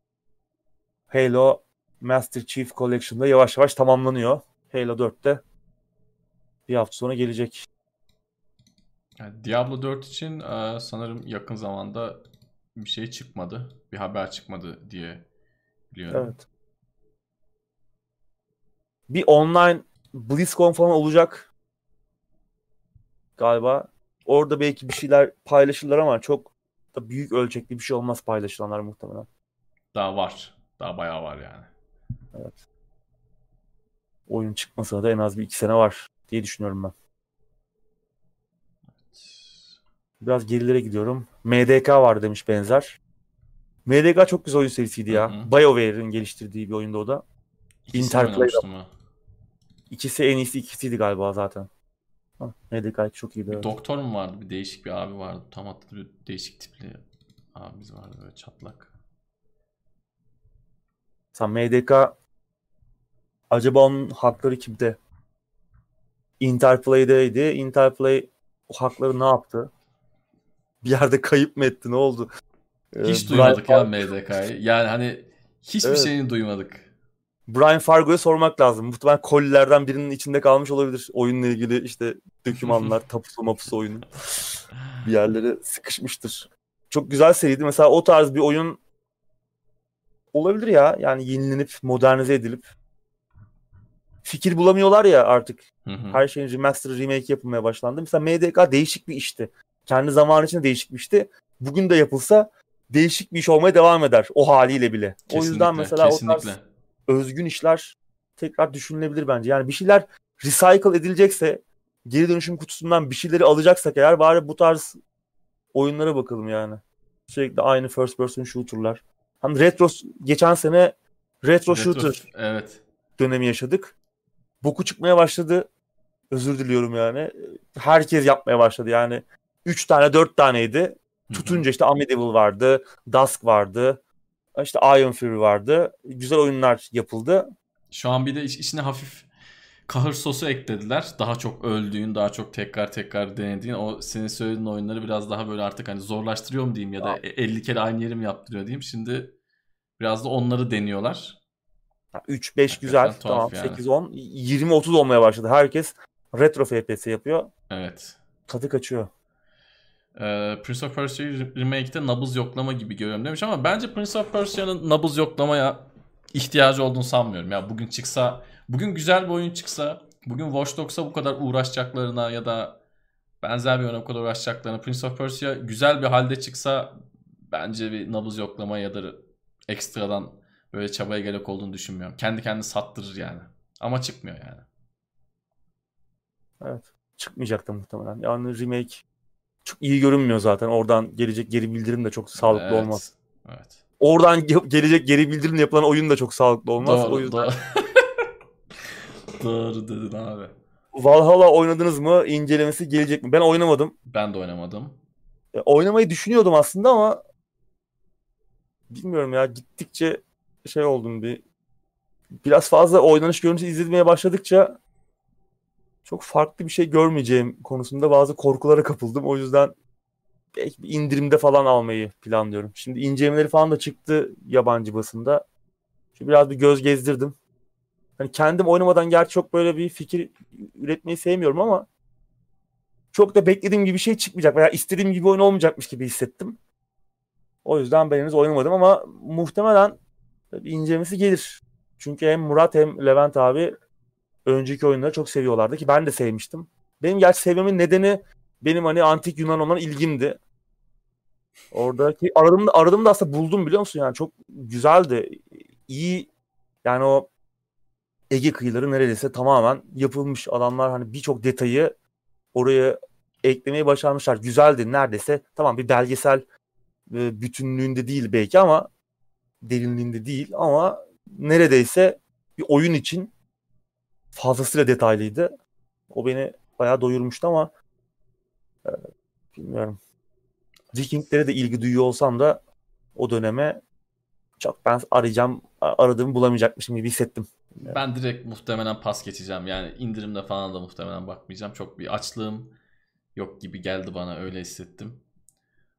Halo Master Chief Collection'da yavaş yavaş tamamlanıyor. Halo 4'te bir hafta sonra gelecek. Yani Diablo 4 için e, sanırım yakın zamanda bir şey çıkmadı. Bir haber çıkmadı diye biliyorum. Evet. Bir online BlizzCon falan olacak galiba. Orada belki bir şeyler paylaşırlar ama çok da büyük ölçekli bir şey olmaz paylaşılanlar muhtemelen. Daha var. Daha bayağı var yani. Evet. Oyun çıkmasına da en az bir iki sene var diye düşünüyorum ben. Biraz gerilere gidiyorum. MDK var demiş benzer. MDK çok güzel oyun serisiydi ya. BioWare'in geliştirdiği bir oyunda o da. Interplay'da. İkisi en iyisi ikisiydi galiba zaten. MDK çok iyiydi. Bir doktor mu vardı? Bir değişik bir abi vardı. Tam hatlı bir değişik tipli abimiz vardı böyle çatlak. Sen MDK acaba onun hakları kimde? Interplay'deydi. Interplay o hakları ne yaptı? Bir yerde kayıp mı etti? Ne oldu? Hiç ee, duymadık Brian ya MDK'yı. Yani hani hiçbir evet. şeyini duymadık. Brian Fargo'ya sormak lazım. Muhtemelen kolilerden birinin içinde kalmış olabilir. Oyunla ilgili işte dokümanlar, tapusu mapusu oyunu. bir yerlere sıkışmıştır. Çok güzel seriydi. Mesela o tarz bir oyun olabilir ya. Yani yenilenip, modernize edilip. Fikir bulamıyorlar ya artık. Her şeyin remaster, remake yapılmaya başlandı. Mesela MDK değişik bir işti. Kendi zamanı için değişik bir işti. Bugün de yapılsa değişik bir iş olmaya devam eder. O haliyle bile. Kesinlikle, o yüzden mesela kesinlikle. o tarz özgün işler tekrar düşünülebilir bence. Yani bir şeyler recycle edilecekse geri dönüşüm kutusundan bir şeyleri alacaksak eğer bari bu tarz oyunlara bakalım yani. Sürekli aynı first person shooter'lar. Hani retro geçen sene retro, retro shooter evet. dönemi yaşadık. Boku çıkmaya başladı. Özür diliyorum yani. Herkes yapmaya başladı yani. 3 tane 4 taneydi. Tutunca işte Amedevil vardı, Dusk vardı, işte Iron Fury vardı. Güzel oyunlar yapıldı. Şu an bir de iç, içine hafif kahır sosu eklediler. Daha çok öldüğün, daha çok tekrar tekrar denediğin o senin söylediğin oyunları biraz daha böyle artık hani zorlaştırıyor mu diyeyim ya da 50 kere aynı yeri mi yaptırıyor diyeyim. Şimdi biraz da onları deniyorlar. 3-5 güzel. Tamam. Yani. 8-10. 20-30 olmaya başladı. Herkes retro FPS yapıyor. Evet. Tadı kaçıyor. Ee, Prince of Persia Remake'de nabız yoklama gibi görüyorum demiş ama bence Prince of Persia'nın nabız yoklamaya ihtiyacı olduğunu sanmıyorum. Ya bugün çıksa, bugün güzel bir oyun çıksa, bugün Watch Dogs'a bu kadar uğraşacaklarına ya da benzer bir oyuna bu kadar uğraşacaklarına Prince of Persia güzel bir halde çıksa bence bir nabız yoklama ya da ekstradan böyle çabaya gerek olduğunu düşünmüyorum. Kendi kendini sattırır yani. Ama çıkmıyor yani. Evet. Çıkmayacaktı muhtemelen. Yani remake çok iyi görünmüyor zaten. Oradan gelecek geri bildirim de çok sağlıklı evet. olmaz. Evet. Oradan gelecek geri bildirim yapılan oyun da çok sağlıklı olmaz. Doğru, o yüzden... doğru. doğru dedin abi. Valhalla oynadınız mı? İncelemesi gelecek mi? Ben oynamadım. Ben de oynamadım. E, oynamayı düşünüyordum aslında ama bilmiyorum ya gittikçe şey oldum bir biraz fazla oynanış görüntüsü izlemeye başladıkça çok farklı bir şey görmeyeceğim konusunda bazı korkulara kapıldım. O yüzden belki bir indirimde falan almayı planlıyorum. Şimdi incelemeleri falan da çıktı yabancı basında. Şimdi biraz bir göz gezdirdim. Hani kendim oynamadan gerçi çok böyle bir fikir üretmeyi sevmiyorum ama çok da beklediğim gibi bir şey çıkmayacak veya istediğim gibi oyun olmayacakmış gibi hissettim. O yüzden ben henüz oynamadım ama muhtemelen incelemesi gelir. Çünkü hem Murat hem Levent abi önceki oyunları çok seviyorlardı ki ben de sevmiştim. Benim gerçi sevmemin nedeni benim hani antik Yunan olan ilgimdi. Oradaki aradım da aradım da aslında buldum biliyor musun yani çok güzeldi. İyi yani o Ege kıyıları neredeyse tamamen yapılmış. Adamlar hani birçok detayı oraya eklemeyi başarmışlar. Güzeldi neredeyse. Tamam bir belgesel e, bütünlüğünde değil belki ama derinliğinde değil ama neredeyse bir oyun için fazlasıyla detaylıydı. O beni bayağı doyurmuştu ama e, bilmiyorum. Vikinglere de ilgi duyuyor olsam da o döneme çok ben arayacağım aradığımı bulamayacakmışım gibi hissettim. Ben direkt muhtemelen pas geçeceğim. Yani indirimde falan da muhtemelen bakmayacağım. Çok bir açlığım yok gibi geldi bana öyle hissettim.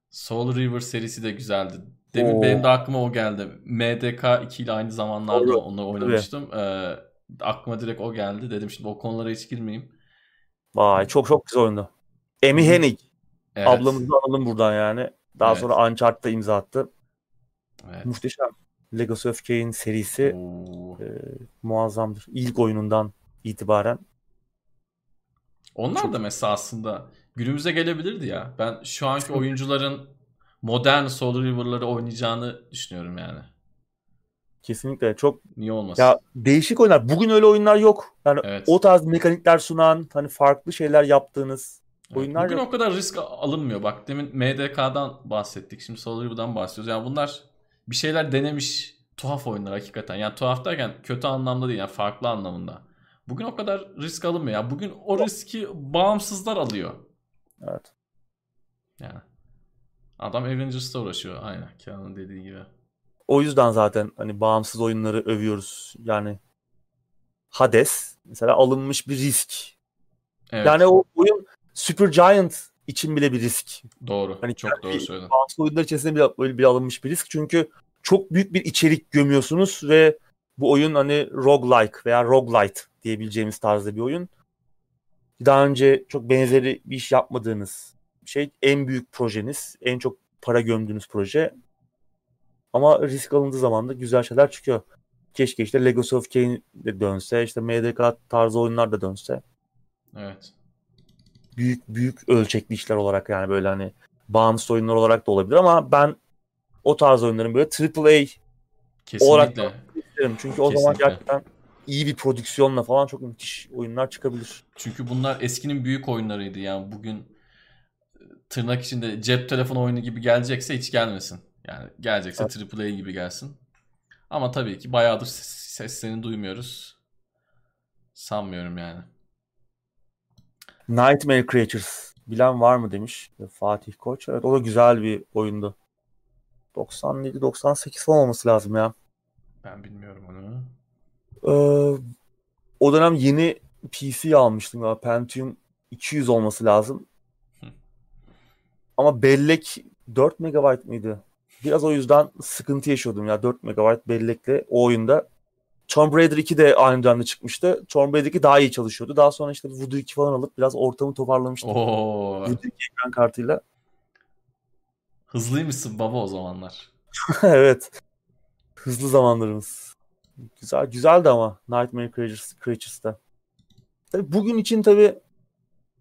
Soul River serisi de güzeldi. Demin Oo. benim de aklıma o geldi. MDK 2 ile aynı zamanlarda Doğru. onu oynamıştım. Ee, aklıma direkt o geldi. Dedim şimdi o konulara hiç girmeyeyim. Vay çok çok güzel oyundu. Amy Hennig. Evet. Ablamızı analım buradan yani. Daha evet. sonra Uncharted'da imza attı. Evet. Muhteşem. Legacy of Kain serisi e, muazzamdır. İlk oyunundan itibaren. Onlar çok... da mesela aslında günümüze gelebilirdi ya. Ben şu anki oyuncuların modern Soul River'ları oynayacağını düşünüyorum yani. Kesinlikle çok niye olmasın? Ya değişik oyunlar. Bugün öyle oyunlar yok. Yani evet. o tarz mekanikler sunan, hani farklı şeyler yaptığınız evet. oyunlar Bugün yok. o kadar risk alınmıyor. Bak demin MDK'dan bahsettik. Şimdi Soul River'dan bahsediyoruz. Yani bunlar bir şeyler denemiş tuhaf oyunlar hakikaten. Yani tuhaf derken kötü anlamda değil yani farklı anlamında. Bugün o kadar risk alınmıyor. Yani bugün o riski bağımsızlar alıyor. Evet. Yani. Adam Avengers'ta uğraşıyor. Aynen. Kenan dediği gibi. O yüzden zaten hani bağımsız oyunları övüyoruz. Yani Hades mesela alınmış bir risk. Evet. Yani o oyun Super Giant için bile bir risk. Doğru. Hani çok doğru söyledin. Bağımsız oyunlar içerisinde bile, böyle bir alınmış bir risk. Çünkü çok büyük bir içerik gömüyorsunuz ve bu oyun hani roguelike veya roguelite diyebileceğimiz tarzda bir oyun. Daha önce çok benzeri bir iş yapmadığınız şey en büyük projeniz, en çok para gömdüğünüz proje. Ama risk alındığı zaman da güzel şeyler çıkıyor. Keşke işte Legacy of Kain de dönse, işte MDK tarzı oyunlar da dönse. Evet. Büyük büyük ölçekli işler olarak yani böyle hani bağımsız oyunlar olarak da olabilir ama ben o tarz oyunların böyle AAA Kesinlikle. olarak isterim. Çünkü o zaman gerçekten iyi bir prodüksiyonla falan çok müthiş oyunlar çıkabilir. Çünkü bunlar eskinin büyük oyunlarıydı yani bugün e, tırnak içinde cep telefonu oyunu gibi gelecekse hiç gelmesin. Yani gelecekse evet. AAA gibi gelsin. Ama tabii ki bayağıdır seslerini duymuyoruz. Sanmıyorum yani. Nightmare Creatures bilen var mı demiş Fatih Koç. Evet o da güzel bir oyundu. 97-98 falan olması lazım ya. Ben bilmiyorum onu. Ee, o dönem yeni PC almıştım ya. Pentium 200 olması lazım. Ama bellek 4 MB mıydı? Biraz o yüzden sıkıntı yaşıyordum ya 4 MB bellekle o oyunda. Tomb Raider 2 de aynı dönemde çıkmıştı. Tomb Raider 2 daha iyi çalışıyordu. Daha sonra işte Voodoo 2 falan alıp biraz ortamı toparlamıştım. Oo. Voodoo 2 ekran kartıyla. Hızlıymışsın baba o zamanlar. evet. Hızlı zamanlarımız. Güzel, güzeldi ama Nightmare Creatures, Creatures'ta. Tabii bugün için tabii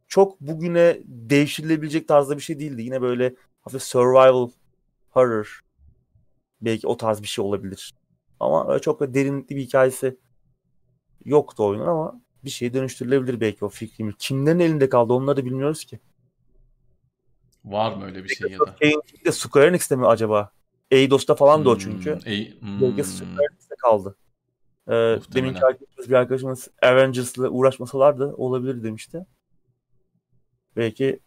çok bugüne değiştirilebilecek tarzda bir şey değildi. Yine böyle hafif survival horror belki o tarz bir şey olabilir. Ama çok da derinlikli bir hikayesi yoktu oyunun ama bir şey dönüştürülebilir belki o fikrim. Kimlerin elinde kaldı onları da bilmiyoruz ki. Var mı öyle bir şey ya da? de Square Enix'te mi acaba? Eidos'ta falan hmm, da o çünkü. Hmm. Belki Square Enix'te kaldı. Ee, demin arkadaşımız bir arkadaşımız Avengers'la uğraşmasalardı olabilir demişti. Belki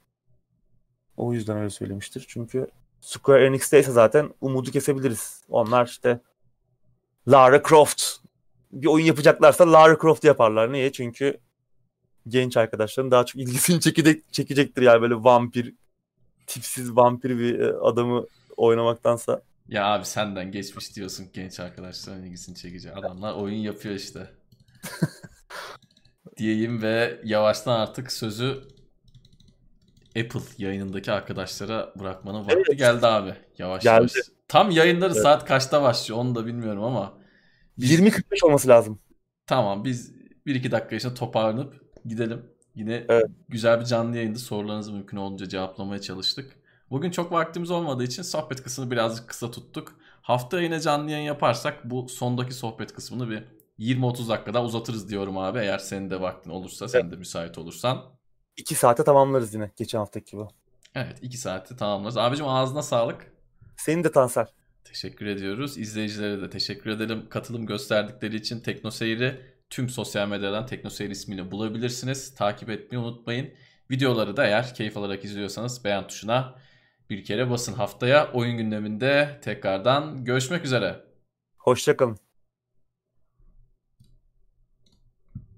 o yüzden öyle söylemiştir. Çünkü Square Enix'teyse zaten umudu kesebiliriz. Onlar işte Lara Croft bir oyun yapacaklarsa Lara Croft yaparlar. Niye? Çünkü genç arkadaşların daha çok ilgisini çekecek, çekecektir yani böyle vampir tipsiz vampir bir e, adamı oynamaktansa. Ya abi senden geçmiş diyorsun genç arkadaşların ilgisini çekecek. Adamlar oyun yapıyor işte. Diyeyim ve yavaştan artık sözü Apple yayınındaki arkadaşlara bırakmanın vakti evet. geldi abi. Yavaş geldi. yavaş. Tam yayınları evet. saat kaçta başlıyor onu da bilmiyorum ama. Biz... 20.45 olması lazım. Tamam biz 1-2 dakika içinde toparlanıp gidelim. Yine evet. güzel bir canlı yayında sorularınızı mümkün olunca cevaplamaya çalıştık. Bugün çok vaktimiz olmadığı için sohbet kısmını birazcık kısa tuttuk. Hafta yine canlı yayın yaparsak bu sondaki sohbet kısmını bir 20-30 dakikada uzatırız diyorum abi. Eğer senin de vaktin olursa, sen de müsait olursan. 2 saate tamamlarız yine geçen haftaki gibi. Evet 2 saate tamamlarız. Abicim ağzına sağlık. Senin de Tansel. Teşekkür ediyoruz. İzleyicilere de teşekkür edelim. Katılım gösterdikleri için Teknoseyir'i tüm sosyal medyadan Teknoseyir ismiyle bulabilirsiniz. Takip etmeyi unutmayın. Videoları da eğer keyif alarak izliyorsanız beğen tuşuna bir kere basın. Haftaya oyun gündeminde tekrardan görüşmek üzere. Hoşçakalın.